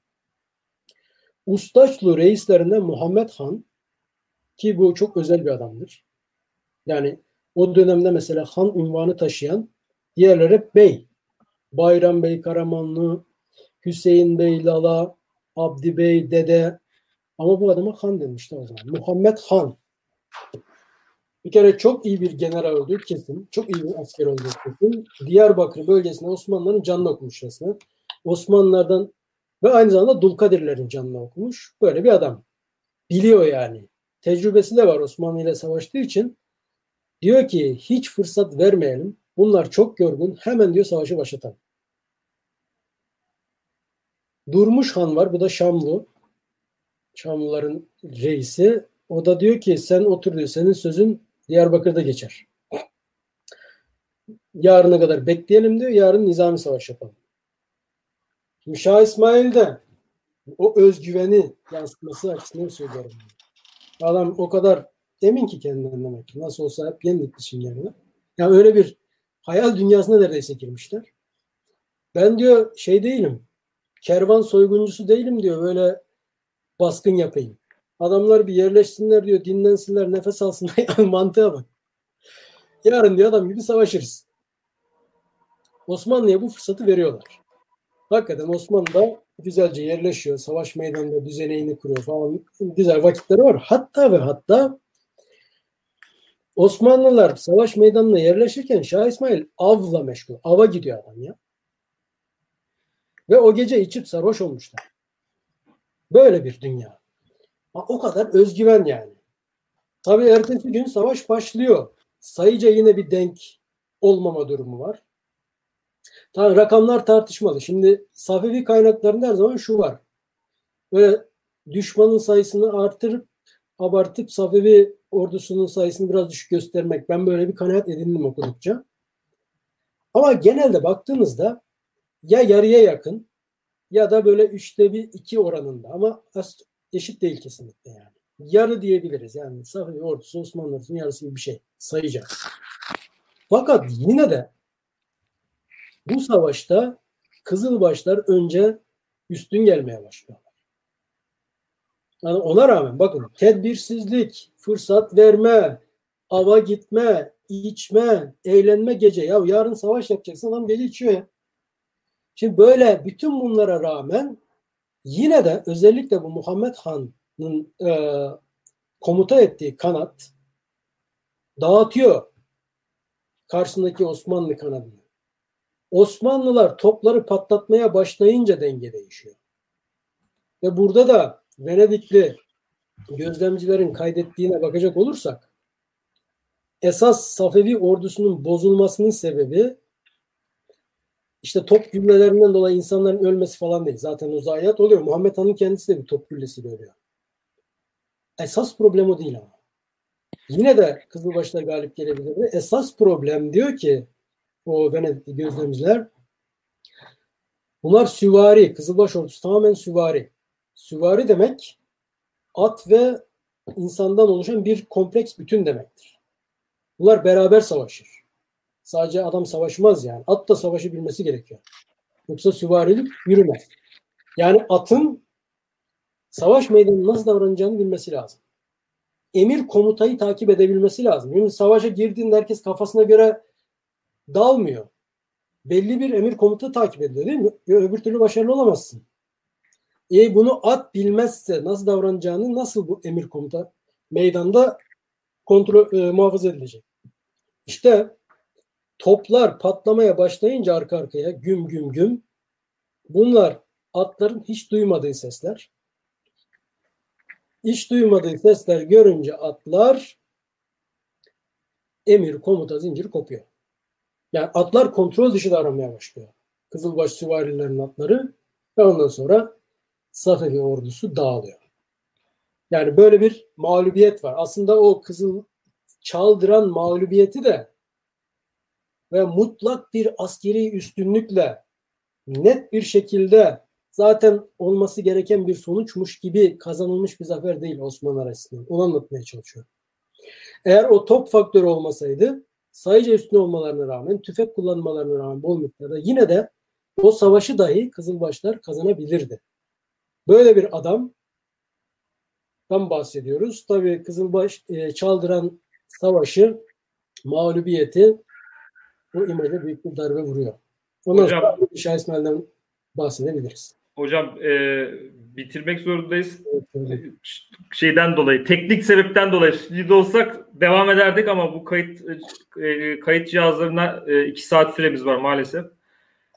Ustaçlı reislerinden Muhammed Han ki bu çok özel bir adamdır. Yani o dönemde mesela han unvanı taşıyan diğerleri hep bey. Bayram Bey Karamanlı, Hüseyin Bey Lala, Abdi Bey Dede ama bu adama han demişti o zaman. Muhammed Han. Bir kere çok iyi bir general olduğu kesin. Çok iyi bir asker olduğu kesin. Diyarbakır bölgesinde Osmanlıların canını okumuş resmen. Osmanlılardan ve aynı zamanda Dulkadirlerin canını okumuş. Böyle bir adam. Biliyor yani. Tecrübesi de var Osmanlı ile savaştığı için. Diyor ki hiç fırsat vermeyelim. Bunlar çok yorgun. Hemen diyor savaşı başlatalım. Durmuş Han var. Bu da Şamlı. Şamlıların reisi. O da diyor ki sen otur diyor. Senin sözün Diyarbakır'da geçer. Yarına kadar bekleyelim diyor. Yarın nizami savaş yapalım. Şimdi Şah İsmail de o özgüveni yansıtması açısından söylüyorum. Adam o kadar emin ki kendinden demek ki. Nasıl olsa hep yendik şimdi Yani öyle bir hayal dünyasına neredeyse girmişler. Ben diyor şey değilim. Kervan soyguncusu değilim diyor. Böyle baskın yapayım. Adamlar bir yerleşsinler diyor, dinlensinler, nefes alsınlar. Mantığa bak. Yarın diyor adam gibi savaşırız. Osmanlı'ya bu fırsatı veriyorlar. Hakikaten Osmanlı da güzelce yerleşiyor. Savaş meydanında düzeneğini kuruyor falan. Güzel vakitleri var. Hatta ve hatta Osmanlılar savaş meydanına yerleşirken Şah İsmail avla meşgul. Ava gidiyor adam ya. Ve o gece içip sarhoş olmuşlar. Böyle bir dünya. O kadar özgüven yani. Tabii ertesi gün savaş başlıyor. Sayıca yine bir denk olmama durumu var. Tabii rakamlar tartışmalı. Şimdi Safevi kaynaklarında her zaman şu var. Böyle düşmanın sayısını artırıp abartıp Safevi ordusunun sayısını biraz düşük göstermek. Ben böyle bir kanaat edindim okudukça. Ama genelde baktığınızda ya yarıya yakın ya da böyle üçte bir iki oranında ama eşit değil kesinlikle yani. Yarı diyebiliriz yani Safevi ordusu Osmanlı ordusunun yarısı gibi bir şey sayacağız. Fakat yine de bu savaşta Kızılbaşlar önce üstün gelmeye başlıyorlar. Yani ona rağmen bakın tedbirsizlik, fırsat verme, ava gitme, içme, eğlenme gece. Ya yarın savaş yapacaksın adam gece içiyor ya. Şimdi böyle bütün bunlara rağmen yine de özellikle bu Muhammed Han'ın e, komuta ettiği kanat dağıtıyor karşısındaki Osmanlı kanadını. Osmanlılar topları patlatmaya başlayınca denge değişiyor. Ve burada da Venedikli gözlemcilerin kaydettiğine bakacak olursak esas Safevi ordusunun bozulmasının sebebi işte top güllelerinden dolayı insanların ölmesi falan değil. Zaten o zayiat oluyor. Muhammed Han'ın kendisi de bir top güllesiyle ölüyor. Esas problem o değil ama. Yine de Kızılbaşlar galip gelebilir. Esas problem diyor ki o Venedikli gözlemciler bunlar süvari. Kızılbaş ordusu tamamen süvari. Süvari demek at ve insandan oluşan bir kompleks bütün demektir. Bunlar beraber savaşır. Sadece adam savaşmaz yani. At da savaşı bilmesi gerekiyor. Yoksa süvarilik yürümez. Yani atın savaş meydanında nasıl davranacağını bilmesi lazım. Emir komutayı takip edebilmesi lazım. Şimdi savaşa girdiğinde herkes kafasına göre dalmıyor. Belli bir emir komuta takip ediyor değil mi? Öbür türlü başarılı olamazsın. E bunu at bilmezse nasıl davranacağını nasıl bu emir komuta meydanda kontrol e, muhafaza edilecek? İşte toplar patlamaya başlayınca arka arkaya güm güm güm bunlar atların hiç duymadığı sesler. Hiç duymadığı sesler görünce atlar emir komuta zinciri kopuyor. Yani atlar kontrol dışı davranmaya başlıyor. Kızılbaş süvarilerin atları ve ondan sonra Safevi ordusu dağılıyor. Yani böyle bir mağlubiyet var. Aslında o kızıl çaldıran mağlubiyeti de ve mutlak bir askeri üstünlükle net bir şekilde zaten olması gereken bir sonuçmuş gibi kazanılmış bir zafer değil Osmanlı açısından. Onu anlatmaya çalışıyorum. Eğer o top faktörü olmasaydı sayıca üstün olmalarına rağmen, tüfek kullanmalarına rağmen bol miktarda yine de o savaşı dahi Kızılbaşlar kazanabilirdi. Böyle bir adam tam bahsediyoruz. Tabii Kızılbaş e, çaldıran savaşı, mağlubiyeti bu imaja büyük bir darbe vuruyor. Ondan hocam, sonra Şah İsmail'den bahsedebiliriz. Hocam e, bitirmek zorundayız. Evet, Şeyden dolayı, teknik sebepten dolayı stüdyoda olsak devam ederdik ama bu kayıt e, kayıt cihazlarına e, iki saat süremiz var maalesef.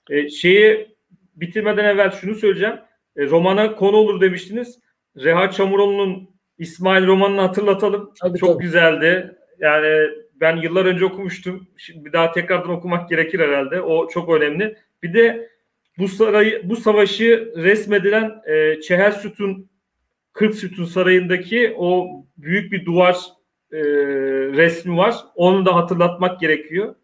E, şeyi bitirmeden evvel şunu söyleyeceğim. E, romana konu olur demiştiniz. Reha Çamuroğlu'nun İsmail romanını hatırlatalım. Tabii, Çok tabii. güzeldi. Yani ben yıllar önce okumuştum. Şimdi bir daha tekrardan okumak gerekir herhalde. O çok önemli. Bir de bu sarayı, bu savaşı resmedilen e, Çeher Sütun 40 Sütun Sarayı'ndaki o büyük bir duvar e, resmi var. Onu da hatırlatmak gerekiyor.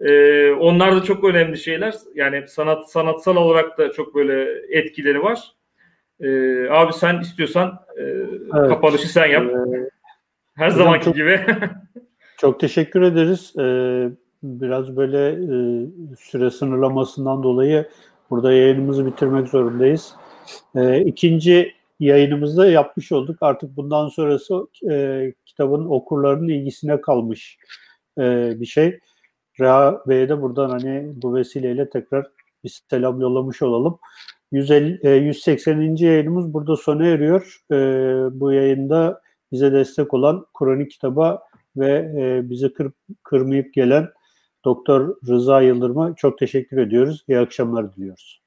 E, onlar da çok önemli şeyler. Yani sanat sanatsal olarak da çok böyle etkileri var. E, abi sen istiyorsan e, evet. kapanışı sen yap. Ee, Her zamanki çok, gibi. çok teşekkür ederiz. Ee, biraz böyle e, süre sınırlamasından dolayı burada yayınımızı bitirmek zorundayız. E, ikinci yayınımızda yapmış olduk. Artık bundan sonrası e, kitabın okurlarının ilgisine kalmış e, bir şey. Reha Bey'e de buradan hani bu vesileyle tekrar bir selam yollamış olalım. 150, e, 180. yayınımız burada sona eriyor. Bu yayında bize destek olan Kur'an kitaba ve e, bizi kır, kırmayıp gelen Doktor Rıza Yıldırım'a çok teşekkür ediyoruz. İyi akşamlar diliyoruz.